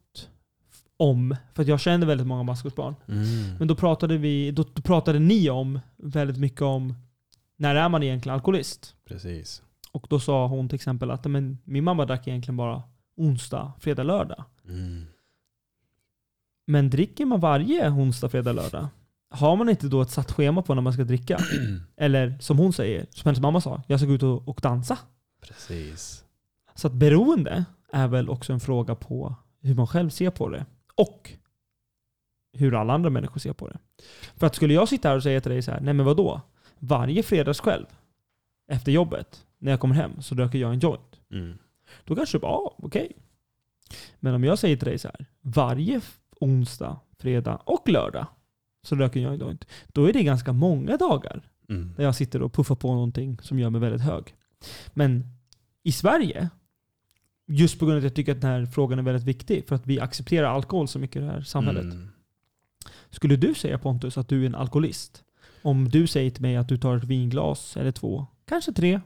om. För jag känner väldigt många maskrosbarn. Mm. Men då pratade, vi, då, då pratade ni om väldigt mycket om när är man egentligen alkoholist? Precis. Och då sa hon till exempel att men, min mamma drack egentligen bara onsdag, fredag, lördag. Mm. Men dricker man varje onsdag, fredag, lördag? Har man inte då ett satt schema på när man ska dricka? Eller som hon säger, som hennes mamma sa, jag ska gå ut och, och dansa. Precis. Så att beroende är väl också en fråga på hur man själv ser på det. Och hur alla andra människor ser på det. För att skulle jag sitta här och säga till dig så här, nej men vadå? Varje fredagskväll efter jobbet, när jag kommer hem, så röker jag en joint. Mm. Då kanske du bara, ah, okej. Men om jag säger till dig så här, varje onsdag, fredag och lördag så röker jag en joint. Då är det ganska många dagar Mm. där jag sitter och puffar på någonting som gör mig väldigt hög. Men i Sverige, just på grund av att jag tycker att den här frågan är väldigt viktig, för att vi accepterar alkohol så mycket i det här samhället. Mm. Skulle du säga Pontus att du är en alkoholist? Om du säger till mig att du tar ett vinglas eller två, kanske tre,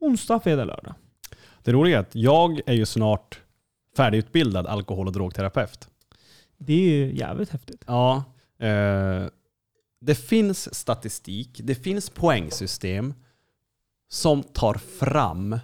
onsdag, fredag, lördag. Det roliga är att jag är ju snart färdigutbildad alkohol och drogterapeut. Det är ju jävligt häftigt. Ja. Eh, det finns statistik, det finns poängsystem som tar fram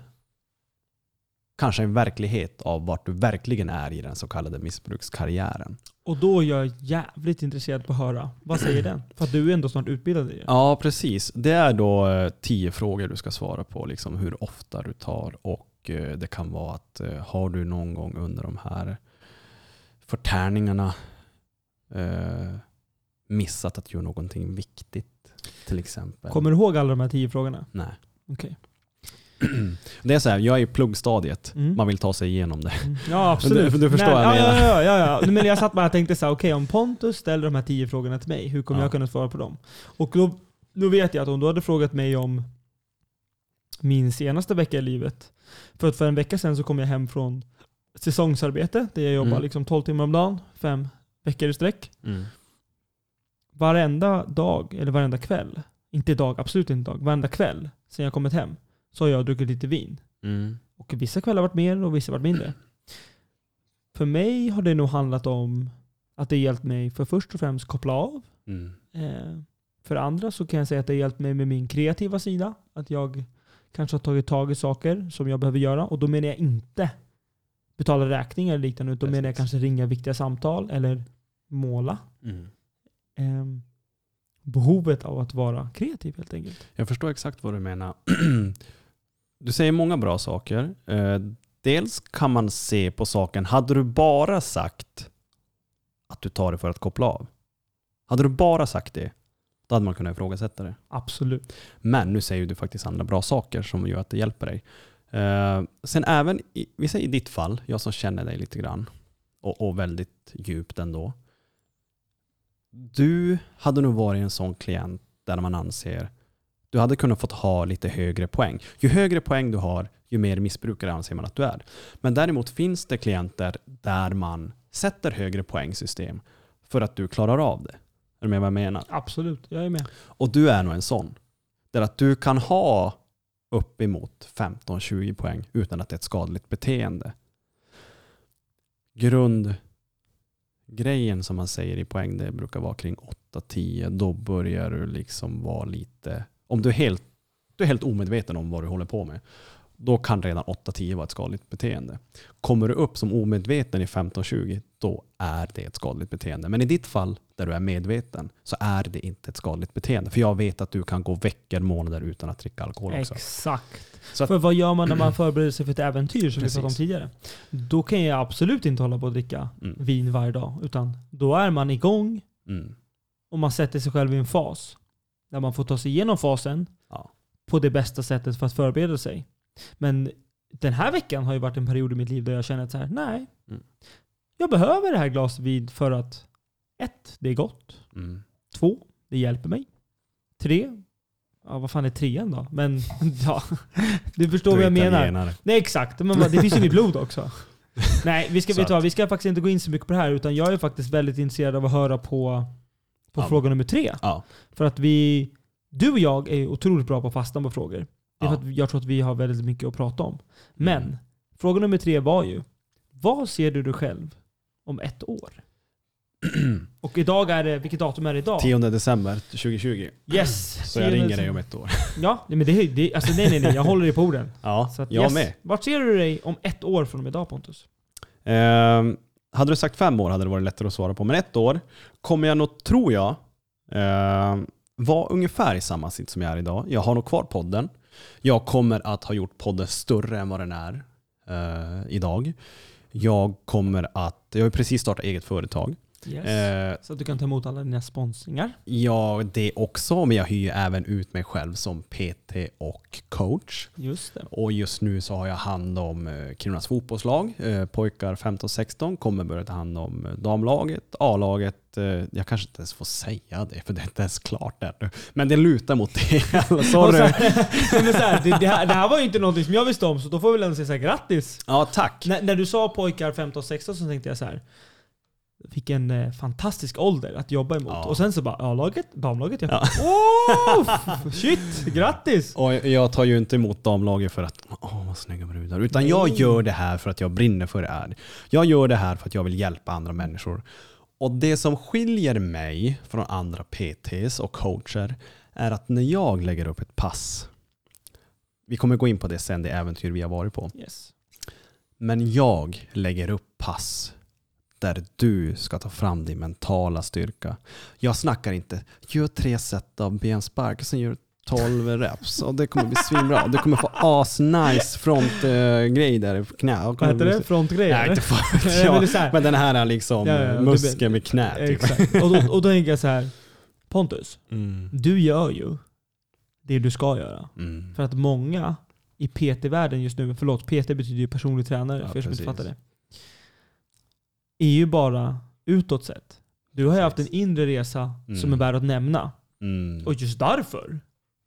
kanske en verklighet av vart du verkligen är i den så kallade missbrukskarriären. Och då är jag jävligt intresserad på att höra. Vad säger den? För att du är ändå snart utbildad i det. Ja, precis. Det är då eh, tio frågor du ska svara på, liksom hur ofta du tar och eh, det kan vara att eh, har du någon gång under de här förtärningarna missat att göra någonting viktigt till exempel? Kommer du ihåg alla de här tio frågorna? Nej. Okej. Det är så här, jag är i pluggstadiet. Mm. Man vill ta sig igenom det. Mm. Ja, absolut. Du- du förstår vad jag ja, menar. Ja, ja, ja. Men jag satt bara och tänkte så här, okej om Pontus ställer de här tio frågorna till mig, hur kommer Ja. jag kunna svara på dem? Och då, då vet jag att om du hade frågat mig om min senaste vecka i livet. För att för en vecka sedan så kom jag hem från säsongsarbete, där jag jobbar Mm. liksom 12 timmar om dagen, fem veckor i sträck. varenda dag, eller varenda kväll, inte dag, absolut inte dag, varenda kväll sen jag kommit hem så har jag druckit lite vin. Mm. Och vissa kvällar har varit mer och vissa har varit mindre. För mig har det nog handlat om att det hjälpt mig för först och främst koppla av. Mm. Eh, för andra så kan jag säga att det hjälpt mig med min kreativa sida. Att jag kanske har tagit tag i saker som jag behöver göra. Och då menar jag inte betala räkningar eller liknande. Utan då menar jag kanske ringa viktiga samtal eller måla. Mm. Eh, behovet av att vara kreativ helt enkelt. Jag förstår exakt vad du menar. Du säger många bra saker. Eh, Dels kan man se på saken, hade du bara sagt att du tar det för att koppla av? Hade du bara sagt det, då hade man kunnat ifrågasätta det. Absolut. Men nu säger du faktiskt andra bra saker som gör att det hjälper dig. Eh, sen även, i, vi säger i ditt fall, jag som känner dig lite grann och, och väldigt djupt ändå. Du hade nog varit en sån klient där man anser du hade kunnat fått ha lite högre poäng. Ju högre poäng du har, ju mer missbrukare anser man att du är. Men däremot finns det klienter där man sätter högre poängsystem för att du klarar av det. Är du med vad jag menar? Absolut, jag är med. Och du är nog en sån. Där att du kan ha uppemot 15-20 poäng utan att det är ett skadligt beteende. Grundgrejen som man säger i poäng, det brukar vara kring 8-10. Då börjar du liksom vara lite... Om du är helt, du är helt omedveten om vad du håller på med, då kan redan 8-10 vara ett skadligt beteende. Kommer du upp som omedveten i 15-20, då är det ett skadligt beteende. Men i ditt fall, där du är medveten, så är det inte ett skadligt beteende. För jag vet att du kan gå veckor, månader utan att dricka alkohol också. Exakt. Så att- För vad gör man när man förbereder sig för ett äventyr som vi pratade om Precis. tidigare? Då kan jag absolut inte hålla på att dricka Mm. vin varje dag. Utan då är man igång Mm. och man sätter sig själv i en fas. Där man får ta sig igenom fasen Ja. på det bästa sättet för att förbereda sig. Men den här veckan har ju varit en period i mitt liv där jag känner att så här, nej. Mm. Jag behöver det här glaset vin för att ett, det är gott. Mm. Två, det hjälper mig. Tre, ja vad fan är trean då? Men ja, du förstår Du vad jag menar. italienare. Nej exakt, men det finns ju i mitt blod också. Nej, vi ska, vet du vi ska faktiskt inte gå in så mycket på det här, utan jag är faktiskt väldigt intresserad av att höra på, på Ja. fråga nummer tre. Ja. För att vi, du och jag är otroligt bra på att fastna på frågor. Det är för att jag tror att vi har väldigt mycket att prata om. Men, Mm. fråga nummer tre var ju, vad ser du dig själv om ett år? Och idag är det, vilket datum är det idag? 10 december 2020. Yes! Så jag 10 ringer dig om ett år. Ja, men det, det, alltså nej nej nej, jag håller dig på orden. Ja, att, jag yes. med. Vart ser du dig om ett år från och med idag Pontus? Ehm, hade du sagt fem år hade det varit lättare att svara på. Men ett år kommer jag nog, tror jag, eh, vara ungefär i samma sitt som jag är idag. Jag har nog kvar podden. Jag kommer att ha gjort podden större än vad den är eh, idag. Jag kommer att, jag har precis startat eget företag. Yes. Eh, Så att du kan ta emot alla dina sponsringar. ja, det också, men jag hyr även ut mig själv som PT och coach. Just det. Och just nu så har jag hand om eh, Kirunas fotbollslag. Eh, pojkar 15-16 kommer börja ta hand om eh, damlaget, A-laget. Eh, jag kanske inte ens får säga det för det är inte ens klart ännu. Men det lutar mot det. Alltså, Sorry. så här, men så här, det, det, här, det här var ju inte någonting som jag visste om, så då får vi väl ändå säga så här, grattis! Ja, tack. När, när du sa pojkar 15-16 så tänkte jag så här. Vilken eh, fantastisk ålder att jobba emot. Ja. Och sen så bara, A-laget, damlaget. Jag Ja. oh, shit, grattis! Och jag tar ju inte emot damlaget för att åh vad snygga brudar. Utan jag Nej. gör det här för att jag brinner för det här. Jag gör det här för att jag vill hjälpa andra människor. Och det som skiljer mig från andra PTs och coacher är att när jag lägger upp ett pass, vi kommer gå in på det sen, det äventyr vi har varit på. Yes. Men jag lägger upp pass där du ska ta fram din mentala styrka. Jag snackar inte, gör tre set av benspark sen gör 12 reps och det kommer bli svinbra. Du kommer få as-nice frontgrej där i knä. Vad heter det? Frontgrejer? Nej, inte fan men jag. Men den här är liksom Ja, ja, ja. muskeln med knä. Typ. Exakt. Och då, och då tänker jag så här. Pontus, Mm. du gör ju det du ska göra. Mm. För att många i PT-världen just nu, förlåt, PT betyder ju personlig tränare för er som inte fattar det. Är ju bara utåt sett. Du har ju haft en inre resa som Mm. är värd att nämna. Mm. Och just därför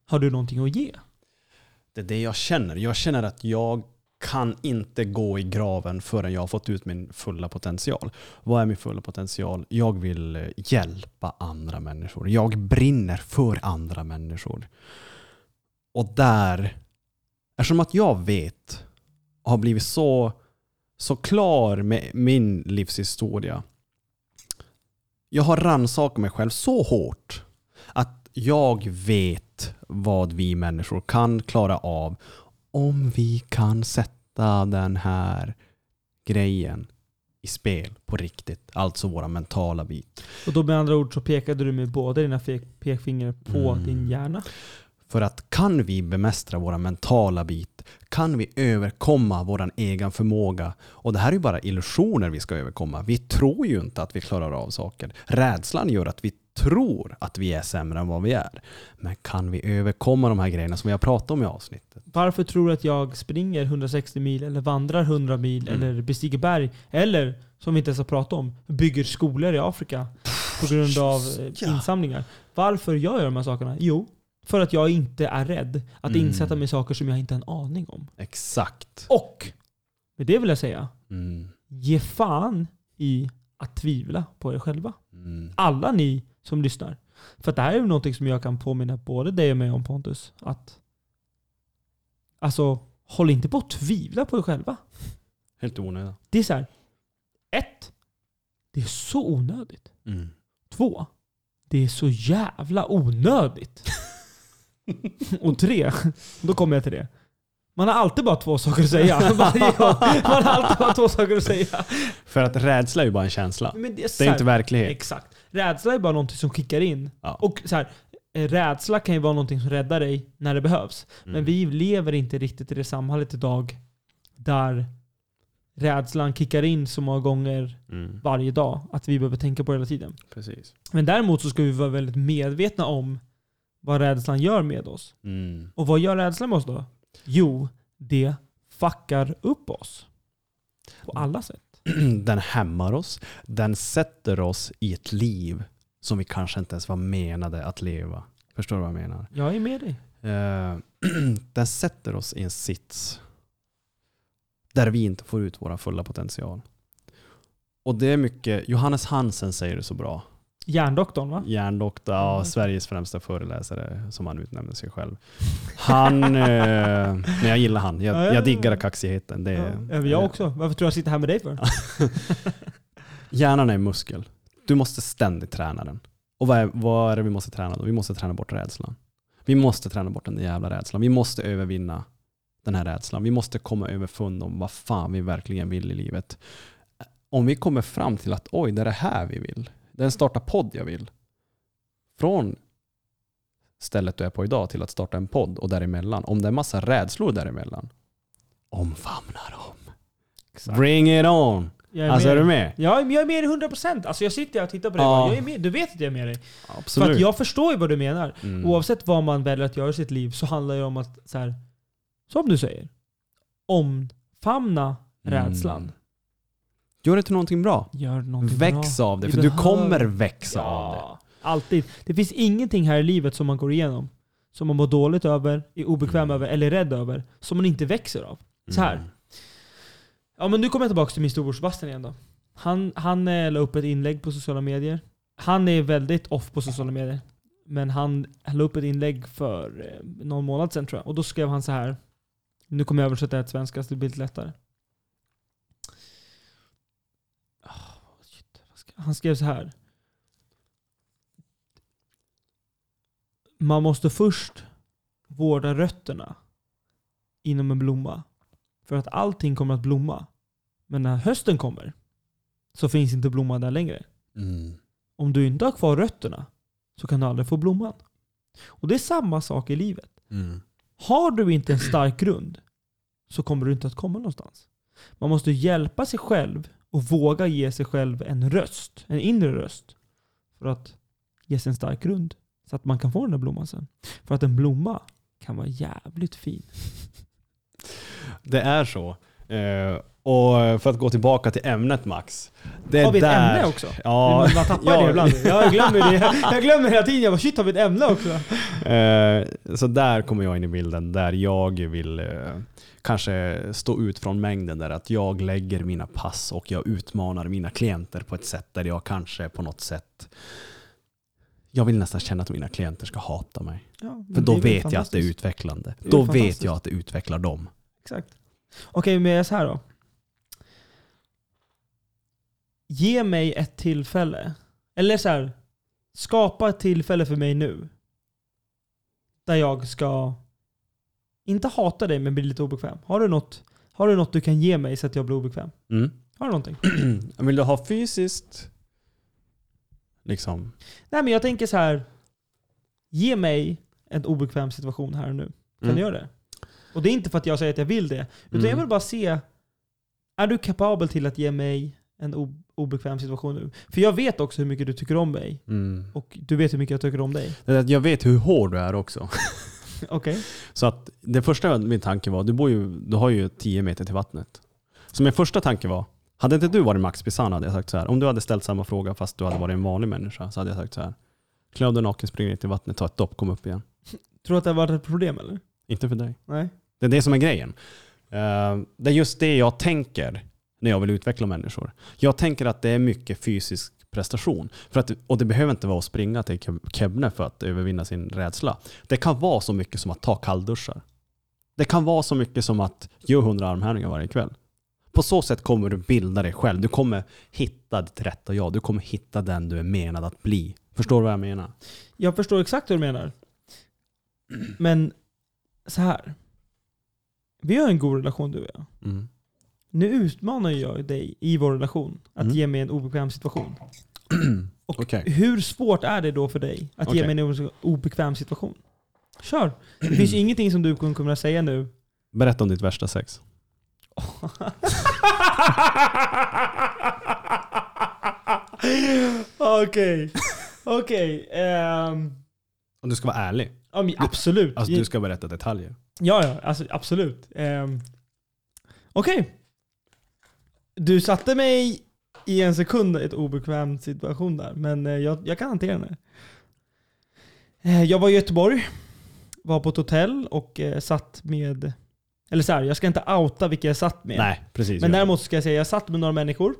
har du någonting att ge. Det är det jag känner. Jag känner att jag kan inte gå i graven förrän jag har fått ut min fulla potential. Vad är min fulla potential? Jag vill eh, hjälpa andra människor. Jag brinner för andra människor. Och där, eftersom att jag vet har blivit så, så klar med min livshistoria. Jag har rannsakat mig själv så hårt att jag vet vad vi människor kan klara av om vi kan sätta den här grejen i spel på riktigt. Alltså våra mentala bit. Och då med andra ord så pekade du med båda dina pekfingrar på Mm. din hjärna. För att kan vi bemästra våra mentala bit, kan vi överkomma vår egen förmåga. Och det här är ju bara illusioner vi ska överkomma. Vi tror ju inte att vi klarar av saker. Rädslan gör att vi tror att vi är sämre än vad vi är. Men kan vi överkomma de här grejerna som vi har pratat om i avsnittet? Varför tror du att jag springer 160 mil eller vandrar 100 mil Mm. eller bestiger berg? Eller, som vi inte ens har pratat om, bygger skolor i Afrika på grund av eh, Ja. insamlingar. Varför gör jag de här sakerna? Jo, för att jag inte är rädd att Mm. insätta mig i saker som jag inte har en aning om. Exakt. Och, med det vill jag säga, Mm. ge fan i att tvivla på er själva. Mm. Alla ni som lyssnar. För det här är ju någonting som jag kan påminna både dig och mig om Pontus. Att Alltså, håll inte på att tvivla på er själva. Helt onödigt. Det är så här. Ett, det är så onödigt. Mm. Två, det är så jävla onödigt. och tre, då kommer jag till det. Man har alltid bara två saker att säga. Man har alltid bara två saker att säga. För att rädsla är ju bara en känsla. Men det är, Det är inte verklighet. Exakt. Rädsla är bara någonting som kickar in. Ja. Och så här, eh, rädsla kan ju vara någonting som räddar dig när det behövs. Men Mm. vi lever inte riktigt i det samhället idag där rädslan kickar in så många gånger Mm. varje dag att vi behöver tänka på det hela tiden. Precis. Men däremot så ska vi vara väldigt medvetna om vad rädslan gör med oss. Mm. Och vad gör rädslan med oss då? Jo, det fuckar upp oss. På alla sätt. Den hämmar oss. Den sätter oss i ett liv som vi kanske inte ens var menade att leva. Förstår du vad jag menar? Jag är med dig. Eh, den sätter oss i en sits där vi inte får ut våra fulla potential. Och det är mycket, Johannes Hansen säger det så bra. Hjärndoktorn va? Hjärndoktor, Mm. ja, Sveriges främsta föreläsare som han utnämner sig själv. Han, eh, men jag gillar han. Ja, ja, Jag, jag ja. diggar kaxigheten. Det, Ja, jag också. Varför tror jag sitter här med dig för? Hjärnan är en muskel. Du måste ständigt träna den. Och vad är, vad är det vi måste träna då? Vi måste träna bort rädslan. Vi måste träna bort den jävla rädslan. Vi måste övervinna den här rädslan. Vi måste komma överfund om vad fan vi verkligen vill i livet. Om vi kommer fram till att oj, det är det här vi vill. Det är en starta podd jag vill. Från stället du är på idag till att starta en podd och däremellan. Om det är massa rädslor däremellan. Omfamna dem. Bring it on! Jag Alltså är du med? Ja, jag är med dig 100%. Alltså jag sitter här och tittar på dig. Ja. Jag är med. Du vet att jag är med dig. För Absolut. att jag förstår ju vad du menar. Mm. Oavsett vad man väljer att göra i sitt liv så handlar det om att, så här, som du säger, omfamna rädslan. Gör det till någonting bra. Gör någonting Väx bra. av det, Vi för du kommer växa av det. Ja, alltid. Det finns ingenting här i livet som man går igenom, som man mår dåligt över, är obekväm Mm. över eller är rädd över, som man inte växer av. Så här. Mm. Ja men nu kommer jag tillbaka till min storebror Sebastian igen då. Han, han eh, la upp ett inlägg på sociala medier. Han är väldigt off på sociala medier. Men han la upp ett inlägg för eh, någon månad sedan tror jag. Och då skrev han så här. Nu kommer jag översätta det till svenska så det blir lite lättare. Ah, shit, vad ska- Han skrev så här. Man måste först vårda rötterna inom en blomma. För att allting kommer att blomma. Men när hösten kommer så finns inte blomman där längre. Mm. Om du inte har kvar rötterna så kan du aldrig få blomman. Och det är samma sak i livet. Mm. Har du inte en stark grund så kommer du inte att komma någonstans. Man måste hjälpa sig själv och våga ge sig själv en röst, en inre röst. För att ge sig en stark grund. Så att man kan få den där blomman sen. För att en blomma kan vara jävligt fin. Det är så. Eh, Och för att gå tillbaka till ämnet Max. Det Har vi ett där, ämne också? Ja, Man tappar ja. det ibland. Jag glömmer det. Jag glömmer hela tiden. Jag bara shit, har vi ett ämne också? Eh, så där kommer jag in i bilden, där jag vill eh, kanske stå ut från mängden där att jag lägger mina pass och jag utmanar mina klienter på ett sätt där jag kanske på något sätt jag vill nästan känna att mina klienter ska hata mig. Ja, För då vet jag att det är utvecklande. Det är Då vet jag att det utvecklar dem. Exakt. Okej, men jag är så här då. Ge mig ett tillfälle. Eller så här. Skapa ett tillfälle för mig nu. Där jag ska, inte hata dig, men bli lite obekväm. Har du något, har du, något du kan ge mig så att jag blir obekväm? Mm. Har du någonting? Vill du ha fysiskt? Liksom. Nej, men jag tänker så här. Ge mig en obekväm situation här och nu. Kan Mm. du göra det? Och det är inte för att jag säger att jag vill det. Utan Mm. jag vill bara se, är du kapabel till att ge mig en obekväm situation nu? För jag vet också hur mycket du tycker om mig. Mm. Och du vet hur mycket jag tycker om dig. Jag vet hur hård du är också. Okej? Så att det första min tanke var, du, bor ju, du har ju 10 meter till vattnet. Så min första tanke var, hade inte du varit Max Pisana hade jag sagt så här. Om du hade ställt samma fråga fast du hade varit en vanlig människa så hade jag sagt så här. Klä av dig naken, spring ner till vattnet, ta ett dopp, kom upp igen. Tror du att det har varit ett problem eller? Inte för dig. Nej? Det är det som är grejen. Eh, det är just det jag tänker när jag vill utveckla människor. Jag tänker att det är mycket fysisk prestation. För att, och det behöver inte vara att springa till Keb- Kebne för att övervinna sin rädsla. Det kan vara så mycket som att ta kallduschar. Det kan vara så mycket som att göra 100 armhävningar varje kväll. På så sätt kommer du bilda dig själv. Du kommer hitta ditt rätta jag. Du kommer hitta den du är menad att bli. Förstår du vad jag menar? Jag förstår exakt vad du menar. Men så här. Vi har en god relation du och jag. Mm. Nu utmanar jag dig i vår relation att Mm. ge mig en obekväm situation. Och Okej. hur svårt är det då för dig att Okej. ge mig en obekväm situation? Kör! Det finns ju ingenting som du kommer kunna säga nu. Berätta om ditt värsta sex. Okej. Okej. ehm, Och du ska vara ärlig. ja, men absolut. Alltså du ska berätta detaljer. Ja, ja. Alltså, absolut. Um, Okej. Du satte mig i en sekund i ett obekväm situation där, men eh, jag, jag kan hantera det. Eh, jag var i Göteborg, var på ett hotell och eh, satt med... Eller så här, jag ska inte outa vilka jag satt med. Nej, precis. Men däremot ska jag säga, jag satt med några människor.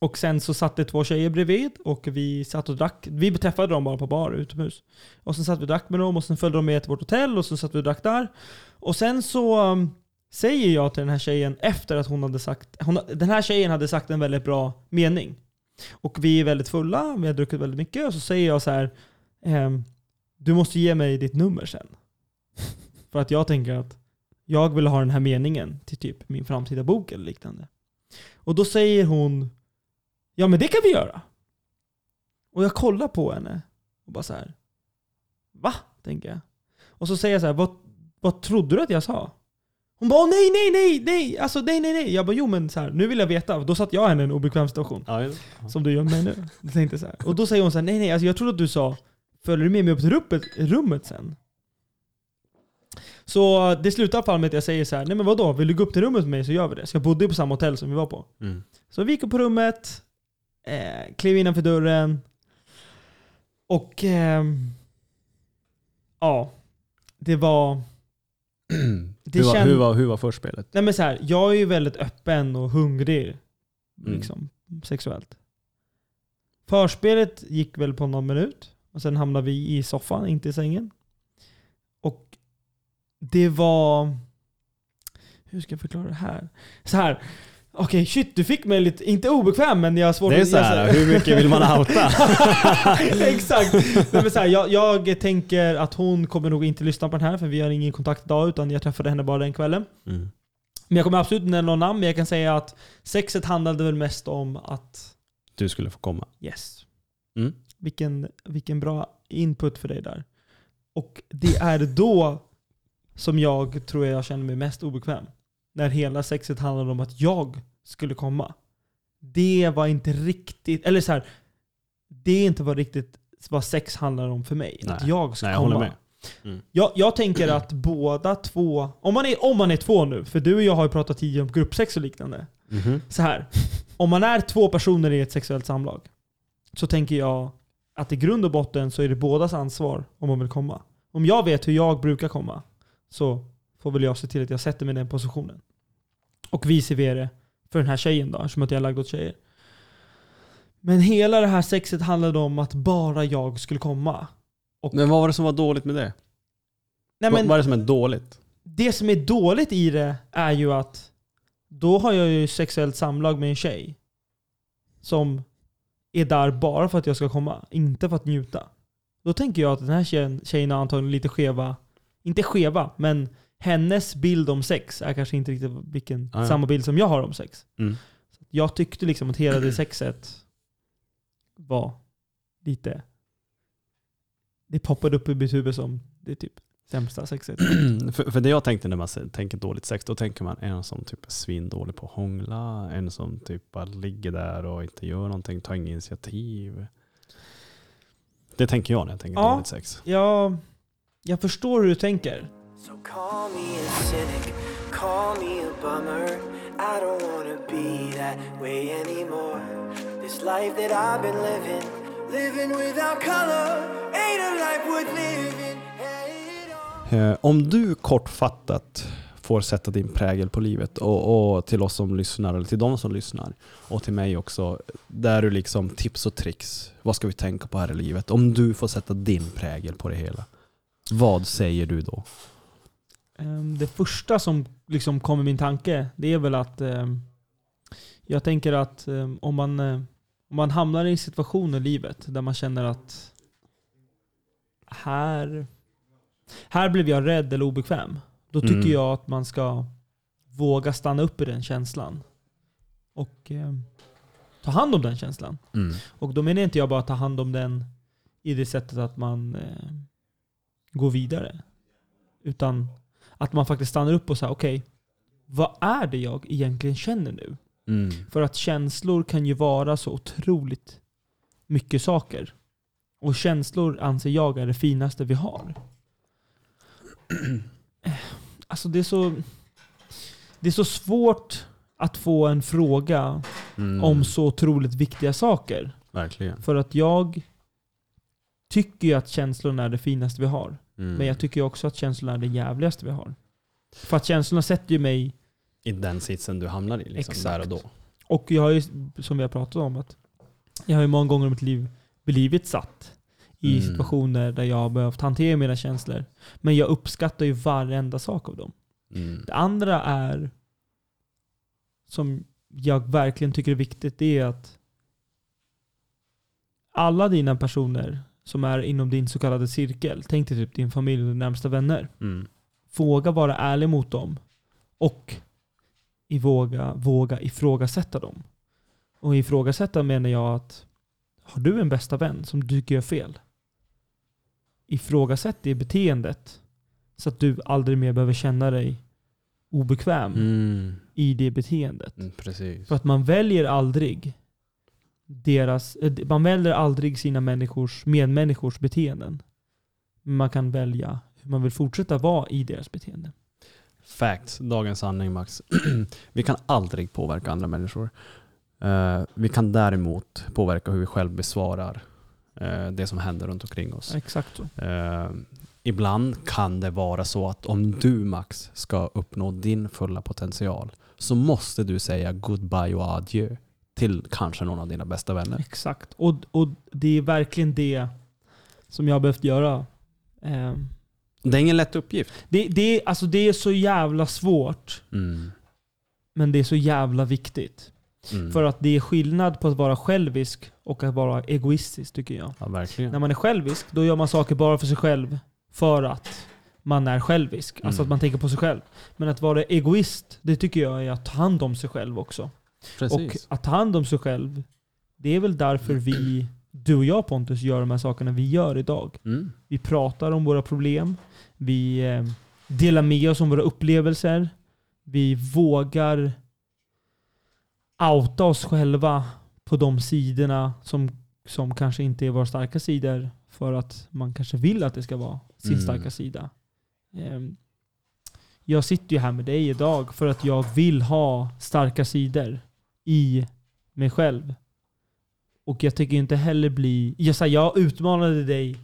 Och sen så satt det två tjejer bredvid och vi satt och drack. Vi beträffade dem bara på bar utomhus. Och sen satt vi och drack med dem och sen följde de med till vårt hotell och sen satt vi och drack där. Och sen så um, säger jag till den här tjejen efter att hon hade sagt... Hon, den här tjejen hade sagt en väldigt bra mening. Och vi är väldigt fulla, vi har druckit väldigt mycket och så säger jag så här. ehm, du måste ge mig ditt nummer sen. För att jag tänker att jag vill ha den här meningen till typ min framtida bok eller liknande. Och då säger hon Ja men det kan vi göra. Och jag kollar på henne och bara så här. Va? Tänker jag. Och så säger jag så här, vad, vad trodde du att jag sa? Hon bara, "Åh, nej, nej, nej, nej, alltså nej, nej, nej. Jag bara, jo men så här, nu vill jag veta. Då satt jag henne i en obekväm situation. Ja, ja. Som du gör med mig nu. Jag tänkte så här. Och då säger hon så här, nej, nej, alltså jag trodde att du sa, följer du med mig upp till rummet, rummet sen? Så det slutar fall med att jag säger så här, nej men vadå, vill du gå upp till rummet med mig så gör vi det. Så jag bodde på samma hotell som vi var på. Mm. Så vi gick upp på rummet, eh, klev innanför dörren och ehm, ja, det var... Hur, var, känd- hur, var, hur var förspelet? Nej men så här, jag är ju väldigt öppen och hungrig Mm. liksom, sexuellt. Förspelet gick väl på någon minut och sen hamnade vi i soffan, inte i sängen. Och det var... Hur ska jag förklara det här? Så här. Okej, shit, du fick mig lite, inte obekväm, men jag har svårt Det är att- så här, jag- hur mycket vill man outa? Exakt. Nej, men så här, jag, jag tänker att hon kommer nog inte lyssna på den här, för vi har ingen kontakt idag, utan jag träffade henne bara den kvällen. Mm. Men jag kommer absolut inte nämna någon namn, men jag kan säga att sexet handlade väl mest om att Du skulle få komma. yes, Mm. vilken, vilken bra input för dig där. Och det är då som jag tror jag känner mig mest obekväm. När hela sexet handlade om att jag skulle komma. Det var inte riktigt, eller så här, det är inte vad riktigt vad sex handlar om för mig. Nej. Att jag ska Nej, jag komma. med. Mm. Jag, jag tänker att båda två, om man, är, om man är två nu, för du och jag har ju pratat tidigare om gruppsex och liknande. Mhm. Så här. Om man är två personer i ett sexuellt samlag, så tänker jag att i grund och botten så är det bådas ansvar om man vill komma. Om jag vet hur jag brukar komma, så får väl jag se till att jag sätter mig i den positionen. Och vice versa för den här tjejen då, eftersom att jag är lagd åt tjejer. Men hela det här sexet handlade om att bara jag skulle komma. Men vad var det som var dåligt med det? Nej, men Vad är det som är dåligt? det som är dåligt i det är ju att då har jag ju sexuellt samlag med en tjej som är där bara för att jag ska komma, inte för att njuta. Då tänker jag att den här tjejen, tjejen har antagligen lite skeva, inte skeva, men hennes bild om sex är kanske inte riktigt vilken, Ja, ja. samma bild som jag har om sex. Mm. Jag tyckte liksom att hela det sexet var lite... Det poppade upp i mitt huvud som det typ sämsta sexet. för, för det jag tänkte när man tänker dåligt sex, då tänker man en som typ är svindålig på att hångla, en som typ bara ligger där och inte gör någonting, tar inget initiativ. Det tänker jag när jag tänker Ja. dåligt sex. Jag, jag förstår hur du tänker. So call me a cynic, call me a bummer. I don't wanna be that way anymore. This life that I've been living, living without color, ain't a life worth living. at eh, om du kortfattat får sätta din prägel på livet och, och till oss som lyssnar, eller till de som lyssnar och till mig också, där du liksom tips och tricks. Vad ska vi tänka på här i livet? Om du får sätta din prägel på det hela. Vad säger du då? Ehm, Det första som liksom kommer i min tanke, det är väl att ehm, jag tänker att ehm, om man, eh, om man hamnar i en situation i livet där man känner att här, här blev jag rädd eller obekväm. Då tycker Mm. jag att man ska våga stanna upp i den känslan. Och ehm, ta hand om den känslan. Mm. Och då menar inte jag bara ta hand om den i det sättet att man eh, går vidare. Utan att man faktiskt stannar upp och säger okej, vad är det jag egentligen känner nu? Mm. För att känslor kan ju vara så otroligt mycket saker. Och känslor anser jag är det finaste vi har. Alltså det är så... Det är så svårt att få en fråga Mm. om så otroligt viktiga saker. Verkligen. För att jag tycker ju att känslorna är det finaste vi har. Mm. Men jag tycker också att känslorna är det jävligaste vi har. För att känslorna sätter ju mig, I den sitsen du hamnar i, liksom, Exakt. där och då. och jag har ju, som vi har pratat om, att jag har ju många gånger i mitt liv blivit satt i Mm. situationer där jag har behövt hantera mina känslor. Men jag uppskattar ju varenda sak av dem. Mm. Det andra är, som jag verkligen tycker är viktigt, det är att alla dina personer som är inom din så kallade cirkel, tänk dig typ din familj och dina närmsta vänner. Mm. Våga vara ärlig mot dem. Och i våga, våga ifrågasätta dem. Och ifrågasätta menar jag att har du en bästa vän som du tycker gör fel? Ifrågasätt det beteendet så att du aldrig mer behöver känna dig obekväm Mm. i det beteendet. Mm, precis. För att man väljer aldrig deras, eh, man väljer aldrig sina människors, medmänniskors beteenden. Man kan välja hur man vill fortsätta vara i deras beteende. Facts, dagens sanning Max. vi kan aldrig påverka andra människor. Eh, vi kan däremot påverka hur vi själv besvarar eh, det som händer runt omkring oss. Exakt så. Eh, ibland kan det vara så att om du Max ska uppnå din fulla potential så måste du säga goodbye och adjö till kanske någon av dina bästa vänner. Exakt. Och, och det är verkligen det som jag har behövt göra. Eh, Det är ingen lätt uppgift. det, det, alltså det är så jävla svårt, Mm. men det är så jävla viktigt. Mm. För att det är skillnad på att vara självisk och att vara egoistisk tycker jag. ja. När man är självisk, då gör man saker bara för sig själv. För att man är självisk. Alltså Mm. att man tänker på sig själv. Men att vara egoist, det tycker jag är att ta hand om sig själv också. Precis. Och att ta hand om sig själv, det är väl därför vi, du och jag Pontus, gör de här sakerna vi gör idag. Mm. Vi pratar om våra problem. Vi eh, delar med oss om våra upplevelser. Vi vågar outa oss själva på de sidorna som, som kanske inte är våra starka sidor. för att man kanske vill att det ska vara sin Mm. starka sida. Ehm, Jag sitter ju här med dig idag för att jag vill ha starka sidor i mig själv. Och jag tycker inte heller bli... Jag, sa, jag utmanade dig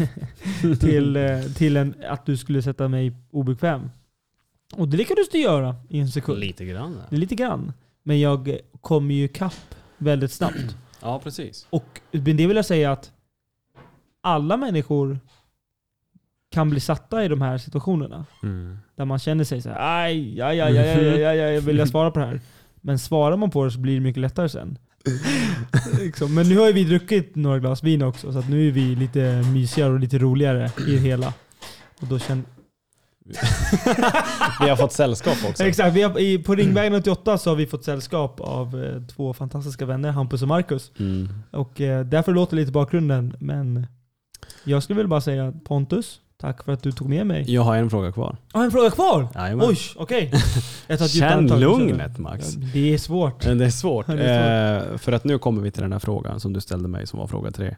till, eh, till en, att du skulle sätta mig obekväm. Och det lyckades du göra i en sekund. Lite grann. Är lite grann. Men jag kommer ju kapp väldigt snabbt. Ja, precis. Och men det vill jag säga att alla människor kan bli satta i de här situationerna. Mm. Där man känner sig så här, aj, aj, aj, aj, aj, aj, aj, vill jag svara på det här? Men svarar man på det så blir det mycket lättare sen. liksom. Men nu har ju vi druckit några glas vin också, så att nu är vi lite mysigare och lite roligare i det hela. Och då känner... Vi har fått sällskap också. Exakt, vi har, i, på Ringvägen 88 så har vi fått sällskap av eh, två fantastiska vänner, Hampus och Marcus. Mm. Och eh, därför låter det lite bakgrunden, men jag skulle väl bara säga Pontus, tack för att du tog med mig. Jag har en fråga kvar. Jag har en fråga kvar! Jajamän. Oj, okej. Djupt Känn lugnet Max. Ja, Det är svårt. Det är svårt. Det är Eh, för att nu kommer vi till den här frågan som du ställde mig som var fråga tre.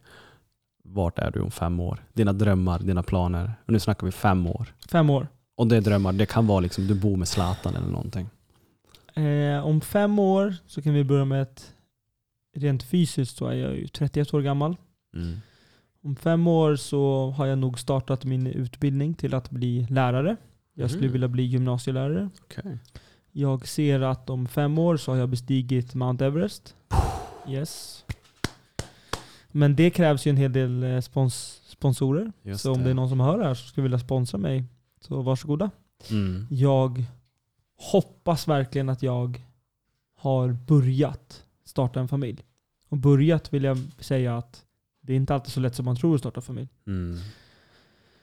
Vart är du om fem år? Dina drömmar, dina planer. Och nu snackar vi fem år. Fem år. Och det är drömmar, det kan vara liksom du bor med Zlatan eller någonting. Eh, om fem år så kan vi börja med ett rent fysiskt så är jag ju 31 år gammal. Mm. Om fem år så har jag nog startat min utbildning till att bli lärare. Jag skulle Mm. vilja bli gymnasielärare. Okej. Jag ser att om fem år så har jag bestigit Mount Everest. Yes. Men det krävs ju en hel del eh, spons sponsorer. Just så om det. det är någon som hör det här som skulle vilja sponsra mig, så varsågoda. Mm. Jag hoppas verkligen att jag har börjat starta en familj. Och börjat vill jag säga att det är inte alltid så lätt som man tror att starta familj. Mm.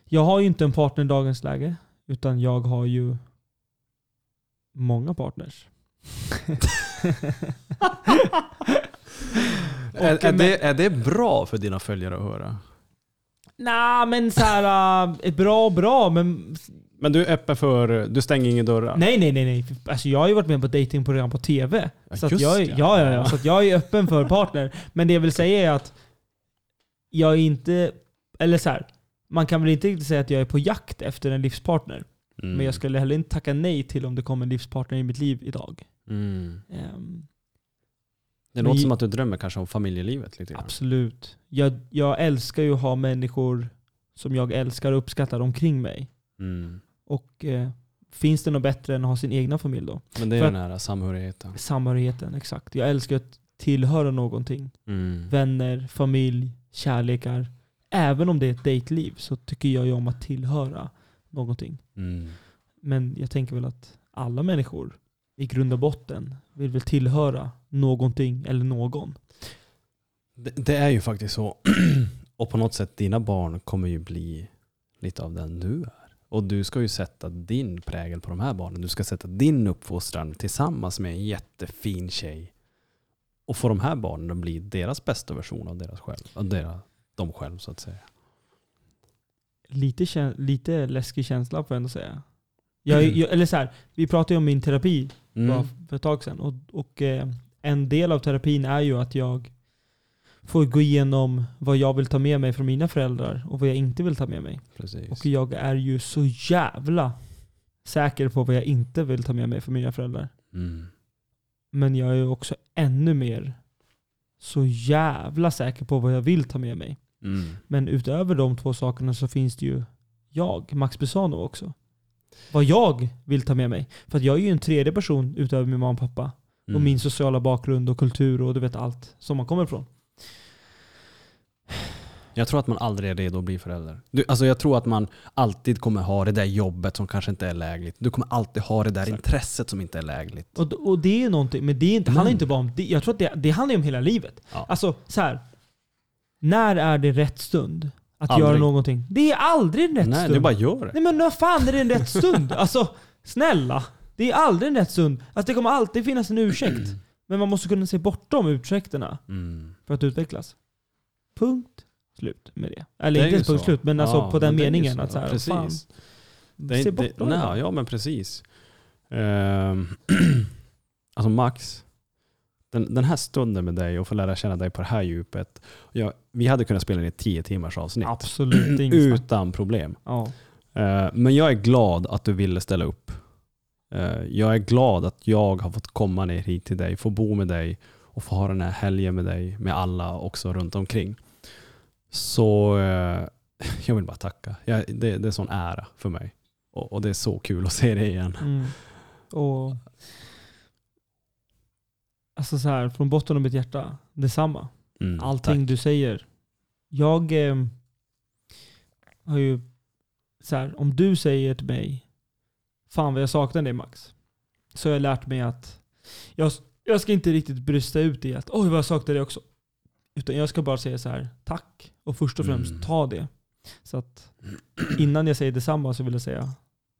Jag har ju inte en partner i dagens läge, utan jag har ju många partners. Är, är, det, är det bra för dina följare att höra? Nej, men så här, äh, bra bra, men Men du är öppen för, du stänger inga dörrar? nej, nej, nej, nej. Alltså, jag har ju varit med på datingprogram på TV. Ja, så jag, ja, ja, ja, så att jag är öppen för partner. Men det jag vill säga är att jag är inte, eller så här, man kan väl inte riktigt säga att jag är på jakt efter en livspartner. Mm. Men jag skulle heller inte tacka nej till om det kommer en livspartner i mitt liv idag. Mm. Ehm, Det låter som att du drömmer kanske om familjelivet lite grann. absolut. Jag, jag älskar ju att ha människor som jag älskar och uppskattar omkring mig. Mm. Och eh, finns det något bättre än att ha sin egna familj då? Men det är För den här samhörigheten. Samhörigheten, exakt. Jag älskar att tillhöra någonting. Mm. Vänner, familj, kärlekar. Även om det är ett dejtliv så tycker jag ju om att tillhöra någonting. Mm. Men jag tänker väl att alla människor i grund och botten vill väl tillhöra någonting eller någon. Det, det är ju faktiskt så. Och på något sätt, dina barn kommer ju bli lite av den du är. Och du ska ju sätta din prägel på de här barnen. Du ska sätta din uppfostran tillsammans med en jättefin tjej. Och få de här barnen att bli deras bästa version av deras själv. Av deras, dem själv så att säga. Lite, lite läskig känsla får jag ändå säga. Jag, är- jag, eller så här, vi pratade ju om min terapi Mm. för ett tag sedan. Och, och eh, en del av terapin är ju att jag får gå igenom vad jag vill ta med mig från mina föräldrar och vad jag inte vill ta med mig. Precis. Och jag är ju så jävla säker på vad jag inte vill ta med mig från mina föräldrar. Mm. Men jag är också ännu mer så jävla säker på vad jag vill ta med mig. Mm. Men utöver de två sakerna så finns det ju jag, Max Besano också. Vad jag vill ta med mig. För att jag är ju en tredje person utöver min mamma och pappa. Och Mm. min sociala bakgrund och kultur och du vet allt som man kommer ifrån. Jag tror att man aldrig är redo att bli förälder. Du, alltså jag tror att man alltid kommer ha det där jobbet som kanske inte är lägligt. Du kommer alltid ha det där intresset som inte är lägligt. Och, och det är någonting, men det är inte, handlar Men- inte bara om det. Jag tror att det, det handlar om hela livet. Ja. Alltså så här. När är det rätt stund att Aldrig. göra någonting? Det är aldrig en rätt Nej, stund. du bara gör det. Nej men vad fan är det en rätt stund? Alltså, snälla. Det är aldrig en rätt stund. Alltså det kommer alltid finnas en ursäkt. Men man måste kunna se bortom ursäkterna Mm. för att utvecklas. Punkt. Slut med det. Det Eller inte ju punkt så. slut, men alltså Ja, på den det meningen. Att så här, Precis. fan, Det är se bortom det. nej, ja men precis. Ehm, alltså Max, Den, den här stunden med dig och få lära känna dig på det här djupet. Ja, vi hade kunnat spela in ett 10 timmars avsnitt. Absolut. Utan problem. Ja. Eh, Men jag är glad att du ville ställa upp. Eh, Jag är glad att jag har fått komma ner hit till dig, få bo med dig och få ha den här helgen med dig, med alla också runt omkring. Så eh, jag vill bara tacka. Jag, det, det är en sån ära för mig. Och, och det är så kul att se dig igen. Mm. Och Alltså så här, från botten av mitt hjärta, detsamma. Mm, Allting tack. du säger. Jag eh, har ju, så här, om du säger till mig, fan vad jag saknar dig Max. Så har jag lärt mig att jag, jag ska inte riktigt brösta ut i att oj vad jag saknar dig också. Utan jag ska bara säga så här, tack. Och först och främst Mm. ta det. Så att innan jag säger detsamma så vill jag säga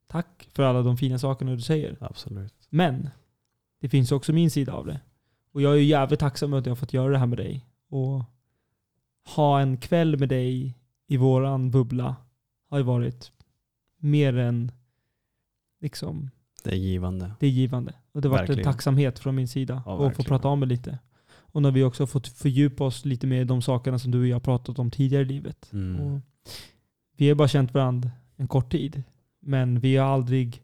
tack för alla de fina sakerna du säger. Absolut. Men det finns också min sida av det. Och jag är ju jävligt tacksam över att jag har fått göra det här med dig. Och ha en kväll med dig i våran bubbla har ju varit mer än liksom, Det är givande. det är givande. Och det har varit en tacksamhet från min sida. Ja, och få prata om det lite. Och när vi också fått fördjupa oss lite mer i de sakerna som du och jag har pratat om tidigare i livet. Mm. Vi har bara känt varandra en kort tid. Men vi har aldrig,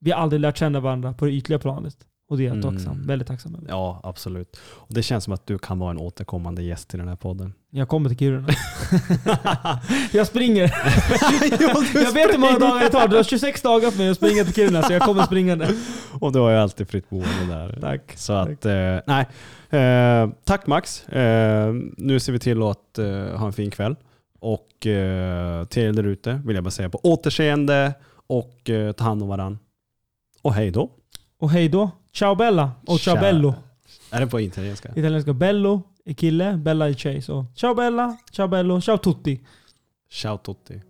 vi har aldrig lärt känna varandra på det ytliga planet. Och det är jag Mm. tacksam, väldigt tacksam över. Ja, absolut. Och det känns som att du kan vara en återkommande gäst i den här podden. Jag kommer till Kiruna. jag springer. jag vet hur många dagar det tar. Du har 26 dagar på mig att springa till Kiruna, så jag kommer springande. Och du har ju alltid fritt boende där. Tack. Så att, eh, nej. Eh, tack Max. Eh, nu ser vi till att eh, ha en fin kväll. Och eh, till er där ute vill jag bara säga på återseende och eh, ta hand om varandra. Och hej då. Och hej då. Ciao Bella. Och ciao Ciao. Bello. Är det på italienska? Italienska Bello är kille, Bella är tjej. Så ciao Bella, ciao Bello, ciao tutti. Ciao tutti.